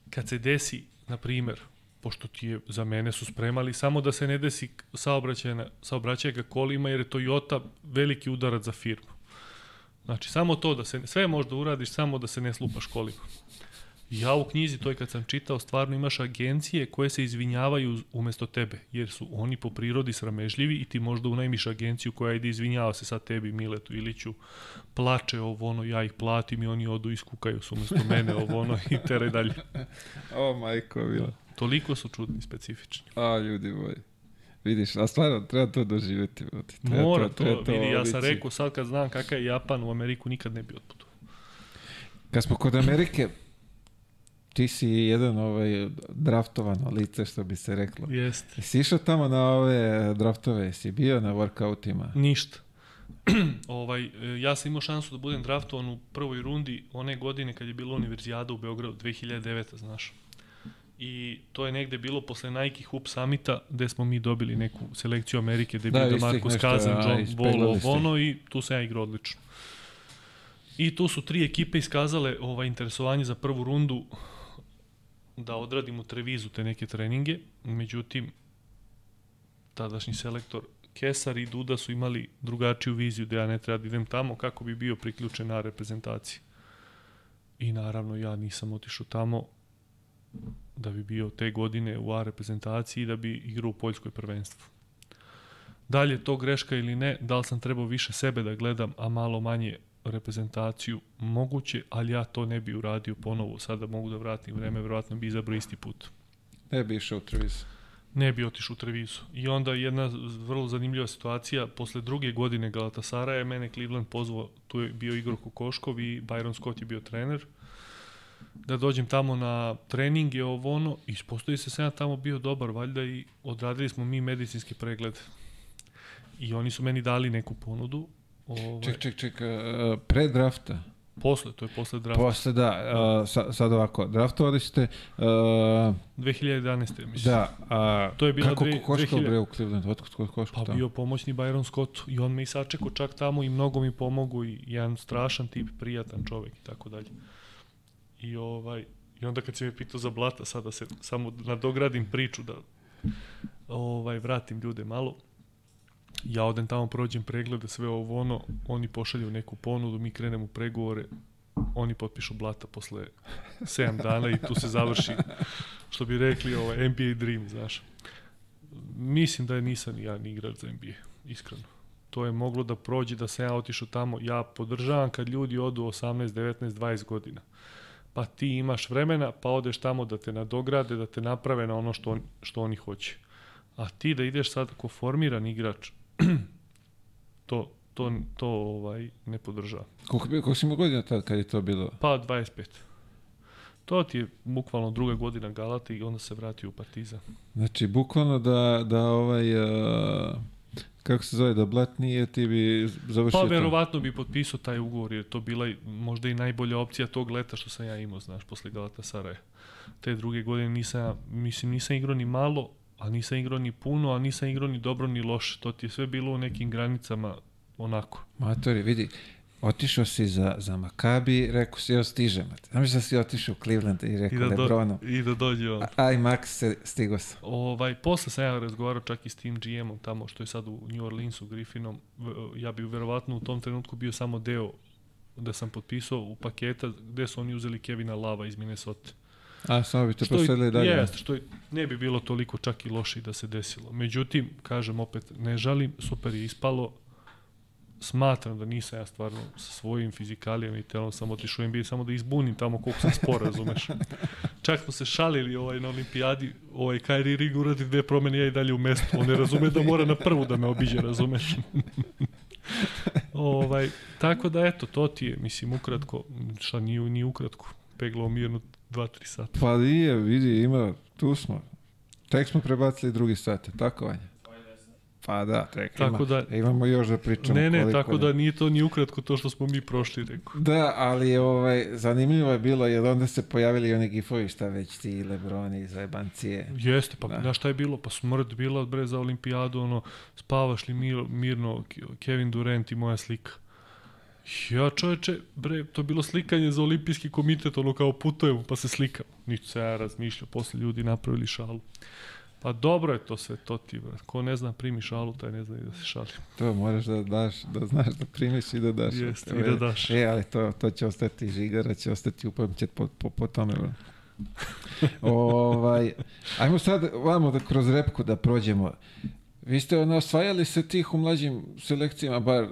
S2: kad se desi, na primer, pošto ti je, za mene su spremali, samo da se ne desi saobraćajna, saobraćajka kolima, jer je Toyota veliki udarac za firmu. Znači, samo to da se, sve možda uradiš, samo da se ne slupaš kolima. I Ja u knjizi toj kad sam čitao, stvarno imaš agencije koje se izvinjavaju umesto tebe, jer su oni po prirodi sramežljivi i ti možda unajmiš agenciju koja ide izvinjava se sad tebi, Miletu Iliću, plače ovo ono, ja ih platim i oni odu i iskukaju se umesto mene ovo ono i tere dalje.
S1: O, majko, bilo.
S2: Toliko su čudni specifični.
S1: A, ljudi moji. Vidiš, a stvarno, treba to doživjeti. Treba
S2: Mora to,
S1: treba
S2: vidi, ja sam rekao sad kad znam kakav je Japan u Ameriku nikad ne bi otputovao.
S1: Kad smo kod Amerike, ti si jedan ovaj draftovano lice, što bi se reklo.
S2: Jeste.
S1: Jesi išao tamo na ove draftove? Jesi bio na workoutima?
S2: Ništa. ovaj, ja sam imao šansu da budem draftovan u prvoj rundi one godine kad je bila univerzijada u Beogradu, 2009. znaš. I to je negde bilo posle Nike Hoop Summita gde smo mi dobili neku selekciju Amerike gde je
S1: Da,
S2: bio Damarcus
S1: nešto,
S2: Kazan, John
S1: ispeglali
S2: Wall,
S1: ste ih.
S2: ono i tu sam ja igrao odlično. I tu su tri ekipe iskazale ovaj interesovanje za prvu rundu da odradim u Trevizu te neke treninge, međutim tadašnji selektor Kesar i Duda su imali drugačiju viziju da ja ne treba da idem tamo kako bi bio priključen na reprezentaciji. I naravno ja nisam otišao tamo da bi bio te godine u A reprezentaciji da bi igrao u Poljskoj prvenstvu. Da li je to greška ili ne, da li sam trebao više sebe da gledam, a malo manje reprezentaciju, moguće, ali ja to ne bi uradio ponovo. Sada mogu da vratim vreme, verovatno bi izabrao isti put
S1: Ne bi išao u Treviso.
S2: ne bi otišao u Trevisu. I onda jedna vrlo zanimljiva situacija, posle druge godine Galatasara je mene Cleveland pozvao, tu je bio Igor Kokoškov i Byron Scott je bio trener, da dođem tamo na treninge, ovo ono, i ispostavi se sam ja tamo bio dobar, valjda i odradili smo mi medicinski pregled. I oni su meni dali neku ponudu. Ovaj,
S1: Ček, ček, ček, a, pre drafta.
S2: Posle, to je posle drafta.
S1: Posle, da, uh, sa, sad ovako, draftovali ste, uh,
S2: 2011. mislim.
S1: da, a
S2: To je bila
S1: kako
S2: dve-
S1: koškao
S2: 2000
S1: bre u Cleveland, otkud ko koškao
S2: Pa
S1: tamo?
S2: bio pomoćni Byron Scott i on me i sačekao čak tamo i mnogo mi pomogu i jedan strašan tip, prijatan čovek i tako dalje. I ovaj i onda kad si me pitao za Blata, sada se samo nadogradim priču da ovaj vratim ljude malo. Ja odem tamo, prođem preglede, sve ovo ono, oni pošalju neku ponudu, mi krenemo pregovore, oni potpišu Blata posle 7 dana i tu se završi, što bi rekli, ovaj NBA dream, znaš. Mislim da je nisam ja ni igrač za NBA, iskreno. To je moglo da prođe, da sam ja otišao tamo. Ja podržavam kad ljudi odu 18, 19, 20 godina. Pa ti imaš vremena, pa odeš tamo da te nadograde, da te naprave na ono što, on, što oni hoće. A ti da ideš sad ko formiran igrač, to, to, to ovaj, ne podržavam.
S1: Koliko, koliko si imao godina tad kad je to bilo?
S2: Pa 25. To ti je bukvalno druga godina Galata i onda se vratio u Partizan.
S1: Znači, bukvalno da, da ovaj, uh, kako se zove, da Blat nije, ti bi završio
S2: Pa
S1: to.
S2: verovatno bi potpisao taj ugovor jer je to bila možda i najbolja opcija tog leta što sam ja imao, znaš, posle Galata Saraja. Te druge godine nisam, mislim, nisam igrao ni malo, a nisam igrao ni puno, a nisam igrao ni dobro ni loše. To ti je sve bilo u nekim granicama onako.
S1: Matori, vidi, otišao si za, za Makabi, rekao si, evo stižem. Znaš da si otišao u Cleveland i rekao
S2: I da, do,
S1: Lebronu,
S2: i da dođe on.
S1: aj Max, se, stigo sam.
S2: Ovaj, posle sam ja razgovarao čak i s tim GM-om tamo što je sad u New Orleansu, Griffinom. Ja bi verovatno u tom trenutku bio samo deo da sam potpisao u paketa gde su oni uzeli Kevina Lava iz Minnesota.
S1: A, samo bi te
S2: Što i-
S1: poselili dalje.
S2: Jeste, što i ne bi bilo toliko čak i loše da se desilo. Međutim, kažem opet, ne žalim, super je ispalo. Smatram da nisam ja stvarno sa svojim fizikalijama i telom sam otišao u NBA samo da izbunim tamo koliko sam spor, razumeš. Čak smo se šalili ovaj, na olimpijadi, ovaj Kyrie Irving uradi dve promene, ja i dalje u mestu. On ne razume da mora na prvu da me obiđe, razumeš. ovaj, tako da eto, to ti je, mislim, ukratko, šta nije, nije ukratko, peglao mirno 2-3 sata.
S1: Pa nije, vidi, ima, tu smo. Tek smo prebacili drugi sat, tako Vanja? Pa da, tek
S2: Tako
S1: ima,
S2: da-
S1: imamo još da pričamo.
S2: Ne, ne,
S1: koliko
S2: tako da nije to ni ukratko to što smo mi prošli, rekao.
S1: Da, ali ovaj, zanimljivo je bilo, jer onda se pojavili oni gifovi šta već ti Lebroni, zajebancije.
S2: Jeste, pa
S1: Da.
S2: da. šta je bilo? Pa smrt bila bre za olimpijadu, ono, spavaš li mir, mirno, Ke- Kevin Durant i moja slika. Ja čoveče, bre, to je bilo slikanje za olimpijski komitet, ono kao putujemo, pa se slikamo. Ništa se ja razmišljao, posle ljudi napravili šalu. Pa dobro je to sve, to ti, bre. Ko ne zna primi šalu, taj ne zna i da se šali.
S1: To moraš da daš, da znaš da primiš i da daš.
S2: Jeste, i da daš.
S1: E, ali to, to će ostati žigara, će ostati upamćet po, po, po tome. ovaj, ajmo sad vamo da kroz repku da prođemo. Vi ste ono, osvajali se tih u mlađim selekcijama, bar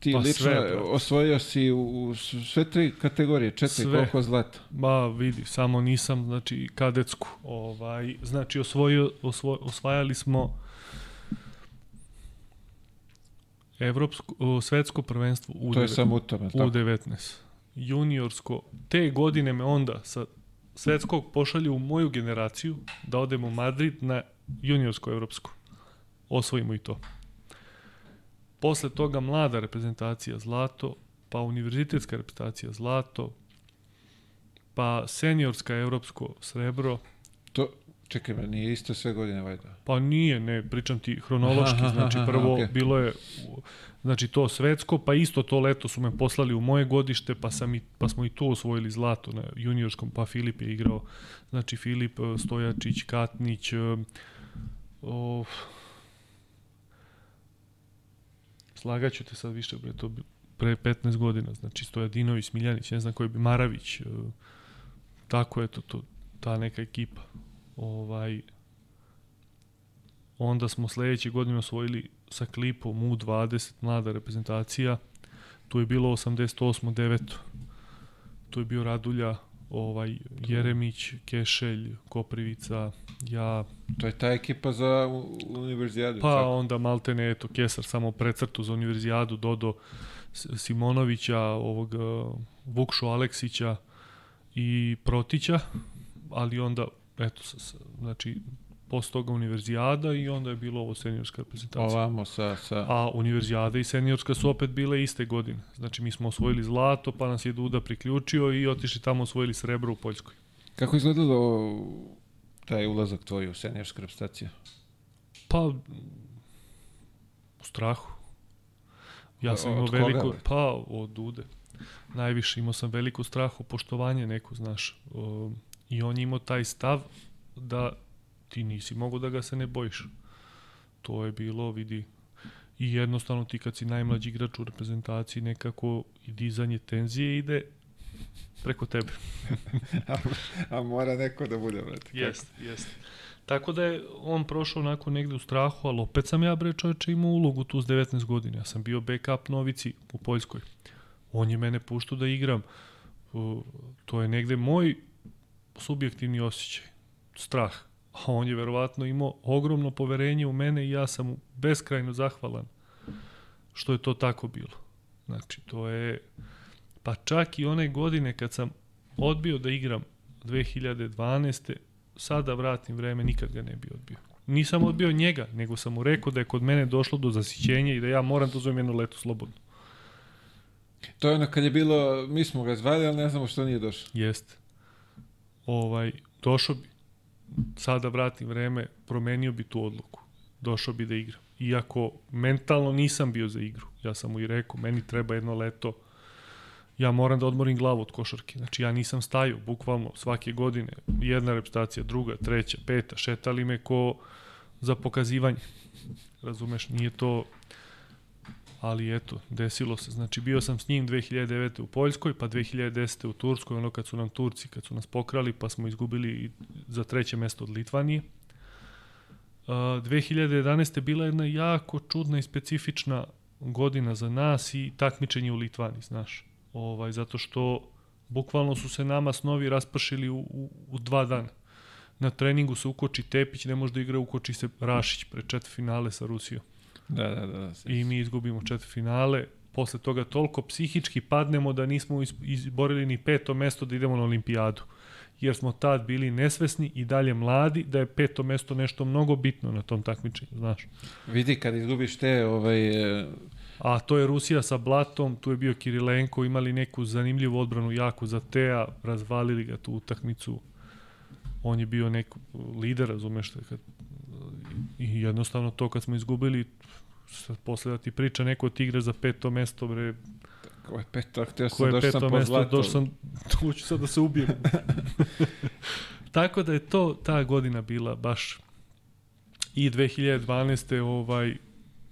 S1: ti
S2: Pa
S1: lično
S2: sve,
S1: osvojio si u, u sve tri kategorije, četiri,
S2: Sve.
S1: koliko zlata.
S2: Ma vidi, samo nisam, znači, kadetsku. Ovaj, znači, osvojio, osvoj, osvajali smo Evropsko, o, svetsko prvenstvo u,
S1: To je
S2: devet-
S1: samo u tome,
S2: u
S1: tako?
S2: 19. Juniorsko. Te godine me onda sa svetskog pošalju u moju generaciju da odem u Madrid na juniorsko evropsko. Osvojimo i to. Posle toga mlada reprezentacija zlato, pa univerzitetska reprezentacija zlato, pa seniorska evropsko srebro,
S1: To, čekaj, me, nije isto sve godine, vajda.
S2: Pa nije, ne, pričam ti hronološki,
S1: Aha,
S2: znači
S1: aha,
S2: prvo
S1: okej.
S2: bilo je znači to svetsko, pa isto to leto su me poslali u moje godište, pa sam i pa smo i tu osvojili zlato na juniorskom, pa Filip je igrao, znači Filip eh, Stojačić, Katnić, o, slagaću te sad više, bre, to bi- pre 15 godina, znači Stojadinović, Smiljanić, ne znam koji bi, Maravić, eh, tako je to, to, ta neka ekipa. Ovaj, Onda smo sledeće godine osvojili sa klipom U20 mlada reprezentacija. Tu je bilo 88. 9. Tu je bio Radulja, ovaj Jeremić, Kešelj, Koprivica, ja,
S1: To je ta ekipa za univerzijadu.
S2: pa
S1: tako?
S2: onda Maltene, eto, Kesar samo precrtu za univerzijadu, Dodo Simonovića, ovog uh, Vukšu Aleksića i Protića, ali onda, eto, znači, posle toga univerzijada i onda je bilo ovo seniorska reprezentacija.
S1: Ovamo sa... sa...
S2: A univerzijada i seniorska su opet bile iste godine. Znači mi smo osvojili zlato, pa nas je Duda priključio i otišli tamo osvojili srebro u Poljskoj.
S1: Kako izgledalo taj ulazak tvoj u seniorsku reprezentaciju?
S2: Pa, u strahu. Ja sam
S1: Od
S2: imao
S1: koga,
S2: veliko,
S1: bre?
S2: pa od Dude. Najviše imao sam veliko strahu, poštovanje neko, znaš. I on je imao taj stav da ti nisi mogao da ga se ne bojiš. To je bilo, vidi, i jednostavno ti kad si najmlađi igrač u reprezentaciji nekako i dizanje tenzije ide preko tebe.
S1: a, a mora neko da bude, brate. kako?
S2: Jest, jest. Tako da je on prošao onako negde u strahu, ali opet sam ja bre čoveče imao ulogu tu s 19 godina. Ja sam bio backup novici u Poljskoj. On je mene puštao da igram. To je negde moj subjektivni osjećaj. Strah. A on je verovatno imao ogromno poverenje u mene i ja sam mu beskrajno zahvalan što je to tako bilo. Znači, to je... Pa čak i one godine kad sam odbio da igram 2012 sada vratim vreme, nikad ga ne bi odbio. Nisam odbio njega, nego sam mu rekao da je kod mene došlo do zasićenja i da ja moram da uzmem jedno leto slobodno.
S1: To je ono kad je bilo, mi smo ga zvali, ali ne znamo što nije došao.
S2: Jeste. Ovaj, došao bi. Sada vratim vreme, promenio bi tu odluku. Došao bi da igram. Iako mentalno nisam bio za igru. Ja sam mu i rekao, meni treba jedno leto ja moram da odmorim glavu od košarke. Znači ja nisam stajao, bukvalno svake godine, jedna repstacija, druga, treća, peta, šetali me ko za pokazivanje. Razumeš, nije to ali eto, desilo se. Znači bio sam s njim 2009. u Poljskoj, pa 2010. u Turskoj, ono kad su nam Turci, kad su nas pokrali, pa smo izgubili za treće mesto od Litvanije. Uh, 2011. bila jedna jako čudna i specifična godina za nas i takmičenje u Litvani, znaš. Ovaj, zato što bukvalno su se nama snovi raspršili u, u, u dva dana. Na treningu se ukoči Tepić, ne može da igra, ukoči se Rašić pre četiri finale sa Rusijom.
S1: Da, da, da. da.
S2: I mi izgubimo četiri finale. Posle toga toliko psihički padnemo da nismo is- izborili ni peto mesto da idemo na olimpijadu. Jer smo tad bili nesvesni i dalje mladi da je peto mesto nešto mnogo bitno na tom takmičenju, znaš.
S1: Vidi, kad izgubiš te, ovaj, e,
S2: A to je Rusija sa Blatom, tu je bio Kirilenko, imali neku zanimljivu odbranu jako za Teja, razvalili ga tu utakmicu. On je bio neki lider, razumeš, kad, i jednostavno to kad smo izgubili, sad posle da ti priča neko ti igra za peto mesto, bre,
S1: ko je peto, htio sam, došao sam po zlato.
S2: došao sam, tu ću sad da se ubijem. Tako da je to ta godina bila baš i 2012. ovaj,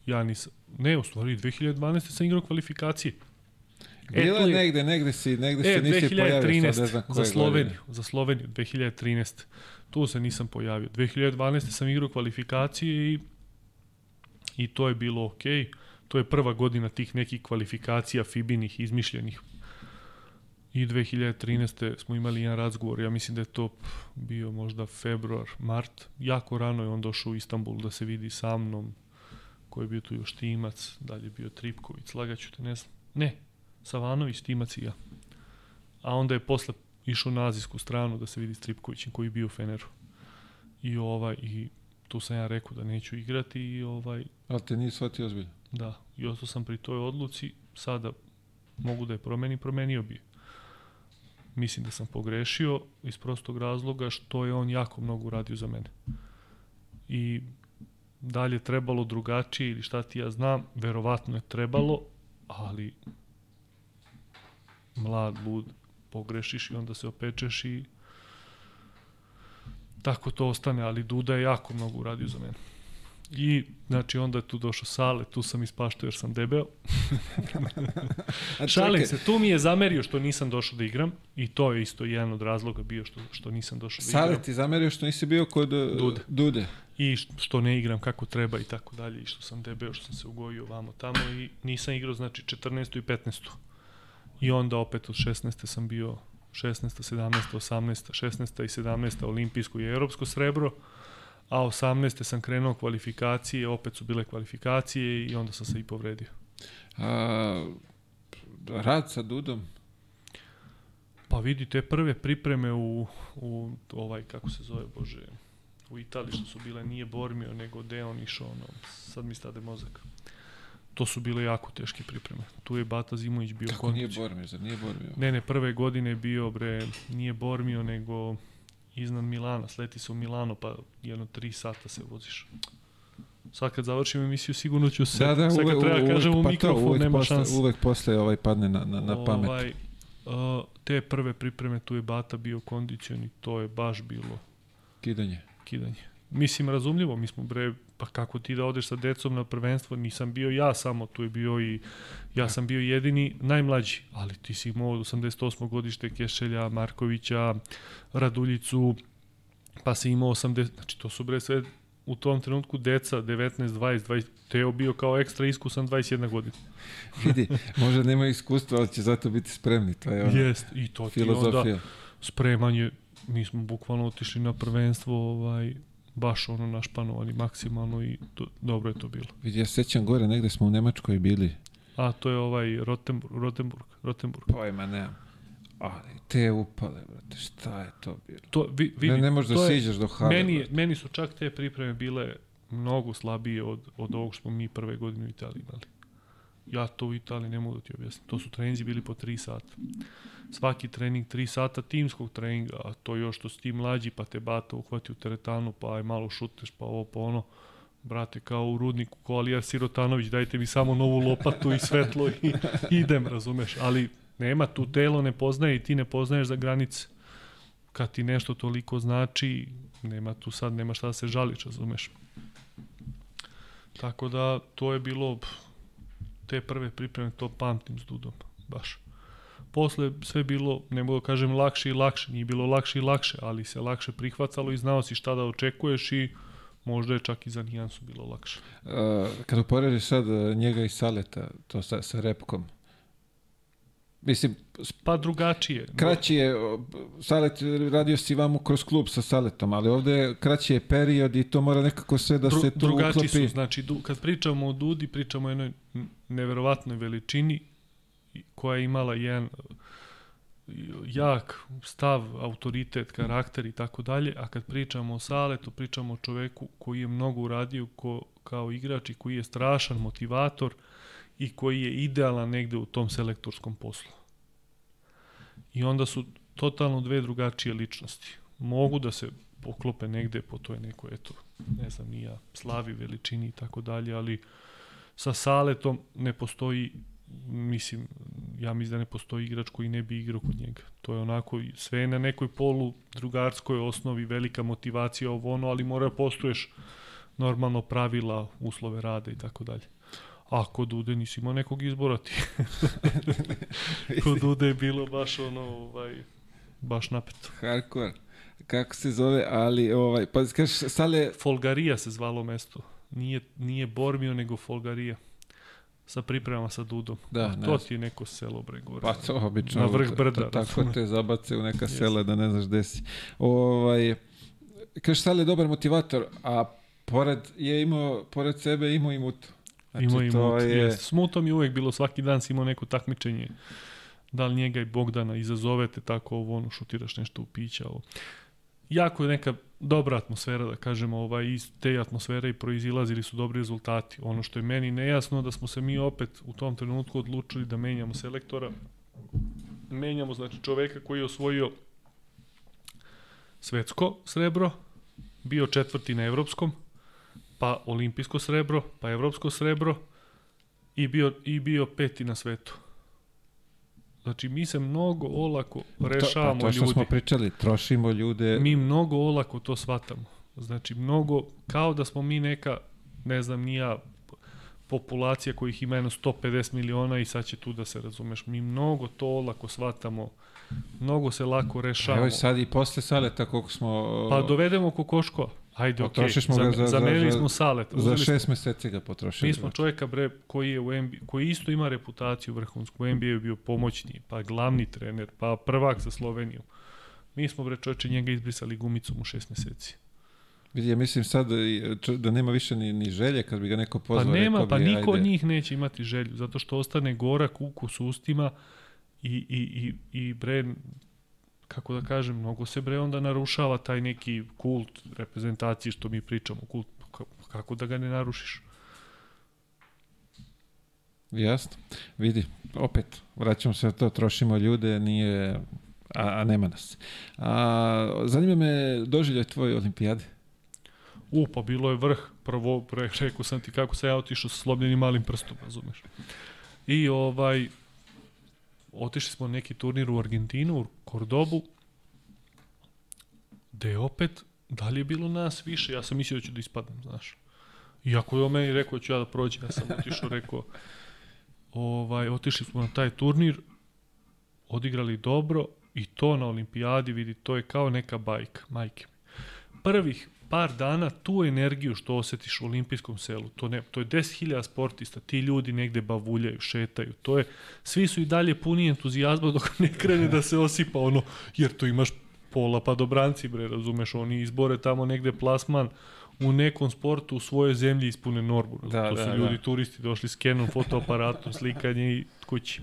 S2: ja nisam, ne, u stvari 2012. sam igrao kvalifikacije.
S1: Bila
S2: E, tu
S1: je negde, negde si, negde
S2: E,
S1: se nisi pojavio, sad ne
S2: 2013.
S1: znam koje
S2: za Sloveniju,
S1: godine.
S2: za Sloveniju, 2013. Tu se nisam pojavio. 2012. sam igrao kvalifikacije i, i to je bilo okej. To je prva godina tih nekih kvalifikacija Fibinih, izmišljenih. I 2013. smo imali jedan razgovor, ja mislim da je to bio možda februar, mart. Jako rano je on došao u Istanbul da se vidi sa mnom, ko je bio tu još Timac, dalje je bio Tripković, slagaću te, ne znam. Ne, Savanović, Timac i ja. A onda je posle išao na azijsku stranu da se vidi s Tripkovićem koji je bio u Feneru. I ovaj i tu sam ja rekao da neću igrati i ovaj
S1: Ali te nije shvatio ozbiljno.
S2: da, i ostao sam pri toj odluci, sada mogu da je promenim, promenio bi. Mislim da sam pogrešio iz prostog razloga što je on jako mnogo uradio za mene. I dalje trebalo drugačije ili šta ti ja znam, verovatno je trebalo, ali mlad, lud, pogrešiš i onda se opečeš i tako to ostane, ali Duda je jako mnogo uradio za mene. I, znači, onda je tu došao Sale, tu sam ispaštao jer sam debeo. Šalim se, tu mi je zamerio što nisam došao da igram i to je isto jedan od razloga bio što, što nisam došao da igram.
S1: Sale ti zamerio što nisi bio kod e,
S2: Dude.
S1: Dude.
S2: I što ne igram kako treba i tako dalje i što sam debeo, što sam se ugojio vamo tamo i nisam igrao znači 14. i 15. I onda opet od 16. sam bio 16. 17. 18. 16. i 17. olimpijsko i evropsko srebro, a 18. sam krenuo kvalifikacije, opet su bile kvalifikacije i onda sam se i povredio.
S1: A, rad sa Dudom.
S2: Pa vidi te prve pripreme u, u ovaj, kako se zove, bože, u Italiji što su bile, nije Bormio, nego Deon išao, ono, sad mi stade mozak. To su bile jako teške pripreme. Tu je Bata Zimović bio
S1: Kako nije Bormio, zar nije Bormio?
S2: Ne, ne, prve godine je bio, bre, nije Bormio, nego iznad Milana, sleti se u Milano, pa jedno tri sata se voziš. Sad kad završim emisiju, sigurno ću se,
S1: Da, da,
S2: sad kad
S1: uvek,
S2: treba
S1: uvek,
S2: kažem u
S1: pa
S2: mikrofon,
S1: to, uvek
S2: nema
S1: posle,
S2: šanse.
S1: Uvek posle ovaj padne na, na, na pamet.
S2: Ovaj, uh, te prve pripreme, tu je Bata bio kondicion i to je baš bilo
S1: Kidanje.
S2: kidanje. Mislim, razumljivo, mi smo bre, pa kako ti da odeš sa decom na prvenstvo, nisam bio ja samo, tu je bio i, ja sam bio jedini najmlađi, ali ti si imao od 88. godište Kešelja, Markovića, Raduljicu, pa si imao 80, znači to su bre sve u tom trenutku deca 19, 20, 20, Teo bio kao ekstra iskusan 21 godina.
S1: Vidi, možda nema iskustva, ali će zato biti spremni. To je ono,
S2: Jest, i to ti onda
S1: filozofija.
S2: spremanje, mi smo bukvalno otišli na prvenstvo, ovaj, baš ono našpanovani maksimalno i to, dobro je to bilo.
S1: Vidi, ja se sećam gore, negde smo u Nemačkoj bili.
S2: A, to je ovaj Rotenburg, Rotenburg, Rotenburg.
S1: Pojma, nemam. Ali te upale, brate, šta je to bilo?
S2: To, vi, vidi,
S1: ne, ne možeš da siđeš do hale.
S2: Meni,
S1: brate.
S2: meni su čak te pripreme bile mnogo slabije od, od ovog što smo mi prve godine u Italiji imali. Ja to u Italiji ne mogu da ti objasnim. To su treninzi bili po 3 sata. Svaki trening 3 sata timskog treninga, a to još što si ti mlađi, pa te bata uhvati u teretanu, pa aj malo šuteš, pa ovo, pa ono. Brate, kao u rudniku, ko Alija Sirotanović, dajte mi samo novu lopatu i svetlo i idem, razumeš. Ali nema, tu telo ne poznaje i ti ne poznaješ za granice. Kad ti nešto toliko znači, nema tu sad, nema šta da se žališ, razumeš. Tako da, to je bilo, pff, te prve pripreme, to pamtim s Dudom, baš. Posle sve bilo, ne mogu da kažem lakše i lakše, nije bilo lakše i lakše, ali se lakše prihvatalo i znao si šta da očekuješ i možda je čak i za nijansu bilo lakše.
S1: Uh, kad uporediš sad uh, njega i Saleta, to sa, sa repkom, mislim,
S2: Pa drugačije.
S1: kraći je, Salet, radio si vamo kroz klub sa Saletom, ali ovde kraći je period i to mora nekako sve da
S2: Dru,
S1: se tu
S2: drugačiji
S1: uklopi.
S2: su, znači du, kad pričamo o Dudi, pričamo o jednoj neverovatnoj veličini koja je imala jedan uh, jak stav, autoritet, karakter i tako dalje, a kad pričamo o Saletu, pričamo o čoveku koji je mnogo uradio ko, kao igrač i koji je strašan motivator i koji je idealan negde u tom selektorskom poslu. I onda su totalno dve drugačije ličnosti. Mogu da se poklope negde po toj nekoj, eto, ne znam, ni ja, slavi, veličini i tako dalje, ali sa Saletom ne postoji mislim, ja mislim da ne postoji igrač koji ne bi igrao kod njega. To je onako, sve na nekoj polu drugarskoj osnovi, velika motivacija ovo ono, ali mora da postuješ normalno pravila, uslove rada i tako dalje. A kod Ude nisi imao nekog izbora ti. kod Ude je bilo baš ono, ovaj, baš napeto.
S1: Hardcore. Kako se zove, ali ovaj, pa kažeš, Sale,
S2: Folgarija se zvalo mesto. Nije, nije Bormio, nego Folgarija. Sa pripremama sa Dudom.
S1: Da,
S2: A
S1: ne
S2: to
S1: znam.
S2: ti je neko selo bre gore.
S1: Pa to obično.
S2: Na vrh
S1: to-
S2: brda,
S1: to- Tako
S2: razumeš.
S1: te zabace u neka
S2: Jeste.
S1: sela da ne znaš gde si. Ovaj, kažeš Sale je dobar motivator, a pored je imao, pored sebe imao i mutu. Znači,
S2: Ima i
S1: to
S2: mut,
S1: je...
S2: jest. S mutom je uvek bilo, svaki dan si imao neko takmičenje. Da li njega i Bogdana izazovete tako ovo, ono, šutiraš nešto u pića. Ovo. Jako je neka dobra atmosfera, da kažemo, ovaj, iz te atmosfere i proizilazili su dobri rezultati. Ono što je meni nejasno, da smo se mi opet u tom trenutku odlučili da menjamo selektora. Menjamo, znači, čoveka koji je osvojio svetsko srebro, bio četvrti na evropskom, pa olimpijsko srebro, pa evropsko srebro i bio, i bio peti na svetu. Znači, mi se mnogo olako rešavamo
S1: to, pa to što
S2: ljudi.
S1: smo pričali, trošimo ljude.
S2: Mi mnogo olako to shvatamo. Znači, mnogo, kao da smo mi neka, ne znam, nija populacija kojih ima jedno 150 miliona i sad će tu da se razumeš. Mi mnogo to olako shvatamo, mnogo se lako rešavamo.
S1: Evo i sad i posle Saleta koliko smo...
S2: Pa dovedemo Kokoškova. Ajde, okej.
S1: Ga
S2: Zam-
S1: za- za-
S2: Zamenili
S1: za-
S2: smo Salet.
S1: Za šest meseci ga potrošili.
S2: Mi smo čovjeka bre koji je u NBA, koji isto ima reputaciju vrhunsku, u NBA je bio pomoćni, pa glavni trener, pa prvak za Sloveniju. Mi smo bre čovječe njega izbrisali gumicom u šest meseci.
S1: Vidi, ja mislim sad da, da nema više ni, ni želje kad bi ga neko
S2: Pa
S1: pozvao.
S2: nema,
S1: rekao
S2: pa
S1: bi,
S2: niko od
S1: ajde.
S2: njih neće imati želju, zato što ostane gorak ukus ustima i, i, i, i bre, kako da kažem, mnogo se bre onda narušava taj neki kult reprezentacije što mi pričamo, kult, kako da ga ne narušiš?
S1: Jasno. Vidi, opet, vraćamo se na to, trošimo ljude, nije, a, a nema nas. A, zanima me doživljaj tvoje olimpijade.
S2: U, pa bilo je vrh. Prvo, pre, rekao sam ti kako sam ja otišao sa slobljenim malim prstom, razumeš. I ovaj, otišli smo neki turnir u Argentinu, u Kordobu, gde je opet, da li je bilo nas više, ja sam mislio da ću da ispadnem, znaš. Iako je o meni rekao da ću ja da prođem, ja sam otišao, rekao, ovaj, otišli smo na taj turnir, odigrali dobro i to na olimpijadi, vidi, to je kao neka bajka, majke. Prvih par dana tu energiju što osetiš u olimpijskom selu, to, ne, to je 10.000 sportista, ti ljudi negde bavuljaju, šetaju, to je, svi su i dalje puni entuzijazma dok ne krene da se osipa ono, jer to imaš pola pa dobranci, bre, razumeš, oni izbore tamo negde plasman u nekom sportu u svojoj zemlji ispune normu. Da, to da, su da, ljudi, da. turisti, došli s Canon fotoaparatom, slikanje i kući.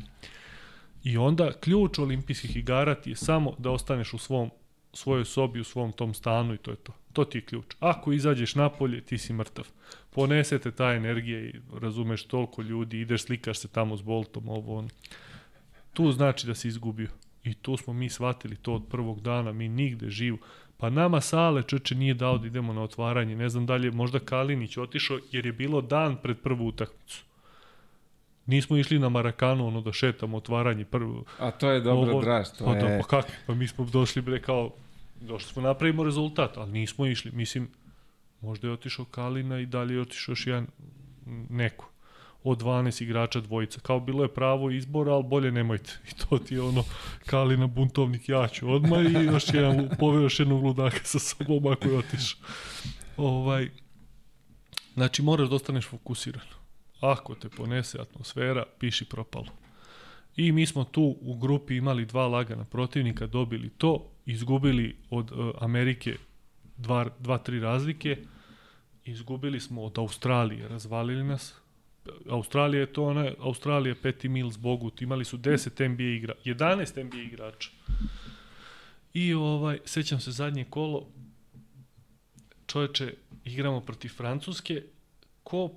S2: I onda ključ olimpijskih igara ti je samo da ostaneš u svom svojoj sobi, u svom tom stanu i to je to. To ti je ključ. Ako izađeš napolje, ti si mrtav. Ponesete ta energija i razumeš toliko ljudi, ideš, slikaš se tamo s Boltom, ovo on. Tu znači da si izgubio. I tu smo mi shvatili to od prvog dana, mi nigde živ. Pa nama Sale čeče nije dao da idemo na otvaranje. Ne znam da li je možda Kalinić otišao jer je bilo dan pred prvu utakmicu. Nismo išli na Marakanu, ono da šetamo otvaranje prvo.
S1: A to je dobro ovo, draž, to
S2: pa,
S1: je...
S2: Da, pa kako? Pa mi smo došli bre kao, došli smo napravimo rezultat, ali nismo išli. Mislim, možda je otišao Kalina i dalje je otišao još jedan neko od 12 igrača dvojica. Kao bilo je pravo izbora, ali bolje nemojte. I to ti je ono, Kalina buntovnik, ja ću odmah i još jedan, poveo još jednog ludaka sa sobom ako je otišao. Ovaj, znači, moraš da ostaneš fokusiran. Ako te ponese atmosfera, piši propalo. I mi smo tu u grupi imali dva lagana protivnika, dobili to, izgubili od uh, Amerike dva, dva, tri razlike, izgubili smo od Australije, razvalili nas, Australija je to ona, Australija peti mil zbogu, imali su 10 NBA igra, 11 NBA igrača. I ovaj, sećam se zadnje kolo, čoveče, igramo protiv Francuske, ko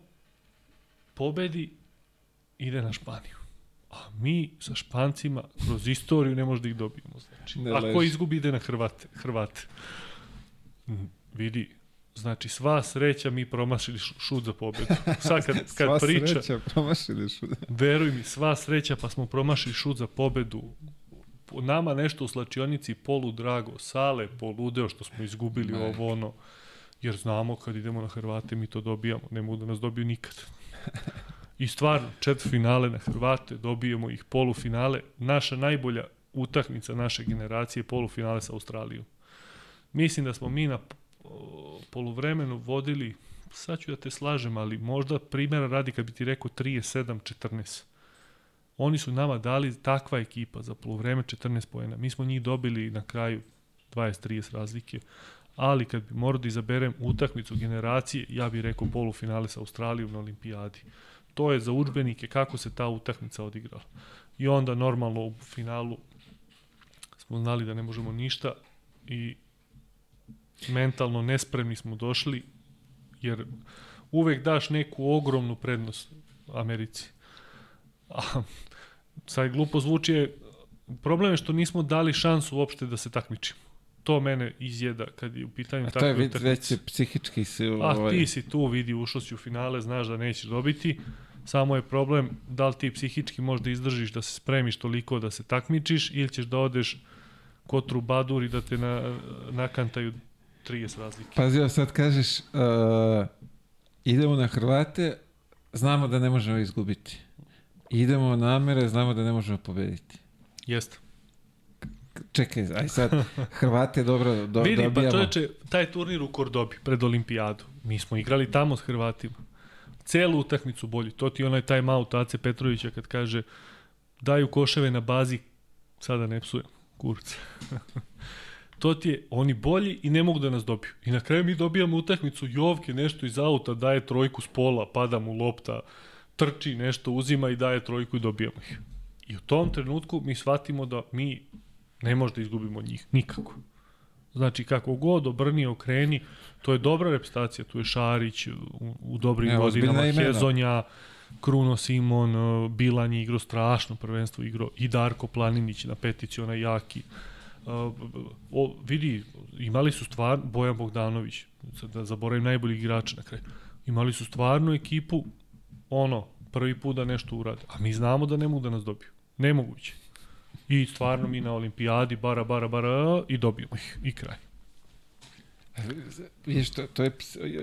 S2: pobedi, ide na Španiju. A mi sa Špancima kroz istoriju ne možemo da ih dobijemo. Znači, ne ako izgubi, ide na Hrvate. Hrvate. Vidi, Znači, sva sreća mi promašili šut za pobedu. Sad kad, kad
S1: sva
S2: priča...
S1: Sva sreća promašili
S2: šut. Veruj mi, sva sreća pa smo promašili šut za pobedu. Nama nešto u slačionici polu drago, sale poludeo što smo izgubili ne. ovo ono. Jer znamo kad idemo na Hrvate mi to dobijamo. Ne mogu da nas dobiju nikad. I stvarno, četvr finale na Hrvate, dobijemo ih polufinale. Naša najbolja utakmica naše generacije je polufinale sa Australijom. Mislim da smo mi na poluvremenu vodili, sad ću da te slažem, ali možda primjera radi kad bi ti rekao 37-14. Oni su nama dali takva ekipa za poluvreme 14 pojena. Mi smo njih dobili na kraju 20-30 razlike, ali kad bi morao da izaberem utakmicu generacije, ja bih rekao polufinale sa Australijom na olimpijadi. To je za učbenike kako se ta utakmica odigrala. I onda normalno u finalu smo znali da ne možemo ništa i mentalno nespremni smo došli, jer uvek daš neku ogromnu prednost Americi. A, sad glupo zvuči je, problem je što nismo dali šansu uopšte da se takmičimo. To mene izjeda kad je u pitanju
S1: tako. A to je već, već psihički se...
S2: Ovaj... A ti si tu, vidi, ušao si u finale, znaš da nećeš dobiti. Samo je problem da li ti psihički možda izdržiš da se spremiš toliko da se takmičiš ili ćeš da odeš kod trubadur i da te na, nakantaju 30 razlike.
S1: Pazi, sad kažeš, uh, idemo na Hrvate, znamo da ne možemo izgubiti. Idemo na Amere, znamo da ne možemo pobediti.
S2: Jeste.
S1: Čekaj, aj sad, Hrvate dobro do,
S2: Vidi,
S1: dobijamo.
S2: pa čoveče, taj turnir u Kordobi, pred olimpijadu, mi smo igrali tamo s Hrvatima. Celu utakmicu bolji. To ti onaj time out Ace Petrovića kad kaže daju koševe na bazi, sada ne psujem, kurca. to ti je, oni bolji i ne mogu da nas dobiju. I na kraju mi dobijamo utakmicu, Jovke nešto iz auta daje trojku s pola, pada mu lopta, trči nešto, uzima i daje trojku i dobijamo ih. I u tom trenutku mi shvatimo da mi Ne može da izgubimo njih, nikako. Znači, kako god obrni, okreni, to je dobra reprezentacija, tu je Šarić u, u dobrim
S1: Ne,
S2: godinama. Hezonja, Kruno Simon, uh, Bilan je igrao strašno prvenstvo, igrao i Darko Planinić na petici, onaj jaki. Uh, o, vidi, imali su stvar, Bojan Bogdanović, da zaboravim najbolji igrač na kraju, imali su stvarnu ekipu, ono, prvi put da nešto urade. A mi znamo da ne mogu da nas dobiju. Nemoguće. I stvarno mi na olimpijadi, bara, bara, bara, i dobijemo ih. I kraj.
S1: Vidiš, to, to je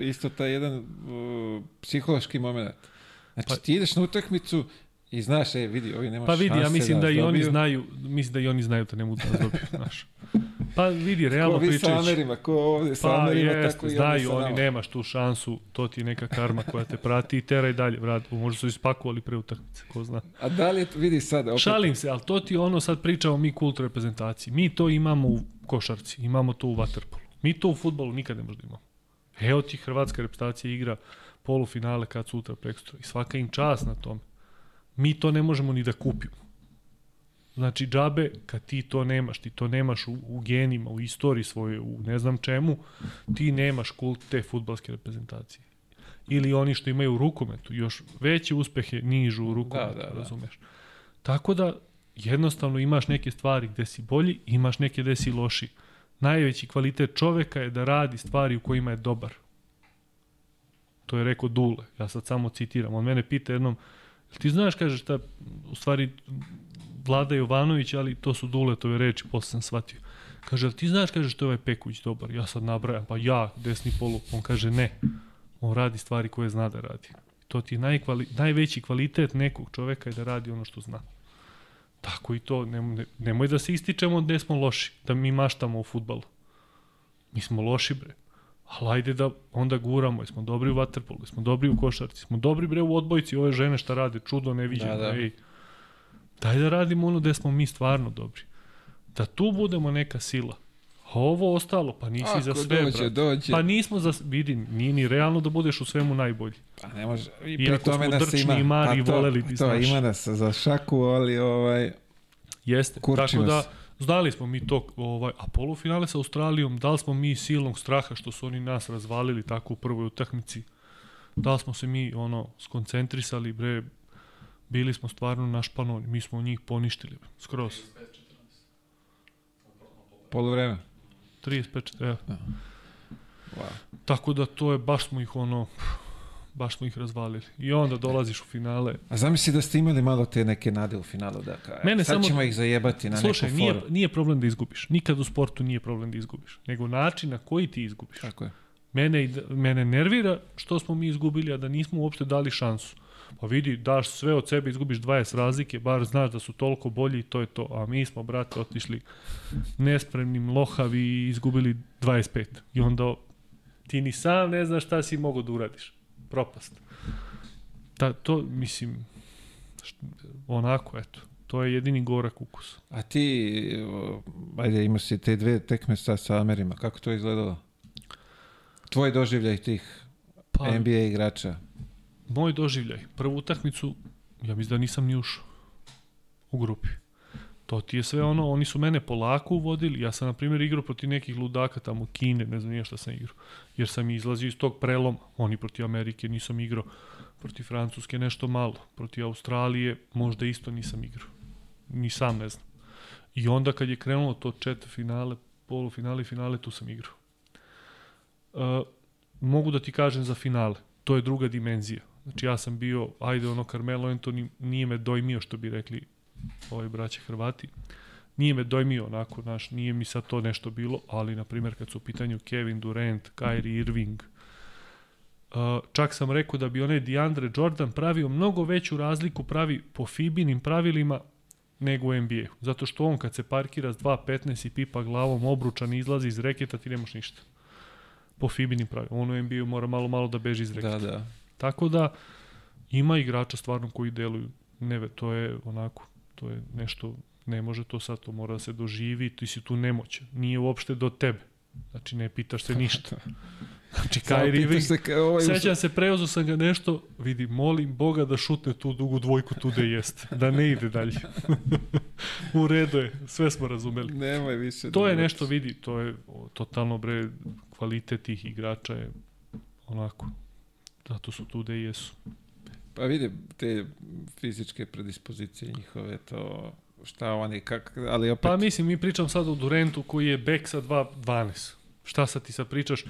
S1: isto taj jedan uh, psihološki moment. Znači,
S2: Pa-
S1: ti ideš na utakmicu i znaš, e, vidi, ovi nema
S2: Pa vidi, ja
S1: šanse
S2: mislim da
S1: nas
S2: i oni
S1: dobiju.
S2: znaju, mislim da i oni znaju da ne mogu da nas dobiju, znaš. Pa vidi, realno
S1: Ko vi sa
S2: pričajući.
S1: Amerima, ko ovde sa
S2: Pa
S1: Amerima,
S2: jeste,
S1: tako i
S2: znaju,
S1: sa
S2: oni
S1: nama.
S2: nemaš tu šansu, to ti je neka karma koja te prati i tera i dalje, vrat. Možda su ispakovali pre utakmice, ko zna.
S1: A da li je, vidi sad, opet,
S2: Šalim se, ali to ti ono sad pričamo mi kult reprezentaciji. Mi to imamo u košarci, imamo to u vaterpolu. Mi to u futbolu nikad ne možda imamo. Evo ti hrvatska reprezentacija igra polufinale kad sutra prekstra i svaka im čast na tome. Mi to ne možemo ni da kupimo. Znači, džabe, kad ti to nemaš, ti to nemaš u, u genima, u istoriji svoje, u ne znam čemu, ti nemaš kult te futbalske reprezentacije. Ili oni što imaju u rukometu, još veće uspehe nižu u rukometu,
S1: Da, da, da.
S2: razumeš. Tako da, jednostavno imaš neke stvari gde si bolji, imaš neke gde si loši. Najveći kvalitet čoveka je da radi stvari u kojima je dobar. To je rekao Dule. Ja sad samo citiram. On mene pita jednom, "Jel ti znaš, kaže šta, u stvari Vlada Jovanović, ali to su Duletove reči, posle sam shvatio. Kaže, "Jel ti znaš, kaže, što je ovaj Pekuć dobar? Ja sad nabrajam, pa ja, desni polu. On kaže, ne. On radi stvari koje zna da radi. To ti je najkvali, najveći kvalitet nekog čoveka je da radi ono što zna. Tako i to, nemoj, nemoj da se ističemo gde smo loši, da mi maštamo u futbalu. Mi smo loši, bre. Ali ajde da onda guramo, smo dobri u vaterpolu, smo dobri u košarci, smo dobri bre u odbojci, ove žene šta rade, čudo neviđeno,
S1: Da, da.
S2: ej. Daj da radimo ono gde smo mi stvarno dobri. Da tu budemo neka sila. A ovo ostalo, pa nisi
S1: Ako
S2: za sve,
S1: dođe,
S2: brate.
S1: dođe.
S2: Pa nismo za, vidi, nije ni realno da budeš u svemu najbolji.
S1: Pa ne može. I pri
S2: Iako
S1: tome nas ima.
S2: i mari
S1: pa to,
S2: voleli
S1: to,
S2: znaš.
S1: ima nas za šaku, ali ovaj...
S2: Jeste,
S1: Kurči
S2: tako da znali smo mi to, ovaj, a polufinale sa Australijom, da li smo mi silnog straha što su oni nas razvalili tako u prvoj utakmici, da li smo se mi ono skoncentrisali, bre, bili smo stvarno našpanovani, mi smo njih poništili, skroz.
S1: Poluvreme.
S2: 35, evo.
S1: Wow.
S2: Tako da to je, baš smo ih ono, baš smo ih razvalili. I onda dolaziš u finale.
S1: A zamisli da ste imali malo te neke nade u finalu, da kao,
S2: Mene
S1: sad
S2: samo-
S1: ćemo ih zajebati na
S2: Slušaj,
S1: neku
S2: nije,
S1: foru.
S2: nije problem da izgubiš. Nikad u sportu nije problem da izgubiš. Nego način na koji ti izgubiš.
S1: Tako je.
S2: Mene, mene nervira što smo mi izgubili, a da nismo uopšte dali šansu. Pa vidi, daš sve od sebe, izgubiš 20 razlike, bar znaš da su toliko bolji i to je to. A mi smo, brate, otišli nespremnim, lohavi i izgubili 25. I onda ti ni sam ne znaš šta si mogao da uradiš. Propast. Ta, to, mislim, onako, eto. To je jedini gorak ukus.
S1: A ti, ajde, imao si te dve tekme sa, sa Amerima, kako to izgledalo? Tvoj doživljaj tih
S2: Pa,
S1: NBA igrača.
S2: Moj doživljaj, prvu utakmicu, ja mislim da nisam ni ušao u grupi. To ti je sve ono, oni su mene polako uvodili, ja sam na primjer igrao protiv nekih ludaka tamo Kine, ne znam nije šta sam igrao, jer sam izlazio iz tog preloma, oni protiv Amerike nisam igrao, protiv Francuske nešto malo, protiv Australije možda isto nisam igrao, ni sam ne znam. I onda kad je krenulo to četiri finale, polufinale i finale, tu sam igrao. Uh, mogu da ti kažem za finale, to je druga dimenzija. Znači ja sam bio, ajde ono Carmelo Anthony nije me dojmio što bi rekli ovaj braće Hrvati. Nije me dojmio onako, naš, nije mi sad to nešto bilo, ali na primjer kad su u pitanju Kevin Durant, Kyrie Irving, uh, čak sam rekao da bi onaj DeAndre Jordan pravio mnogo veću razliku pravi po Fibinim pravilima nego u NBA. Zato što on kad se parkira s 2.15 i pipa glavom obručan izlazi iz reketa, ti nemaš ništa. Po Fibinim pravilima. On u NBA mora malo malo da beži iz reketa.
S1: Da, da.
S2: Tako da ima igrača stvarno koji deluju. Ne, to je onako, to je nešto, ne može to sad, to mora da se doživi, ti si tu nemoćan. Nije uopšte do tebe. Znači, ne pitaš se ništa. Znači, Kyrie Irving,
S1: se ka- ovaj,
S2: sećam se, preuzeo sam ga nešto, vidi, molim Boga da šutne tu dugu dvojku tu da jeste, da ne ide dalje. U redu je, sve smo razumeli.
S1: Nemoj više.
S2: To
S1: da
S2: je nešto, vidi, to je o, totalno, bre, kvalitet tih igrača je onako, zato su tu i jesu.
S1: Pa vidi, te fizičke predispozicije njihove, to šta oni, kak, ali opet...
S2: Pa mislim, mi pričam sad o Durentu koji je bek sa 2.12. Šta sad ti sad pričaš?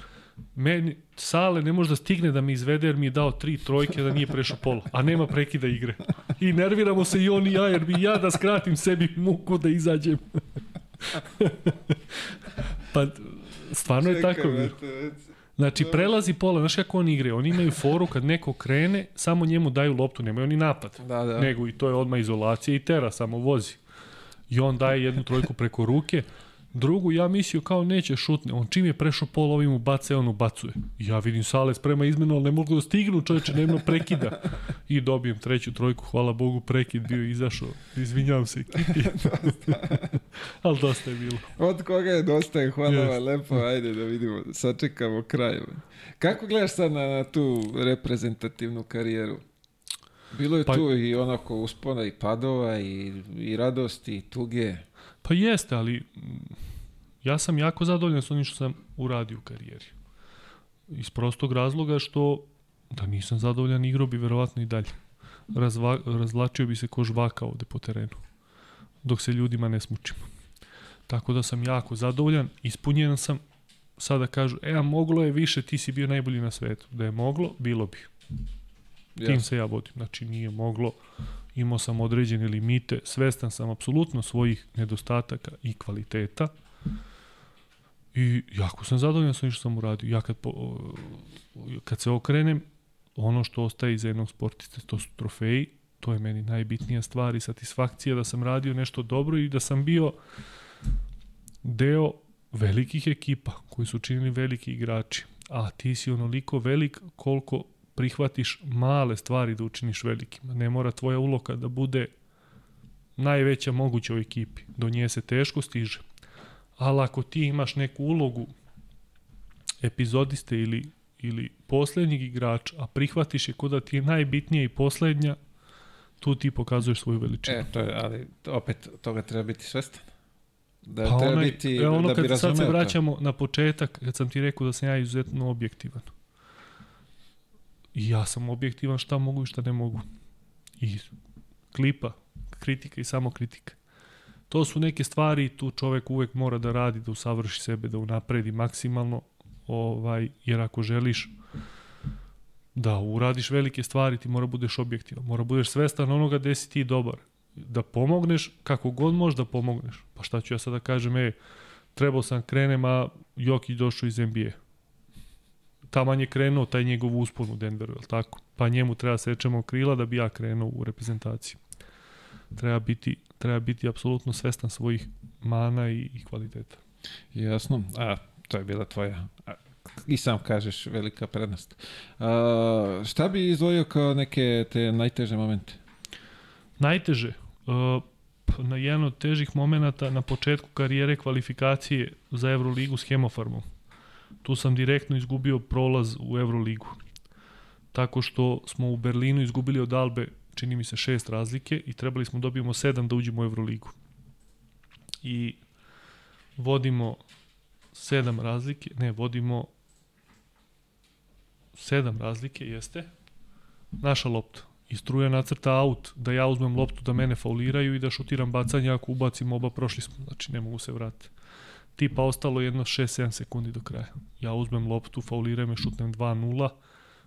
S2: Meni, Sale ne može da stigne da mi izvede jer mi je dao tri trojke da nije prešao polo, a nema prekida igre. I nerviramo se i on i ja jer bi ja da skratim sebi muku da izađem. pa stvarno je
S1: Čekaj,
S2: tako.
S1: brate, već-
S2: Znači, prelazi pola, znaš kako oni igraju? Oni imaju foru kad neko krene, samo njemu daju loptu, nemaju oni napad.
S1: Da, da.
S2: Nego i to je odmah izolacija i tera, samo vozi. I on daje jednu trojku preko ruke, drugu ja mislio kao neće šutne, on čim je prešao pol ovim ubace, on ubacuje. Ja vidim Sale sprema izmenu, ali ne mogu da stignu čoveče, nema prekida. I dobijem treću trojku, hvala Bogu, prekid bio izašao. Izvinjavam se ekipi. ali dosta je bilo.
S1: Od koga je dosta je, hvala
S2: Jeste.
S1: vam, lepo, ajde da vidimo, sačekamo kraj. Kako gledaš sad na, na tu reprezentativnu karijeru? Bilo je
S2: Pa-
S1: tu i onako uspona i padova i, i radosti i tuge.
S2: Pa jeste, ali mm, ja sam jako zadovoljan s onim što sam uradio u karijeri. Iz prostog razloga što da nisam zadovoljan igrao bi verovatno i dalje. Razva, razvlačio bi se ko žvaka ovde po terenu. Dok se ljudima ne smučimo. Tako da sam jako zadovoljan, ispunjen sam. Sada kažu, e, a moglo je više, ti si bio najbolji na svetu. Da je moglo, bilo bi. Tim se ja vodim. Znači nije moglo, imao sam određene limite, svestan sam apsolutno svojih nedostataka i kvaliteta. I jako sam zadovoljan sa što sam uradio. Ja kad, po, kad se okrenem, ono što ostaje iza jednog sportiste, to su trofeji, to je meni najbitnija stvar i satisfakcija da sam radio nešto dobro i da sam bio deo velikih ekipa koji su činili veliki igrači. A ti si onoliko velik koliko prihvatiš male stvari da učiniš velikima. Ne mora tvoja uloga da bude najveća moguća u ekipi. Do nje se teško stiže. Ali ako ti imaš neku ulogu epizodiste ili, ili poslednjeg igrača, a prihvatiš je kod da ti je najbitnija i poslednja, tu ti pokazuješ svoju veličinu.
S1: E, to je, ali opet toga treba biti svestan. Da
S2: pa
S1: treba
S2: onaj,
S1: biti,
S2: e, ono
S1: da bi
S2: kad sad se
S1: razumeo to.
S2: vraćamo na početak, kad sam ti rekao da sam ja izuzetno objektivan. I ja sam objektivan šta mogu i šta ne mogu. I klipa, kritika i samo kritika. To su neke stvari, tu čovek uvek mora da radi, da usavrši sebe, da unapredi maksimalno, ovaj, jer ako želiš da uradiš velike stvari, ti mora budeš objektivan, mora budeš svestan onoga gde si ti dobar. Da pomogneš kako god možeš da pomogneš. Pa šta ću ja sada da kažem, ej, trebao sam krenem, a Jokić došao iz NBA. Taman je krenuo taj njegov uspon u Denveru, je li tako? Pa njemu treba sečemo krila da bi ja krenuo u reprezentaciju. Treba biti, treba biti apsolutno svestan svojih mana i, i kvaliteta.
S1: Jasno. A, to je bila tvoja, a, i sam kažeš, velika prednost. A, šta bi izdvojio kao neke te najteže momente?
S2: Najteže, uh, p- na jedan od težih momenata na početku karijere kvalifikacije za Euroligu s Hemofarmom. Tu sam direktno izgubio prolaz u Euroligu. Tako što smo u Berlinu izgubili od Albe, čini mi se, šest razlike i trebali smo dobijemo sedam da uđemo u Euroligu. I vodimo sedam razlike, ne, vodimo sedam razlike, jeste, naša lopta. I struja nacrta aut, da ja uzmem loptu, da mene fauliraju i da šutiram bacanje, ako ubacim oba, prošli smo, znači ne mogu se vratiti. Tipa ostalo jedno 6-7 sekundi do kraja. Ja uzmem loptu, fauliraju me, šutnem 2-0,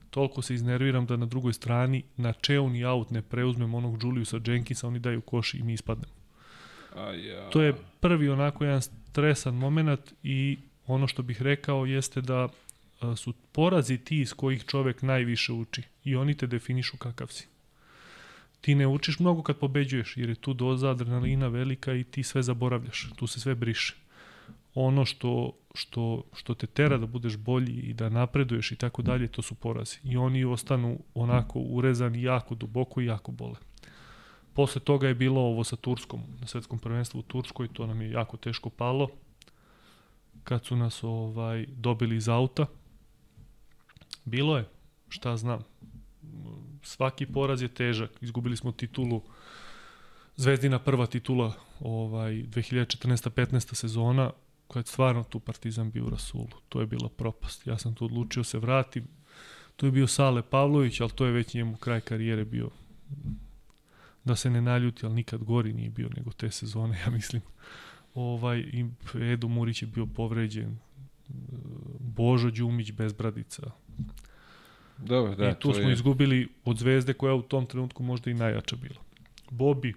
S2: toliko se iznerviram da na drugoj strani na čeuni aut ne preuzmem onog Juliusa Jenkinsa, oni daju koš i mi ispadnemo.
S1: A, ja.
S2: To je prvi onako jedan stresan moment i ono što bih rekao jeste da a, su porazi ti iz kojih čovek najviše uči i oni te definišu kakav si. Ti ne učiš mnogo kad pobeđuješ jer je tu doza adrenalina velika i ti sve zaboravljaš, tu se sve briše. Ono što, što, što te tera da budeš bolji i da napreduješ i tako dalje, to su porazi. I oni ostanu onako urezani jako duboko i jako bole. Posle toga je bilo ovo sa Turskom, na svetskom prvenstvu u Turskoj, to nam je jako teško palo. kad su nas ovaj dobili iz auta. Bilo je, šta znam. Svaki poraz je težak. Izgubili smo titulu Zvezdina prva titula ovaj 2014-15 sezona kad stvarno tu Partizan bio u Rasulu. To je bila propast. Ja sam tu odlučio se vratim. Tu je bio Sale Pavlović, ali to je već njemu kraj karijere bio da se ne naljuti, ali nikad gori nije bio nego te sezone, ja mislim. Ovaj, i Edo Murić je bio povređen, Božo Đumić bez bradica.
S1: Dobro, da,
S2: I tu smo
S1: je...
S2: izgubili od zvezde koja u tom trenutku možda i najjača bila. Bobi,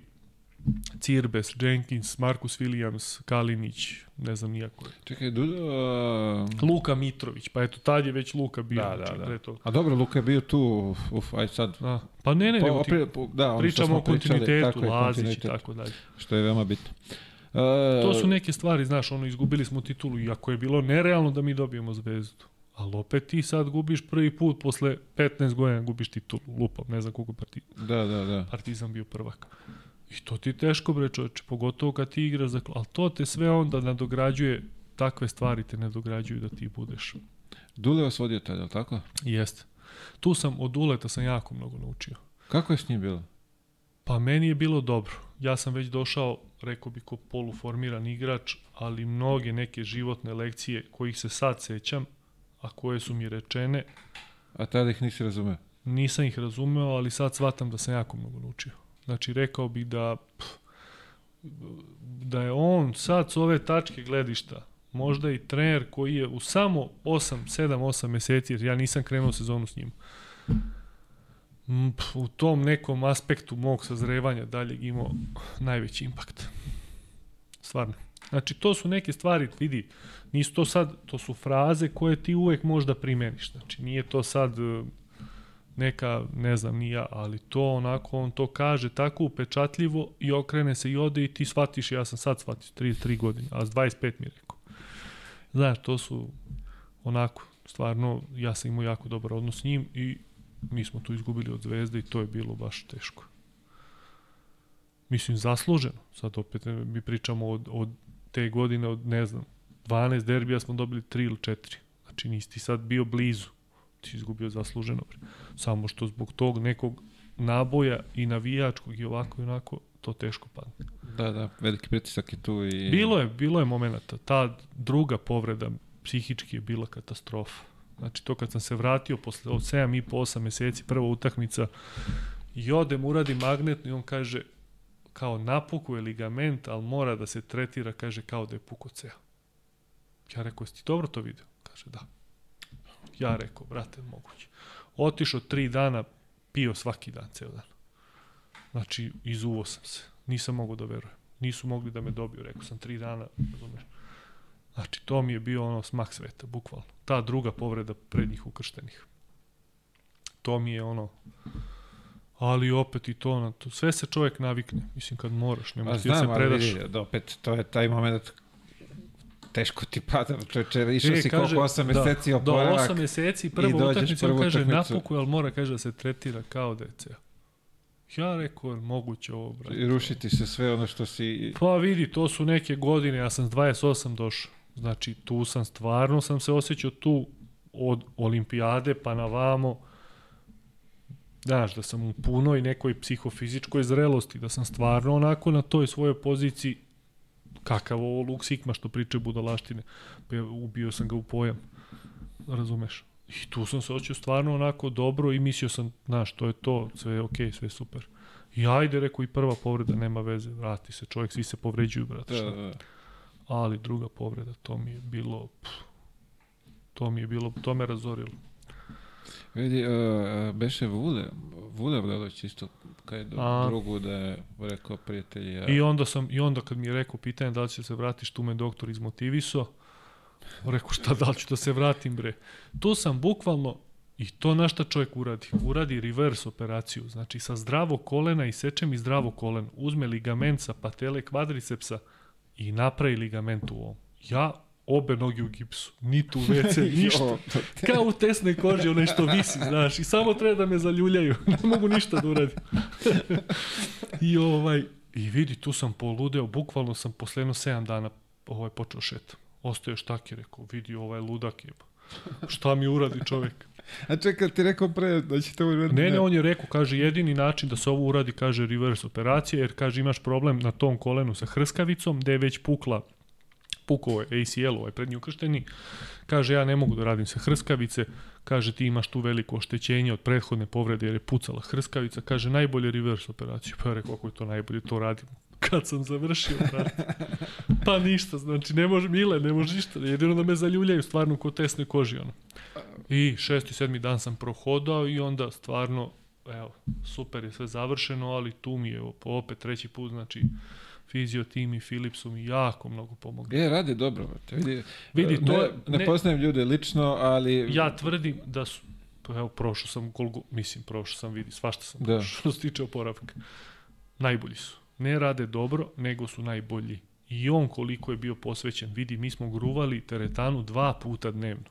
S2: Cirbes, Jenkins, Marcus Williams, Kalinić, ne znam nijako.
S1: Čekaj, Duda... Uh...
S2: Luka Mitrović, pa eto, tad je već Luka bio.
S1: Da, da,
S2: znači,
S1: da.
S2: toga.
S1: A dobro, Luka je bio tu, uf, aj sad.
S2: Da. Pa ne, ne,
S1: Pa,
S2: ti
S1: opre- po- da, ono
S2: pričamo o kontinuitetu,
S1: tako je,
S2: Lazić i tako dalje.
S1: Što je veoma bitno. Uh,
S2: To su neke stvari, znaš, ono, izgubili smo titulu, iako je bilo nerealno da mi dobijemo zvezdu. Ali opet ti sad gubiš prvi put posle 15 godina gubiš titulu, lupam, ne znam koliko parti,
S1: Da, da, da.
S2: Partizan bio prvak. I to ti je teško bre čoveče, pogotovo kad ti igraš za... Ali to te sve onda nadograđuje, takve stvari te nadograđuju da ti budeš.
S1: Dule vas vodio tada, je tako?
S2: Jeste. Tu sam, od uleta sam jako mnogo naučio.
S1: Kako je s njim bilo?
S2: Pa meni je bilo dobro. Ja sam već došao, rekao bi, ko poluformiran igrač, ali mnoge neke životne lekcije kojih se sad sećam, a koje su mi rečene,
S1: A tada ih nisi razumeo?
S2: nisam ih razumeo, ali sad shvatam da sam jako mnogo naučio. Znači, rekao bi da da je on sad s ove tačke gledišta možda i trener koji je u samo 8, 7, 8 meseci, jer ja nisam krenuo sezonu s njim, u tom nekom aspektu mog sazrevanja daljeg imao najveći impakt. Stvarno. Znači, to su neke stvari, vidi, nisu to sad, to su fraze koje ti uvek možda primeniš. Znači, nije to sad neka, ne znam, ni ja, ali to onako, on to kaže tako upečatljivo i okrene se i ode i ti shvatiš, ja sam sad shvatio, 33 godine, a s 25 mi je rekao. Znaš, to su onako, stvarno, ja sam imao jako dobar odnos s njim i mi smo tu izgubili od zvezde i to je bilo baš teško. Mislim, zasluženo. Sad opet e, mi pričamo od, od te godine, od ne znam, 12 derbija smo dobili 3 ili 4. Znači nisi ti sad bio blizu. Ti izgubio zasluženo. Samo što zbog tog nekog naboja i navijačkog i ovako i onako, to teško padne.
S1: Da, da, veliki pritisak je tu i...
S2: Bilo je, bilo je momenata. Ta druga povreda psihički je bila katastrofa. Znači to kad sam se vratio posle od 7 i po 8 meseci, prva utakmica, i odem, uradi magnetno i on kaže, kao napuku je ligament, ali mora da se tretira, kaže, kao da je puko ceo. Ja rekao, jesi ti dobro to video? Kaže, da. Ja rekao, brate, moguće. Otišao tri dana, pio svaki dan, ceo dan. Znači, izuvo sam se. Nisam mogao da verujem. Nisu mogli da me dobiju, rekao sam tri dana, razumeš. Znači, to mi je bio ono smak sveta, bukvalno. Ta druga povreda prednjih ukrštenih. To mi je ono, ali opet i to, na to, sve se čovjek navikne, mislim kad moraš, ne možeš da se predaš.
S1: vidi, da opet, to je taj moment teško ti pada, čoče, išao
S2: E,
S1: si
S2: kaže,
S1: koliko 8
S2: da,
S1: meseci
S2: Da,
S1: oporavak.
S2: 8 meseci,
S1: dođeš
S2: utakmica, on
S1: prvu
S2: kaže
S1: utakmicu.
S2: napuku, ali mora, kaže da se tretira kao da ceo. Ja rekao, moguće ovo,
S1: I
S2: brate.
S1: rušiti se sve ono što si...
S2: Pa vidi, to su neke godine, ja sam s 28 došao. Znači, tu sam stvarno sam se osjećao tu od olimpijade pa na vamo. Znaš, da sam u punoj nekoj psihofizičkoj zrelosti, da sam stvarno onako na toj svojoj poziciji kakav ovo Luk Sikma što priče budalaštine. Pa ja ubio sam ga u pojam. Razumeš? I tu sam se osjećao stvarno onako dobro i mislio sam, znaš, to je to, sve je okej, sve je super. I ajde, rekao, i prva povreda nema veze, vrati se, čovjek, svi se povređuju, brate,
S1: Da,
S2: šta?
S1: da,
S2: Ali druga povreda, to mi je bilo, pff, to mi je bilo, to me razorilo.
S1: Vidi, uh, beše Vule, Vule Vredović isto kad je do,
S2: A.
S1: drugu da je rekao prijatelji. Ja,
S2: I onda sam, i onda kad mi je rekao pitanje da li će se vratiš, tu me doktor izmotivisao. Rekao šta, da li ću da se vratim, bre. Tu sam bukvalno, i to na šta čovjek uradi. Uradi reverse operaciju, znači sa zdravog kolena i sečem i zdravo koleno. Uzme ligament sa patele kvadricepsa i napravi ligament u ovom. Ja obe noge u gipsu, niti u WC, ništa. Kao u tesnoj koži, onaj što visi, znaš, i samo treba da me zaljuljaju, ne mogu ništa da uradim. I ovaj, i vidi, tu sam poludeo, bukvalno sam posle jedno 7 dana ovaj, počeo šetam. Ostaje štake, rekao, vidi, ovaj ludak je. Šta mi uradi čovek?
S1: A čekaj, ti rekao pre da će to uraditi?
S2: Ne, ne, on je rekao, kaže, jedini način da se ovo uradi, kaže, reverse operacija, jer, kaže, imaš problem na tom kolenu sa hrskavicom, gde je već pukla pukao je ACL, ovaj prednji ukršteni, kaže ja ne mogu da radim sa hrskavice, kaže ti imaš tu veliko oštećenje od prethodne povrede jer je pucala hrskavica, kaže najbolje reverse operaciju, pa ja rekao ako je to najbolje, to radim. Kad sam završio, brate. Pa ništa, znači ne može Mile, ne može ništa, jedino da me zaljuljaju stvarno ko tesnoj koži, ono. I šesti, sedmi dan sam prohodao i onda stvarno, evo, super je sve završeno, ali tu mi je opet treći put, znači, fizio tim i Filip su mi jako mnogo pomogli.
S1: Je, radi dobro. Te vidi,
S2: Vidi, to
S1: ne, ne,
S2: ne-
S1: poznajem ljude lično, ali...
S2: Ja tvrdim da su, pa evo, prošao sam koliko, mislim, prošao sam, vidi, svašta sam
S1: Da.
S2: prošao, što se tiče oporavka. Najbolji su. Ne rade dobro, nego su najbolji. I on koliko je bio posvećen, vidi, mi smo gruvali teretanu dva puta dnevno.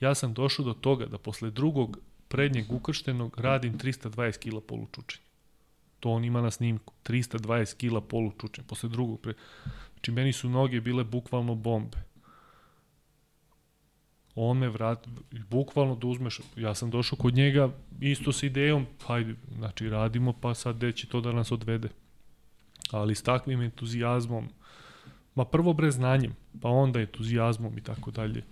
S2: Ja sam došao do toga da posle drugog prednjeg ukrštenog radim 320 kila polučučenja. To on ima na snimku. 320 kila polučučenja. Posle drugog pre... Znači, meni su noge bile bukvalno bombe. On me vrat, bukvalno da uzmeš, ja sam došao kod njega isto sa idejom, hajde, znači radimo, pa sad gde će to da nas odvede. Ali s takvim entuzijazmom, ma prvo bre znanjem, pa onda entuzijazmom i tako dalje,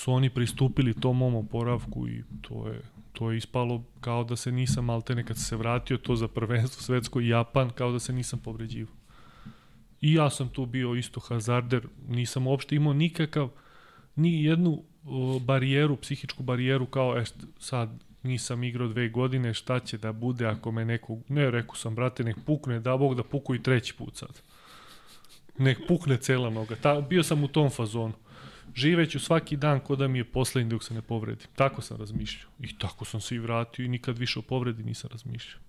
S2: su oni pristupili tom mom oporavku i to je, to je ispalo kao da se nisam maltene kad se vratio to za prvenstvo svetsko i Japan, kao da se nisam povređivao. I ja sam tu bio isto hazarder, nisam uopšte imao nikakav, ni jednu barijeru, psihičku barijeru kao e, sad nisam igrao dve godine, šta će da bude ako me neko, ne, rekao sam, brate, nek pukne, da Bog da puku i treći put sad. Nek pukne cela noga. Ta, bio sam u tom fazonu. Živeću svaki dan ko da mi je poslednji dok se ne povredim. Tako sam razmišljao. I tako sam se i vratio i nikad više o povredi nisam razmišljao.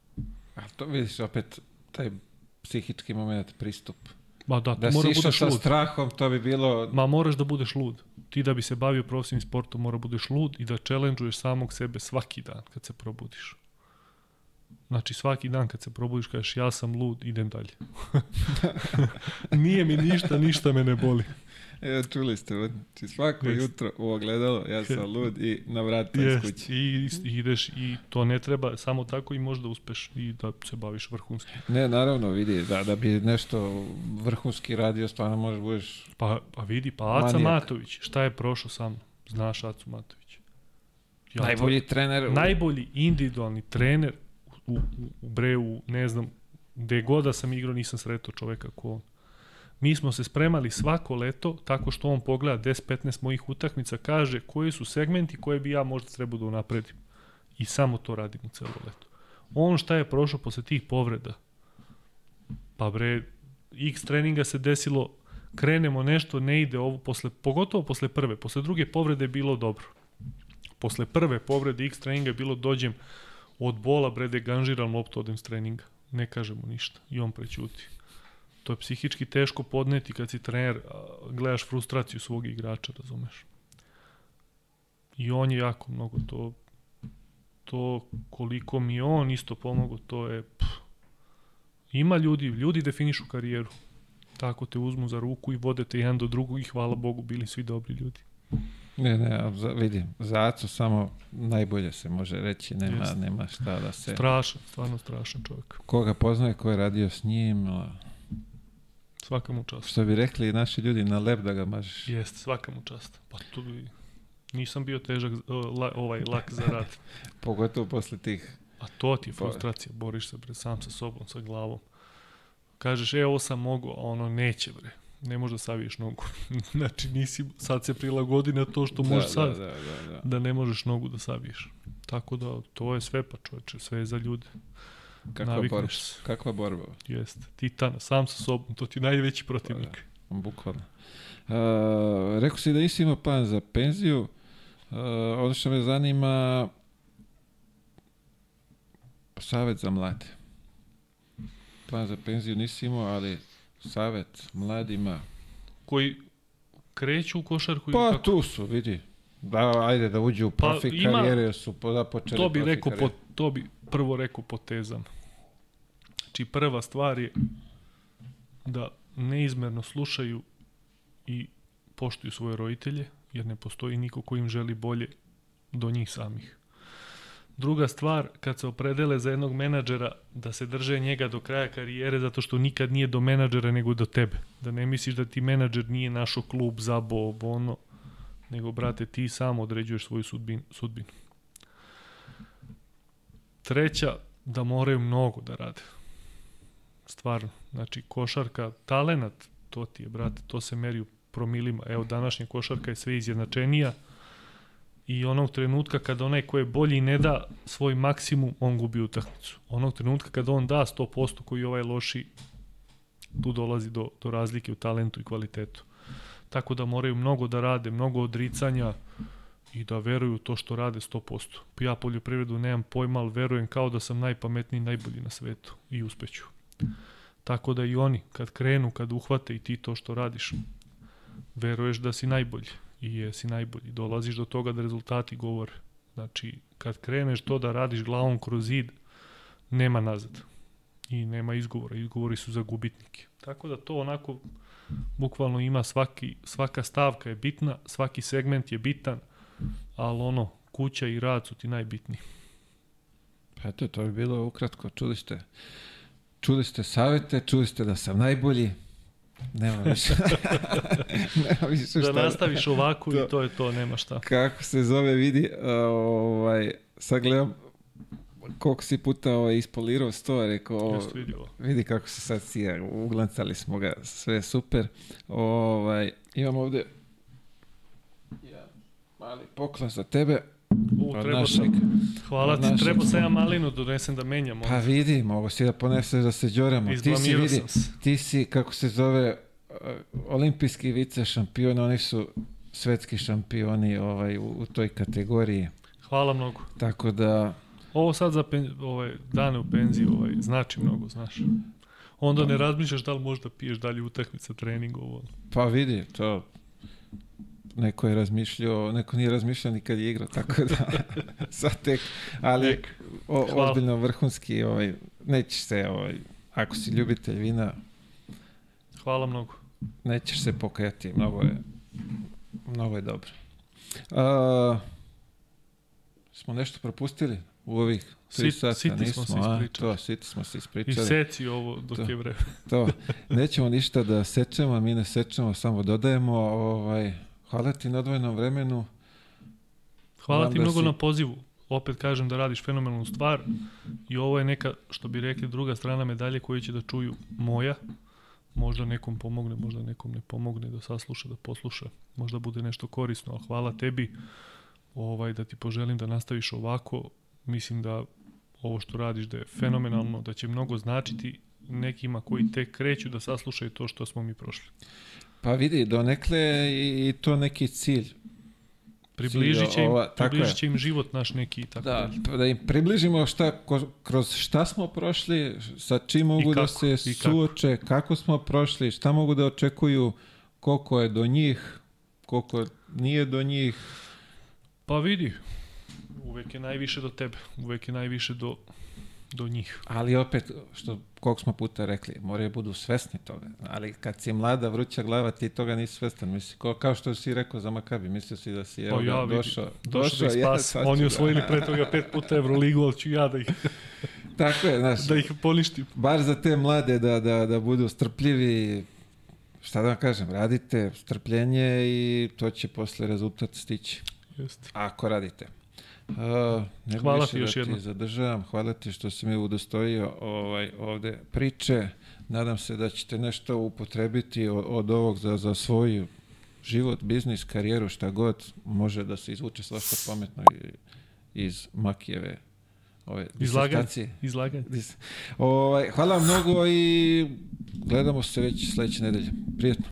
S1: A to vidiš opet taj psihički moment, pristup.
S2: Ma da,
S1: Da si
S2: mora
S1: išao
S2: budeš
S1: sa
S2: lud.
S1: strahom, to bi bilo...
S2: Ma moraš da budeš lud. Ti da bi se bavio profesionalnim sportom mora budeš lud i da challenge samog sebe svaki dan kad se probudiš. Znači svaki dan kad se probudiš kažeš ja sam lud, idem dalje. Nije mi ništa, ništa me ne boli.
S1: E, čuli ste, znači svako
S2: Jest.
S1: jutro u ogledalo, ja sam lud i na vrata iz
S2: Jest,
S1: kuće.
S2: i, i ideš i to ne treba, samo tako i možda uspeš i da se baviš vrhunski.
S1: Ne, naravno, vidi, da, da bi nešto vrhunski radio, stvarno možeš budeš...
S2: Pa, pa vidi, pa Aca
S1: Manijak.
S2: Matović, šta je prošao sa mnom? Znaš Acu Matović? Ja
S1: najbolji trener. u-
S2: najbolji individualni trener u, u, u Breu, ne znam, gde god da sam igrao nisam sretao čoveka ko on. Mi smo se spremali svako leto tako što on pogleda 10-15 mojih utakmica, kaže koji su segmenti koje bi ja možda trebao da unapredim. I samo to radim u celo leto. On šta je prošao posle tih povreda? Pa bre, x treninga se desilo, krenemo nešto, ne ide ovo, posle, pogotovo posle prve, posle druge povrede je bilo dobro posle prve povrede X treninga je bilo dođem od bola bre deganžiram loptu odem s treninga. Ne kažemo ništa. I on prećuti. To je psihički teško podneti kad si trener, gledaš frustraciju svog igrača, razumeš? I on je jako mnogo to to koliko mi on isto pomogao, to je pff. ima ljudi, ljudi definišu karijeru. Tako te uzmu za ruku i vode te jedan do drugog i hvala Bogu bili svi dobri ljudi.
S1: Ne, ne, a za, Acu samo najbolje se može reći, nema,
S2: Jeste.
S1: nema šta da se...
S2: Strašan, stvarno strašan čovjek.
S1: Koga poznaje, ko je radio s njim,
S2: Svaka mu čast.
S1: što bi rekli naši ljudi, na lep da ga mažeš.
S2: Jeste, svaka mu čast. Pa tu bi... Nisam bio težak, o, la, ovaj, lak za rad.
S1: Pogotovo posle tih...
S2: A to ti je
S1: Pa-
S2: frustracija, boriš se bre sam sa sobom, sa glavom. Kažeš, e, ovo sam mogu, a ono neće bre. Ne možeš da saviješ nogu. znači, nisi, sad se prilagodi na to što možeš sad.
S1: Da, da, da, da.
S2: da ne možeš nogu da saviješ. Tako da, to je sve pa čoveče, sve je za ljude.
S1: Kakva
S2: Navikneš
S1: borba? Kakva borba?
S2: Jeste. Titan, sam sa sobom, to ti je najveći protivnik.
S1: Bukvalno. Uh, rekao si da nisi imao plan za penziju. Uh, ono što me zanima savet za mlade. Plan za penziju nisi imao, ali savet mladima.
S2: Koji kreću u košarku
S1: Pa
S2: kako?
S1: tu su, vidi. Da, ajde da uđu u
S2: Pa,
S1: profi
S2: ima-
S1: karijere, jer su po- započeli
S2: To bi
S1: profi
S2: rekao po, to bi prvo rekao potezam. Znači prva stvar je da neizmerno slušaju i poštuju svoje roditelje, jer ne postoji niko ko im želi bolje do njih samih. Druga stvar, kad se opredele za jednog menadžera, da se drže njega do kraja karijere, zato što nikad nije do menadžera nego do tebe. Da ne misliš da ti menadžer nije našo klub, zabo, ono, nego, brate, ti sam određuješ svoju sudbin, sudbinu. Treća, da moraju mnogo da rade. Stvarno. Znači, košarka, talenat, to ti je, brate, to se meri u promilima. Evo, današnja košarka je sve izjednačenija i onog trenutka kada onaj ko je bolji ne da svoj maksimum, on gubi utakmicu. Onog trenutka kada on da 100% koji ovaj loši, tu dolazi do, do razlike u talentu i kvalitetu. Tako da moraju mnogo da rade, mnogo odricanja i da veruju to što rade 100%. Ja poljoprivredu nemam pojma, ali verujem kao da sam najpametniji, najbolji na svetu i uspeću. Tako da i oni, kad krenu, kad uhvate i ti to što radiš, veruješ da si najbolji i jesi najbolji. Dolaziš do toga da rezultati govore. Znači, kad kreneš to da radiš glavom kroz zid, nema nazad. I nema izgovora. Izgovori su za gubitnike. Tako da to onako bukvalno ima svaki, svaka stavka je bitna, svaki segment je bitan, ali ono, kuća i rad su ti najbitniji.
S1: Eto, to bi bilo ukratko. Čuli ste, čuli ste savete, čuli ste da sam najbolji. Nema više.
S2: nema više šta. Da nastaviš ovako to, i to je to, nema šta.
S1: Kako se zove, vidi, ovaj, sad gledam koliko si puta ovaj, ispolirao sto, rekao, vidi kako se sad sija, uglancali smo ga, sve super. Ovaj, imam ovde mali poklon za tebe.
S2: U, treba našeg, sam, hvala ti, treba sam ja malinu da donesem da menjam.
S1: Pa vidi, mogu si da poneseš da se džoramo. Ti si, vidi, ti si, kako se zove, uh, olimpijski vice šampion, oni su svetski šampioni ovaj, u, u toj kategoriji.
S2: Hvala mnogo.
S1: Tako da,
S2: Ovo sad za pen, ovaj, dane u penziji ovaj, znači mnogo, znaš. Onda ne razmišljaš da li možda piješ dalje utakmica, trening, ovo.
S1: Pa vidi, to neko je razmišljao, neko nije razmišljao nikad je igrao, tako da sad tek, ali o, ozbiljno vrhunski, ovaj, nećeš se, ovaj, ako si ljubitelj vina,
S2: Hvala mnogo.
S1: Nećeš se pokajati, mnogo je, mnogo je dobro. Uh, smo nešto propustili? u ovih tri sata
S2: siti nismo, smo se
S1: to, siti smo se ispričali.
S2: I seci ovo dok to, je vreme.
S1: to, nećemo ništa da sečemo, mi ne sečemo, samo dodajemo. Ovaj, hvala ti na odvojenom vremenu.
S2: Hvala Znam ti da mnogo si... na pozivu. Opet kažem da radiš fenomenalnu stvar i ovo je neka, što bi rekli, druga strana medalje koju će da čuju moja. Možda nekom pomogne, možda nekom ne pomogne da sasluša, da posluša. Možda bude nešto korisno, ali hvala tebi ovaj, da ti poželim da nastaviš ovako mislim da ovo što radiš da je fenomenalno, da će mnogo značiti nekima koji te kreću da saslušaju to što smo mi prošli.
S1: Pa vidi, donekle i to neki cilj.
S2: Približit će, im, ova, približit će im život naš neki. Tako
S1: da, da, da im približimo šta, kroz šta smo prošli, sa čim mogu da kako, da se suoče, kako. kako smo prošli, šta mogu da očekuju, koliko je do njih, koliko nije do njih.
S2: Pa vidi, uvek je najviše do tebe, uvek je najviše do, do njih.
S1: Ali opet, što koliko smo puta rekli, moraju budu svesni toga. Ali kad si mlada, vruća glava, ti toga nisi svestan. Misli, ko, kao što si rekao za Makabi, mislio si da si evo, pa ja, došao,
S2: došao, da ih spas. Ja, Oni osvojili pre toga pet puta Euroligu, ali ću ja da ih...
S1: Tako je, znaš.
S2: Da ih poništim.
S1: Bar za te mlade da, da, da budu strpljivi, šta da vam kažem, radite strpljenje i to će posle rezultat stići.
S2: Jeste.
S1: Ako radite. Uh, ne hvala ti još da jedno. zadržavam, hvala ti što si mi udostojio ovaj, ovde priče. Nadam se da ćete nešto upotrebiti od, od ovog za, za svoj život, biznis, karijeru, šta god može da se izvuče svašta pametno iz Makijeve ove
S2: Izlaganje. Izlaganje.
S1: Ovaj, hvala mnogo i gledamo se već sledeće nedelje. Prijetno.